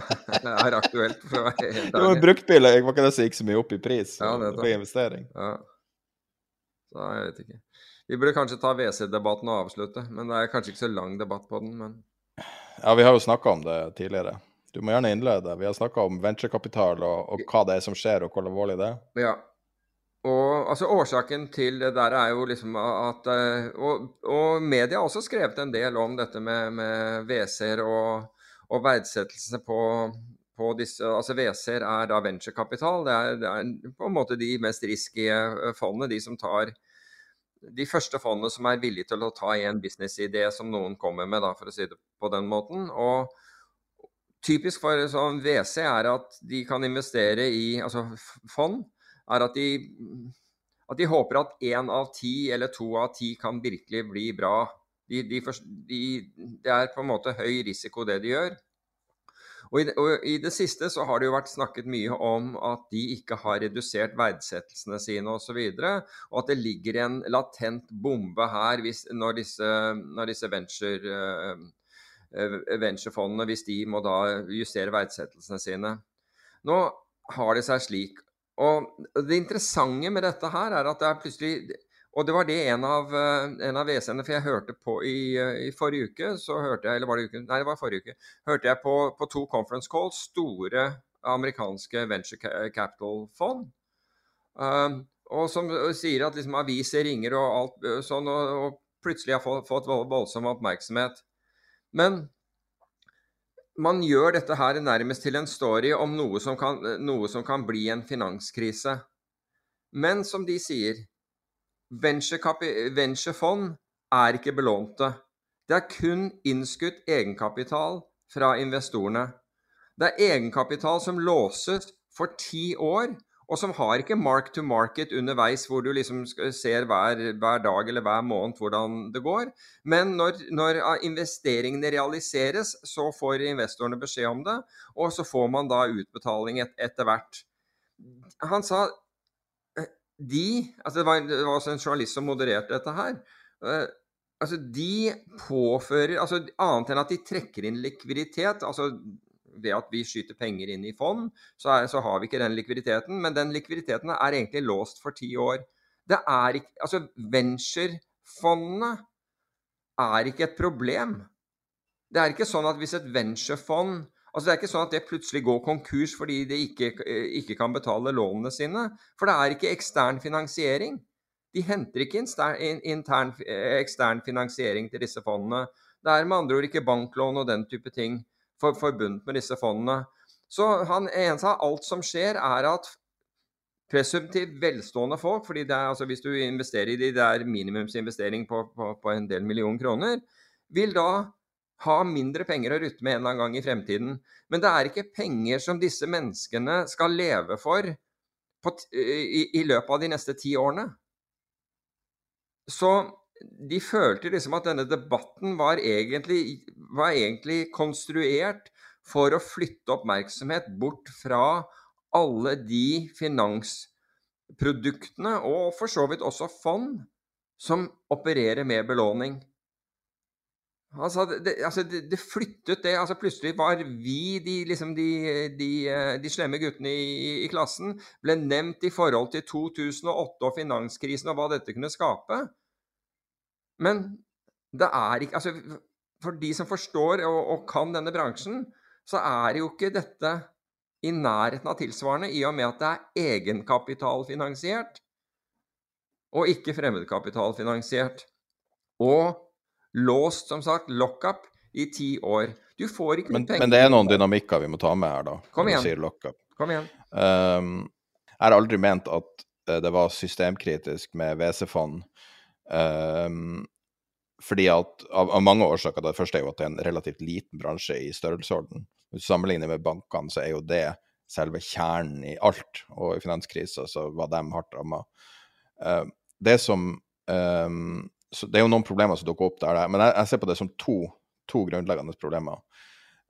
er aktuelt. for å være helt ærlig. bruktbil var ikke det som gikk så mye opp i pris ja, det på investering? Ja. Så jeg vet ikke. Vi burde kanskje ta WC-debatten og avslutte, men det er kanskje ikke så lang debatt på den. men... Ja, vi har jo snakka om det tidligere. Du må gjerne innlede. Vi har snakka om venturekapital og, og, hva det er som skjer, og hvor alvorlig det er. Ja. Og altså, Årsaken til det der er jo liksom at eh, Og, og media har også skrevet en del om dette med, med WC-er og, og verdsettelse på, på disse Altså WC-er er da venturekapital. Det, det, er på en måte de mest risky fondene, de som tar de første fondene som er villige til å ta en businessidé som noen kommer med, da, for å si det på den måten. Og typisk for sånn WC er at de kan investere i altså fond, er at de, at de håper at én av ti eller to av ti kan virkelig bli bra. De, de, det er på en måte høy risiko, det de gjør. Og i, og i, det siste så har det jo vært snakket mye om at de ikke har redusert verdsettelsene sine osv. Og, så og at det ligger en latent bombe her hvis, når disse, når disse venture, uh, venturefondene hvis de må da justere verdsettelsene sine. Nå har det seg slik. Og det interessante med dette her er at det er plutselig og det var det en av, eh, av VC-ene, for jeg hørte på i, eh, i, forrige uke, så hørte jeg, eller var det uken? nei det var forrige uke, hørte jeg på, på to conference calls, store amerikanske venture capital-fond. Um, og som sier at liksom, aviser ringer og alt sånn, og, og plutselig har fått, fått voldsom oppmerksomhet. Men man gjør dette her nærmest til en story om noe som kan, noe som kan bli en finanskrise. Men som de sier, Venturefond er ikke belånte. Det er kun innskutt egenkapital fra investorene. Det er egenkapital som låses for ti år, og som har ikke mark to market underveis, hvor du liksom ser hver, hver dag eller hver måned hvordan det går. Men når, når, investeringene realiseres, så får investorene beskjed om det, og så får man da utbetaling et, etter hvert. Han sa de altså det var, det var, en journalist som modererte dette her. Uh, altså De påfører altså Annet enn at de trekker inn likviditet, altså ved at vi skyter penger inn i fond, så, er, så har vi ikke den likviditeten. Men den likviditeten er egentlig låst for ti år. Det er ikke Altså, venturefondene er ikke et problem. Det er ikke sånn at hvis et venturefond Altså Det er ikke sånn at det plutselig går konkurs fordi de ikke, ikke kan betale lånene sine. For det er ikke ekstern finansiering. De henter ikke intern, ekstern finansiering til disse fondene. Det er med andre ord ikke banklån og den type ting for, forbundet med disse fondene. Så han eneste av alt som skjer, er at presumptivt velstående folk, fordi er, altså hvis du investerer i de, det er minimumsinvestering på, på, på, en del millioner kroner, vil da ha mindre penger å rutte med en eller annen gang i fremtiden. Men det er ikke penger som disse menneskene skal leve for på, i, i, løpet av de neste ti årene. Så de følte liksom at denne debatten var egentlig, var egentlig konstruert for å flytte oppmerksomhet bort fra alle de finansproduktene, og for så vidt også fond, som opererer med belåning. Altså, det, altså, det, det flyttet det altså Plutselig var vi, de, liksom de, de, de slemme guttene i, i, klassen, ble nevnt i forhold til 2008 og finanskrisen og hva dette kunne skape. Men det er ikke Altså, for de som forstår og, og kan denne bransjen, så er jo ikke dette i nærheten av tilsvarende, i og med at det er egenkapitalfinansiert og ikke fremmedkapitalfinansiert. Og låst, som sagt, lockup i ti år. Du får ikke men, penger Men det er noen dynamikker vi må ta med her, da. Kom igjen. Sier. Kom igjen. Um, jeg har aldri ment at uh, det var systemkritisk med WC-fond. Um, fordi at, av, av, mange årsaker. Det første er jo at det er en relativt liten bransje i størrelsesorden. Hvis du sammenligner med bankene, så er jo det selve kjernen i alt. Og i finanskrisa så var de hardt ramma. Uh, det som um, Det er jo noen problemer som dukker opp der, men jeg, jeg ser på det som to, to grunnleggende problemer.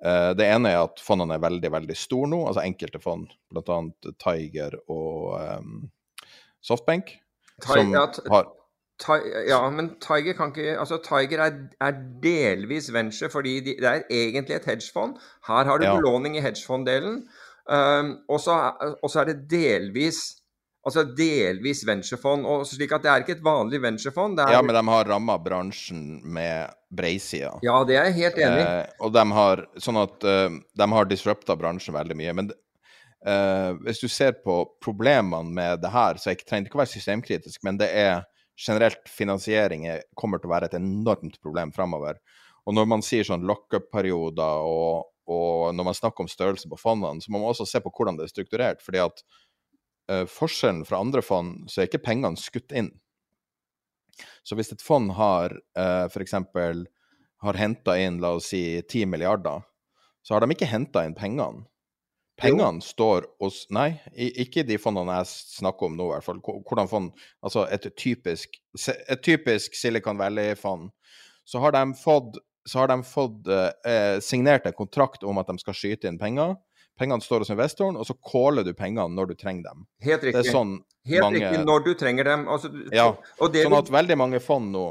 Uh, det ene er at fondene er veldig veldig store nå, altså enkelte fond, bl.a. Tiger og um, Softbank. Som har ja, men Tiger kan ikke Altså, Tiger er, er delvis venture, fordi de, det er egentlig et hedgefond. Her har du ja. belåning i hedgefond-delen. Um, og så er det delvis Altså delvis venturefond. og slik at Det er ikke et vanlig venturefond. Er... Ja, men de har ramma bransjen med breisida. Ja, det er jeg helt enig i. Eh, og de har sånn at uh, de har disrupta bransjen veldig mye. Men uh, hvis du ser på problemene med det her, så jeg trenger det ikke å være systemkritisk, men det er generelt finansiering kommer til å være et enormt problem framover. Og når man sier sånn lockup-perioder, og, og, når man snakker om størrelse på fondene, så må man også se på hvordan det er strukturert. fordi at uh, forskjellen fra andre fond, så er ikke pengene skutt inn. Så hvis et fond har uh, f.eks. har henta inn, la oss si, 10 milliarder, så har de ikke henta inn pengene. Pengene står hos Nei, ikke de fondene jeg snakker om nå, i hvert fall. Hvordan fond Altså et typisk, et typisk Silicon Valley-fond. Så har de fått, har de fått eh, signert en kontrakt om at de skal skyte inn penger. Pengene står hos investoren, og så caller du pengene når du trenger dem. Helt riktig. Det sånn Helt mange... riktig, når du trenger dem. Altså, ja, sånn at veldig mange fond nå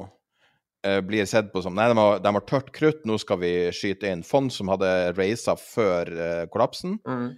eh, blir sett på som Nei, de har, de har, tørt krutt, nå skal vi skyte inn fond som hadde raisa før eh, kollapsen. Mm.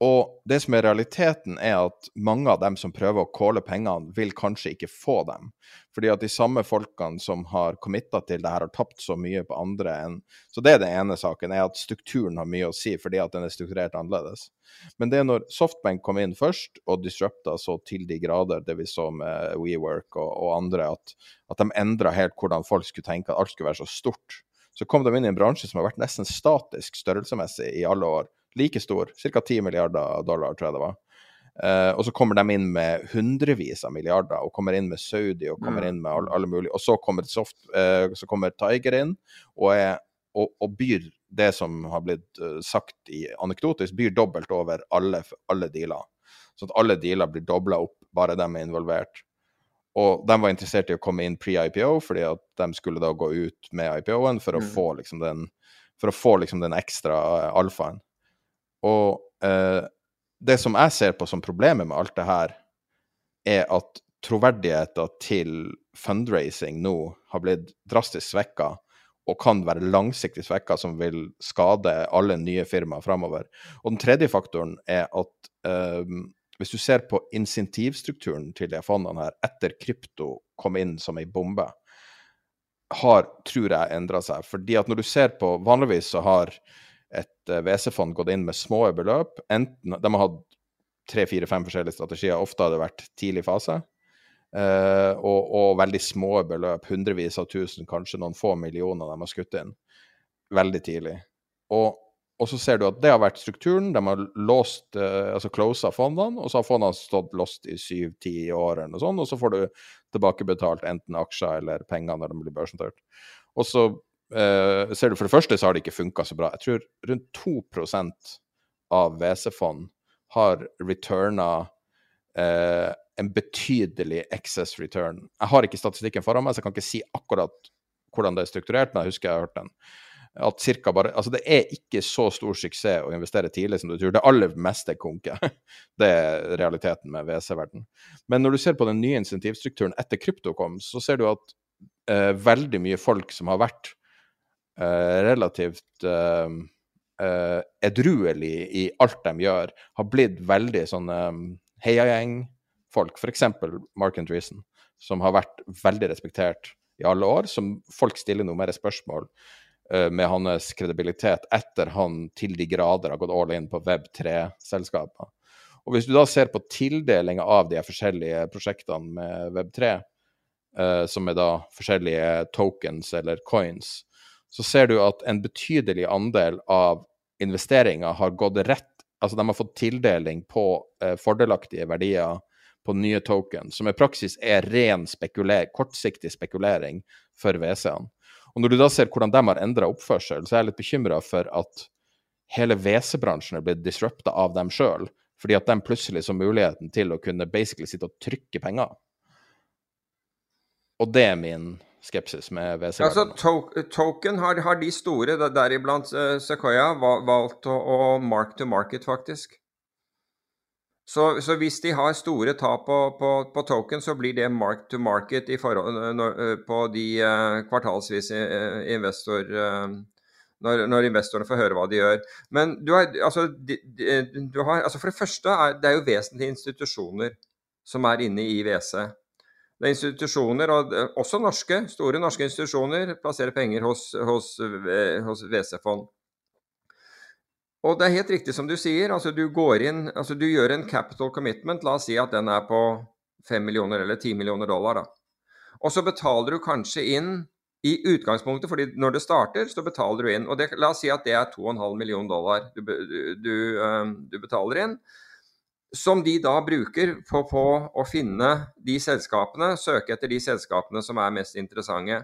Og det som er realiteten, er at mange av dem som prøver å calle pengene, vil kanskje ikke få dem. Fordi at de samme folkene som har committa til det her, har tapt så mye på andre enn Så det er den ene saken, er at strukturen har mye å si, fordi at den er strukturert annerledes. Men det er når Softbank kom inn først og disrupta så til de grader, det vi så med WeWork og, og andre, at, at de endra helt hvordan folk skulle tenke at alt skulle være så stort. Så kom de inn i en bransje som har vært nesten statisk størrelsesmessig i alle år like stor, ca. 10 milliarder dollar, tror jeg det var. Uh, og så kommer de inn med hundrevis av milliarder, og kommer inn med Saudi og kommer mm. inn med alle, alle mulige. Og så kommer, soft, uh, så kommer Tiger inn og, er, og, og, byr det som har blitt uh, sagt i anekdotisk, byr dobbelt over alle, alle dealer. Sånn at alle dealer blir dobla opp, bare de er involvert. Og de var interessert i å komme inn pre-IPO, fordi at de skulle da gå ut med IPO-en for, mm. få liksom den, for å få liksom den ekstra alfaen. Og eh, det som jeg ser på som problemet med alt det her, er at troverdigheten til fundraising nå har blitt drastisk svekka, og kan være langsiktig svekka, som vil skade alle nye firmaer framover. Og den tredje faktoren er at eh, hvis du ser på insentivstrukturen til de fondene her etter krypto kom inn som ei bombe, har, tror jeg, endra seg. Fordi at når du ser på Vanligvis så har et WC-fond gått inn med små beløp. Enten, de har hatt tre, fire, fem forskjellige strategier. Ofte har det vært tidlig fase. Uh, og, og, veldig små beløp. Hundrevis av tusen, kanskje noen få millioner de har skutt inn. Veldig tidlig. Og og så ser du at det har vært strukturen. De har låst, uh, altså closa fondene, og så har fondene stått låst i syv-ti år, eller noe sånt, og så får du tilbakebetalt enten aksjer eller penger når de blir børsnotert. Og så eh, ser du for det første så har det ikke funka så bra. Jeg tror rundt 2% av WC-fond har returna uh, en betydelig excess return. Jeg har ikke statistikken foran meg, så jeg kan ikke si akkurat hvordan det er strukturert, men jeg husker jeg har hørt den at cirka bare Altså, det er ikke så stor suksess å investere tidlig som du tror. Det aller meste konker. Det er realiteten med WC-verden. Men når du ser på den nye insentivstrukturen etter krypto kom, så ser du at eh, veldig mye folk som har vært eh, relativt eh, eh edruelig i alt de gjør, har blitt veldig sånne heiagjengfolk. F.eks. Mark Andreessen, som har vært veldig respektert i alle år, som folk stiller noe mer spørsmål uh, med hans kredibilitet etter han til de grader har gått all in på Web3-selskaper. Og Hvis du da ser på tildelinga av de forskjellige prosjektene med Web3, uh, som er da forskjellige tokens eller coins, så ser du at en betydelig andel av investeringer har gått rett Altså de har fått tildeling på eh, fordelaktige verdier på nye token, som i praksis er ren spekuler kortsiktig spekulering for WC-ene. Og når du da ser hvordan de har endra oppførsel, så er jeg litt bekymra for at hele WC-bransjen er blitt disrupta av dem sjøl, fordi at de plutselig så muligheten til å kunne basically sitte og trykke penger. Og det er min skepsis med WC. Altså, to token har, har, de store, deriblant uh, Sequoia, valgt å, å mark to market, faktisk. Så, så, hvis de har store tap på, på, på, token, så blir det mark to market forhold, når, på de uh, kvartalsvise uh, investor... Uh, når, når, investorene får høre hva de gjør. Men du har, altså, de, de, du har, altså For det første er det er jo vesentlige institusjoner som er inne i WC. Det er institusjoner, og også norske, store norske institusjoner, plasserer penger hos, hos, hos WC-fond. Og det er helt riktig som du sier. altså Du går inn, altså du gjør en capital commitment. La oss si at den er på 5 millioner eller 10 millioner dollar. da. Og så betaler du kanskje inn i utgangspunktet, fordi når det starter, så betaler du inn. og det, La oss si at det er 2,5 millioner dollar du, du, du, betaler inn. Som de da bruker på, på å finne de selskapene, søke etter de selskapene som er mest interessante.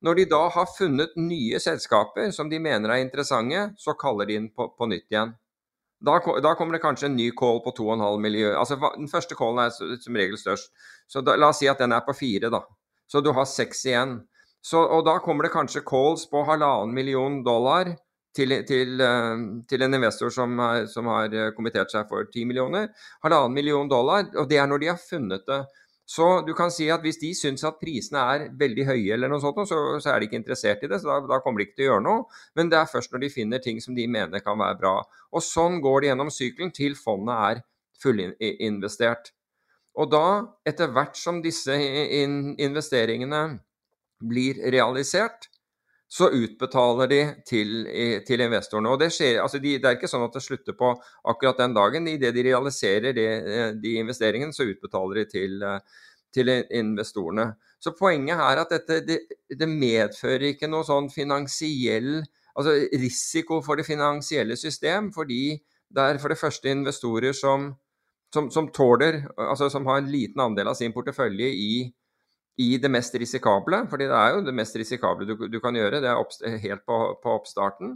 Når de da har funnet nye selskaper som de mener er interessante, så kaller de inn på, på nytt igjen. Da, da, kommer det kanskje en ny call på 2,5 miljø. Altså, den første callen er som regel størst. Så da, La oss si at den er på fire, da. Så du har seks igjen. Så, og da kommer det kanskje calls på halvannen million dollar til, til, eh, til en investor som, som har kommittert seg for 10 millioner. Halvannen million dollar, og det er når de har funnet det. Så du kan si at hvis de syns at prisene er veldig høye, eller noe sånt, så, så er de ikke interessert i det. så da, da, kommer de ikke til å gjøre noe. Men det er først når de finner ting som de mener kan være bra. Og sånn går det gjennom sykelen til fondet er fullinvestert. Og da, etter hvert som disse investeringene blir realisert, så utbetaler de til, til investorene. Og det, skjer, altså de, det er ikke sånn at det slutter på akkurat den dagen. Idet de realiserer de, de investeringene, så utbetaler de til, til, investorene. Så poenget er at dette det, det medfører ikke noe sånn finansiell Altså risiko for det finansielle system, fordi det er for det første investorer som, som, som tåler Altså som har en liten andel av sin portefølje i i det mest risikable, fordi det er jo det mest risikable du, du kan gjøre. Det er helt på, på oppstarten.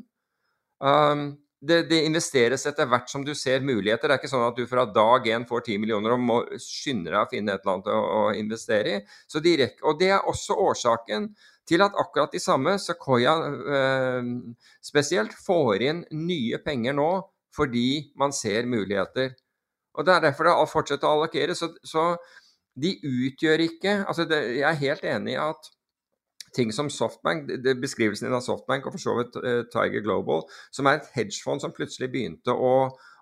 Um, det, det, investeres etter hvert som du ser muligheter. Det er ikke sånn at du fra dag én får 10 millioner og må skynde deg å finne et eller annet å, å investere i. De og det er også årsaken til at akkurat de samme, Sequoia eh, spesielt, får inn nye penger nå fordi man ser muligheter. Og Det er derfor det fortsetter å allokere. Så, så de utgjør ikke altså det, Jeg er helt enig i at ting som Softbank, det, beskrivelsen din av Softbank og for så vidt uh, Tiger Global, som er et hedgefond som plutselig begynte å,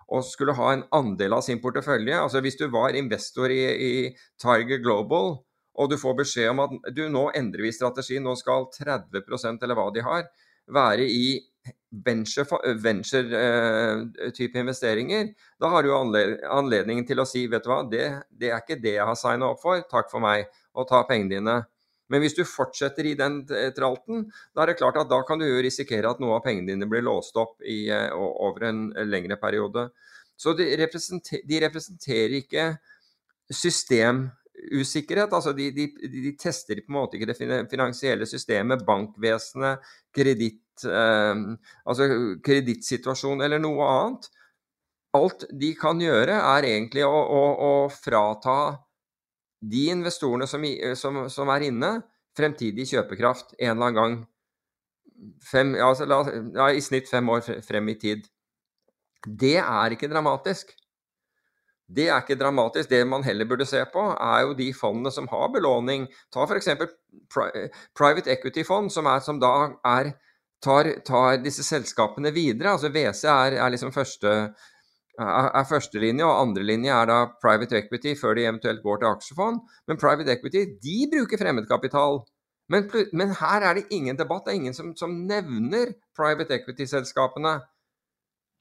å skulle ha en andel av sin portefølje. Altså Hvis du var investor i, i Tiger Global, og du får beskjed om at du nå endrer vi strategi, nå skal 30% eller hva de har, være i venture-type venture, investeringer, da har du anledningen til å si vet du hva, det, det er ikke det jeg har signa opp for, takk for meg, og ta pengene dine. Men hvis du fortsetter i den tralten, da er det klart at da kan du jo risikere at noe av pengene dine blir låst opp i, over en lengre periode. Så de representerer, de representerer ikke system usikkerhet. Altså de, de, de, tester på en måte ikke det finansielle systemet, bankvesenet, kreditt, eh, altså kredittsituasjonen eller noe annet. Alt de kan gjøre, er egentlig å, å, å frata de investorene som, som, som, er inne, fremtidig kjøpekraft en eller annen gang. Fem, altså, ja, I snitt fem år frem i tid. Det er ikke dramatisk. Det er ikke dramatisk. Det man heller burde se på, er jo de fondene som har belåning. Ta f.eks. private equity-fond, som, som, da er, tar, tar, disse selskapene videre. Altså WC er, er liksom første, er førstelinje, og andrelinje er da private equity før de eventuelt går til aksjefond. Men private equity de bruker fremmedkapital. Men, men her er det ingen debatt. Det er ingen som, som nevner private equity-selskapene.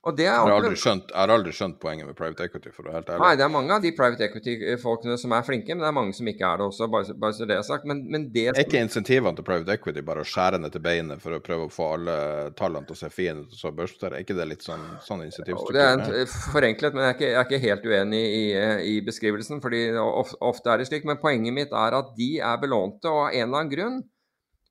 Jeg har, aldri skjønt, jeg, har aldri skjønt, poenget med private equity. for å være helt ærlig. Nei, det er mange av de private equity-folkene som er flinke, men det er mange som ikke er det også. bare, bare så det er sagt. Men, men det Er ikke insentivene til private equity bare å skjære ned til beinet for å prøve å få alle tallene til å se fine ut og så børstere? Er ikke det litt sånn, sånn insentivstruktur? Det er en, forenklet, men jeg er, ikke, jeg er ikke helt uenig i, i, beskrivelsen. fordi ofte er det slik. Men poenget mitt er at de er belånte, og av en eller annen grunn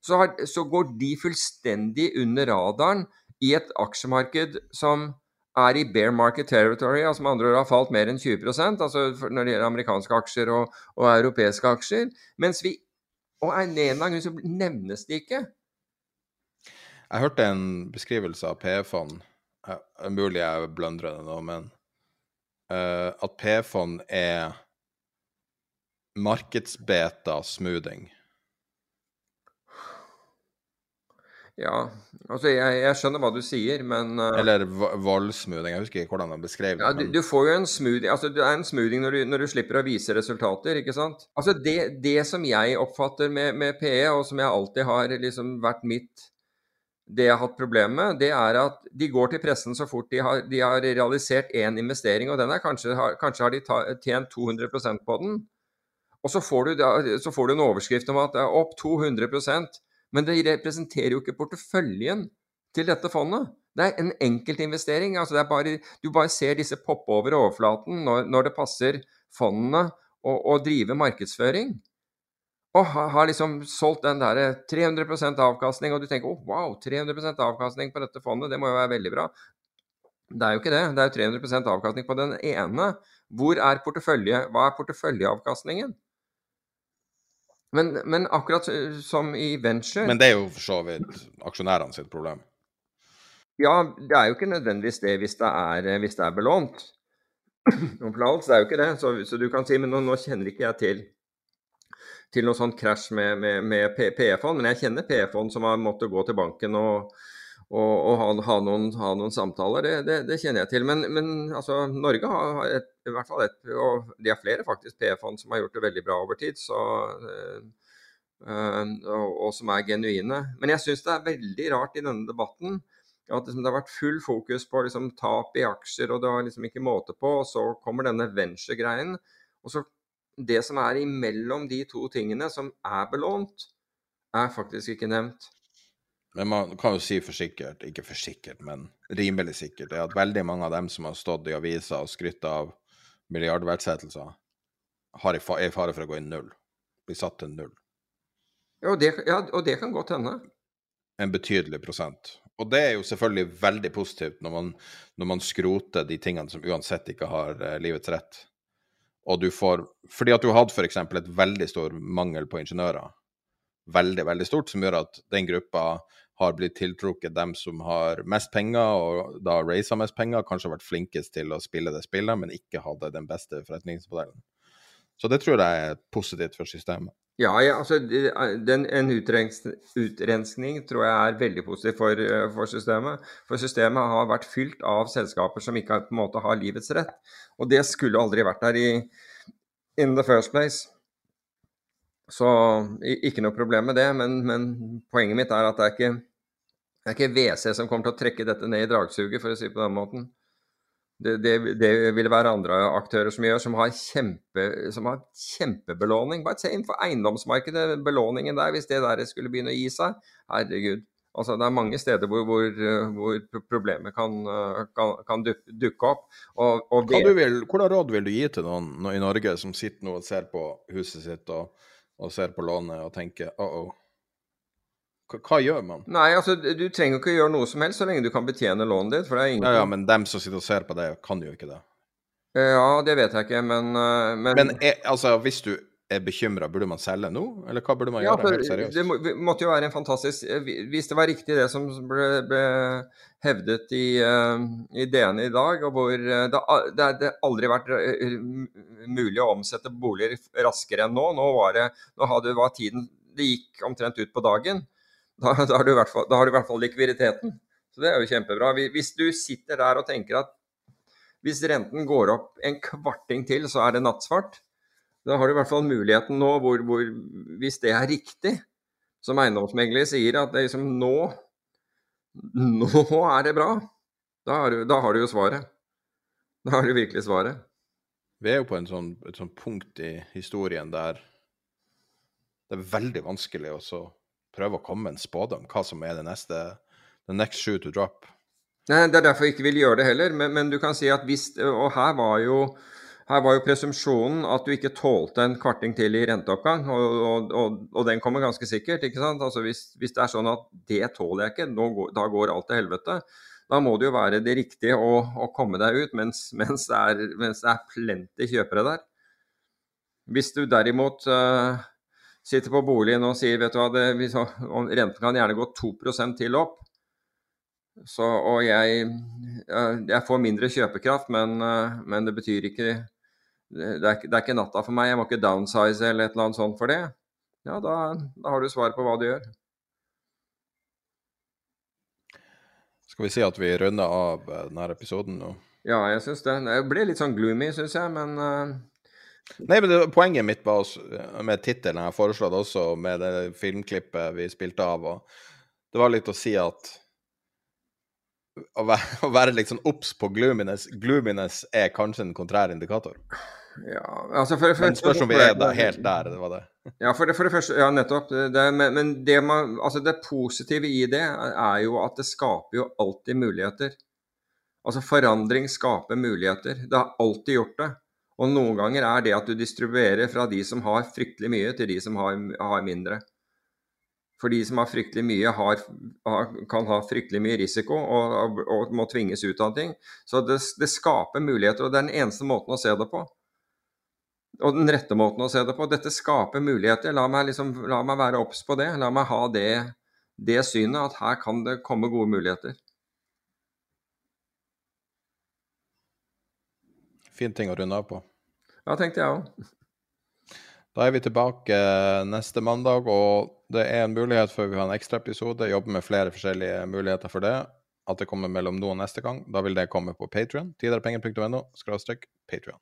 så, har, så går de fullstendig under radaren i et aksjemarked som er i bear market territory, altså med andre ord har falt mer enn 20 altså når det gjelder amerikanske aksjer og, og europeiske aksjer. Mens vi Og en eller annen grunn så nevnes det ikke. Jeg hørte en beskrivelse av PE-fond. Mulig jeg blundrer det nå, men uh, at PE-fond er markedsbeta smoothing. Ja, altså jeg, jeg, skjønner hva du sier, men uh, Eller valgsmoothing, jeg husker ikke hvordan han beskrev det. Ja, du, du, får jo en smoothing altså det er en smoothing når du, når du, slipper å vise resultater, ikke sant. Altså det, det som jeg oppfatter med, med, PE, og som jeg alltid har liksom vært mitt Det jeg har hatt problemer med, det er at de går til pressen så fort de har, de har realisert én investering, og den er kanskje, har, kanskje har de ta, tjent 200% på den. Og så får, du, så får du en overskrift om at det er opp 200 men det representerer jo ikke porteføljen til dette fondet. Det er en enkeltinvestering. Altså bare, du bare ser disse poppe over overflaten når, når det passer fondene å, å, drive markedsføring. Og har, liksom solgt den der 300% avkastning, og du tenker oh, wow, 300% avkastning på dette fondet, det må jo være veldig bra. Det er jo ikke det. Det er jo 300% avkastning på den ene. Hvor er portefølje? Hva er porteføljeavkastningen? Men, men, akkurat som i venture Men det er jo for så vidt aksjonærene sitt problem? Ja, det er jo ikke nødvendigvis det hvis det er, hvis det er belånt. Alt, det er jo ikke det. Så, så, du kan si Men nå, nå kjenner ikke jeg til, til noe sånt krasj med, med, med PE-fond, men jeg kjenner PE-fond som har måttet gå til banken og, og, og ha, ha, noen, ha, noen, samtaler. Det, det, det, kjenner jeg til. Men, men altså, Norge har et, i hvert fall et, og de har flere faktisk PF-fond som har gjort det veldig bra over tid. Så, øh, og, og, som er genuine. Men jeg syns det er veldig rart i denne debatten at liksom, det har vært full fokus på liksom, tap i aksjer, og det har liksom ikke måte på. Og så kommer denne venture-greien. Og så det som er imellom de to tingene, som er belånt, er faktisk ikke nevnt. Men man kan jo si for sikkert, ikke for sikkert, men rimelig sikkert, er at veldig mange av dem som har stått i aviser og skrytt av milliardverdsettelser, er i fare for å gå i null. Blir satt til null. Ja, og det, ja, og det kan godt hende. En betydelig prosent. Og det er jo selvfølgelig veldig positivt når man, når man skroter de tingene som uansett ikke har eh, livets rett. Og du får Fordi at du hadde f.eks. et veldig stor mangel på ingeniører. Veldig, veldig stort, som gjør at den gruppa har blitt tiltrukket dem som har mest penger, og da raisa mest penger, kanskje har vært flinkest til å spille det spillet, men ikke hadde den beste forretningsmodellen. Så det tror jeg er positivt for systemet. Ja, ja altså den, en utrens, utrenskning tror jeg er veldig positiv for, eh, for, systemet. For systemet har vært fylt av selskaper som ikke på en måte har livets rett. Og det skulle aldri vært der i in the first place. Så ikke noe problem med det, men, men poenget mitt er at det er, ikke, det er ikke WC som kommer til å trekke dette ned i dragsuget, for å si det på den måten. Det, det, det, vil være andre aktører som gjør, som har, kjempe, som har kjempebelåning. Bare se innenfor eiendomsmarkedet, belåningen der, hvis det der skulle begynne å gi seg. Herregud. Altså, det er mange steder hvor, hvor, hvor problemet kan, kan, kan, dukke opp. Og, og vil, hvordan råd vil du gi til noen i Norge som sitter nå og ser på huset sitt og, og ser på lånet og tenker uh -oh, hva gjør man? Nei, altså Du trenger ikke gjøre noe som helst så lenge du kan betjene lånet ditt. for det er ingen... Ja, ja, Men dem som sitter og ser på det, kan jo ikke det. Ja, det vet jeg ikke, men eh, Men, men er, altså, hvis du er bekymra, burde man selge nå? Eller hva burde man ja, gjøre? helt seriøst? Det må, måtte jo være en fantastisk eh, Hvis det var riktig det som ble, ble hevdet i, uh, i, DN i dag, og hvor det, det, det aldri vært mulig å omsette boliger raskere enn nå. Nå, var det, nå hadde, var tiden Det gikk omtrent ut på dagen. Da, da, har fall, da, har du i hvert fall likviditeten. Så det er jo kjempebra. Hvis du sitter der og tenker at hvis renten går opp en kvarting til, så er det nattsvart. Da har du i hvert fall muligheten nå, hvor, hvor, hvis det er riktig, som eiendomsmegler sier, at det liksom nå Nå er det bra. Da har, du, da har du jo svaret. Da har du virkelig svaret. Vi er jo på sånn, et sånt punkt i historien der det er veldig vanskelig å prøve å komme med en spådom hva som er det neste the next shoe to drop. Nei, Det er derfor jeg ikke vil gjøre det heller. Men, men du kan si at hvis Og her var jo her var jo presumpsjonen at du ikke tålte en kvarting til i renteoppgang, og, og, og, og den kommer ganske sikkert. ikke sant? Altså hvis, hvis, det er sånn at det tåler jeg ikke, går, da går alt til helvete. Da må det jo være det riktige å, å komme deg ut mens, mens, det er, mens, det er, plenty kjøpere der. Hvis du derimot uh, sitter på boligen og sier vet du hva, det, renten kan gjerne gå 2% til opp. Så, og jeg, jeg, får mindre kjøpekraft, men, men det betyr ikke det er, det er, ikke natta for meg. Jeg må ikke downsize eller et eller annet sånt for det. Ja, da, da har du svar på hva du gjør. Skal vi si at vi runder av eh, denne episoden nå? Ja, jeg syns det. Det ble litt sånn gloomy, syns jeg, men uh, Nei, men det, Poenget mitt var også, med tittelen jeg foreslått også, med det filmklippet vi spilte av, og det var litt å si at å være, å være sånn obs på gloominess Gloominess er kanskje en kontrær indikator. Ja, altså for, for, Men spørs om vi er der, helt der, det var det. Ja, for det, for det første, ja, nettopp. Det, men, men det, man, altså det positive i det er jo at det skaper jo alltid muligheter. Altså forandring skaper muligheter. Det har alltid gjort det. Og noen ganger er det at du distribuerer fra de som har fryktelig mye, til de som har, har mindre. For de som har fryktelig mye, har, kan ha fryktelig mye risiko og, og, og må tvinges ut av ting. Så det, det, skaper muligheter, og det er den eneste måten å se det på. Og den rette måten å se det på. Dette skaper muligheter. La meg, liksom, la meg være obs på det. La meg ha det, det synet, at her kan det komme gode muligheter. Fin ting å runde av på. Ja, tenkte jeg òg. Da er vi tilbake neste mandag, og det er en mulighet for vi har en ekstraepisode. Jobber med flere forskjellige muligheter for det. At det kommer mellom nå og neste gang. Da vil det komme på Patrion. Tiderpenger.no skråstrek Patrion.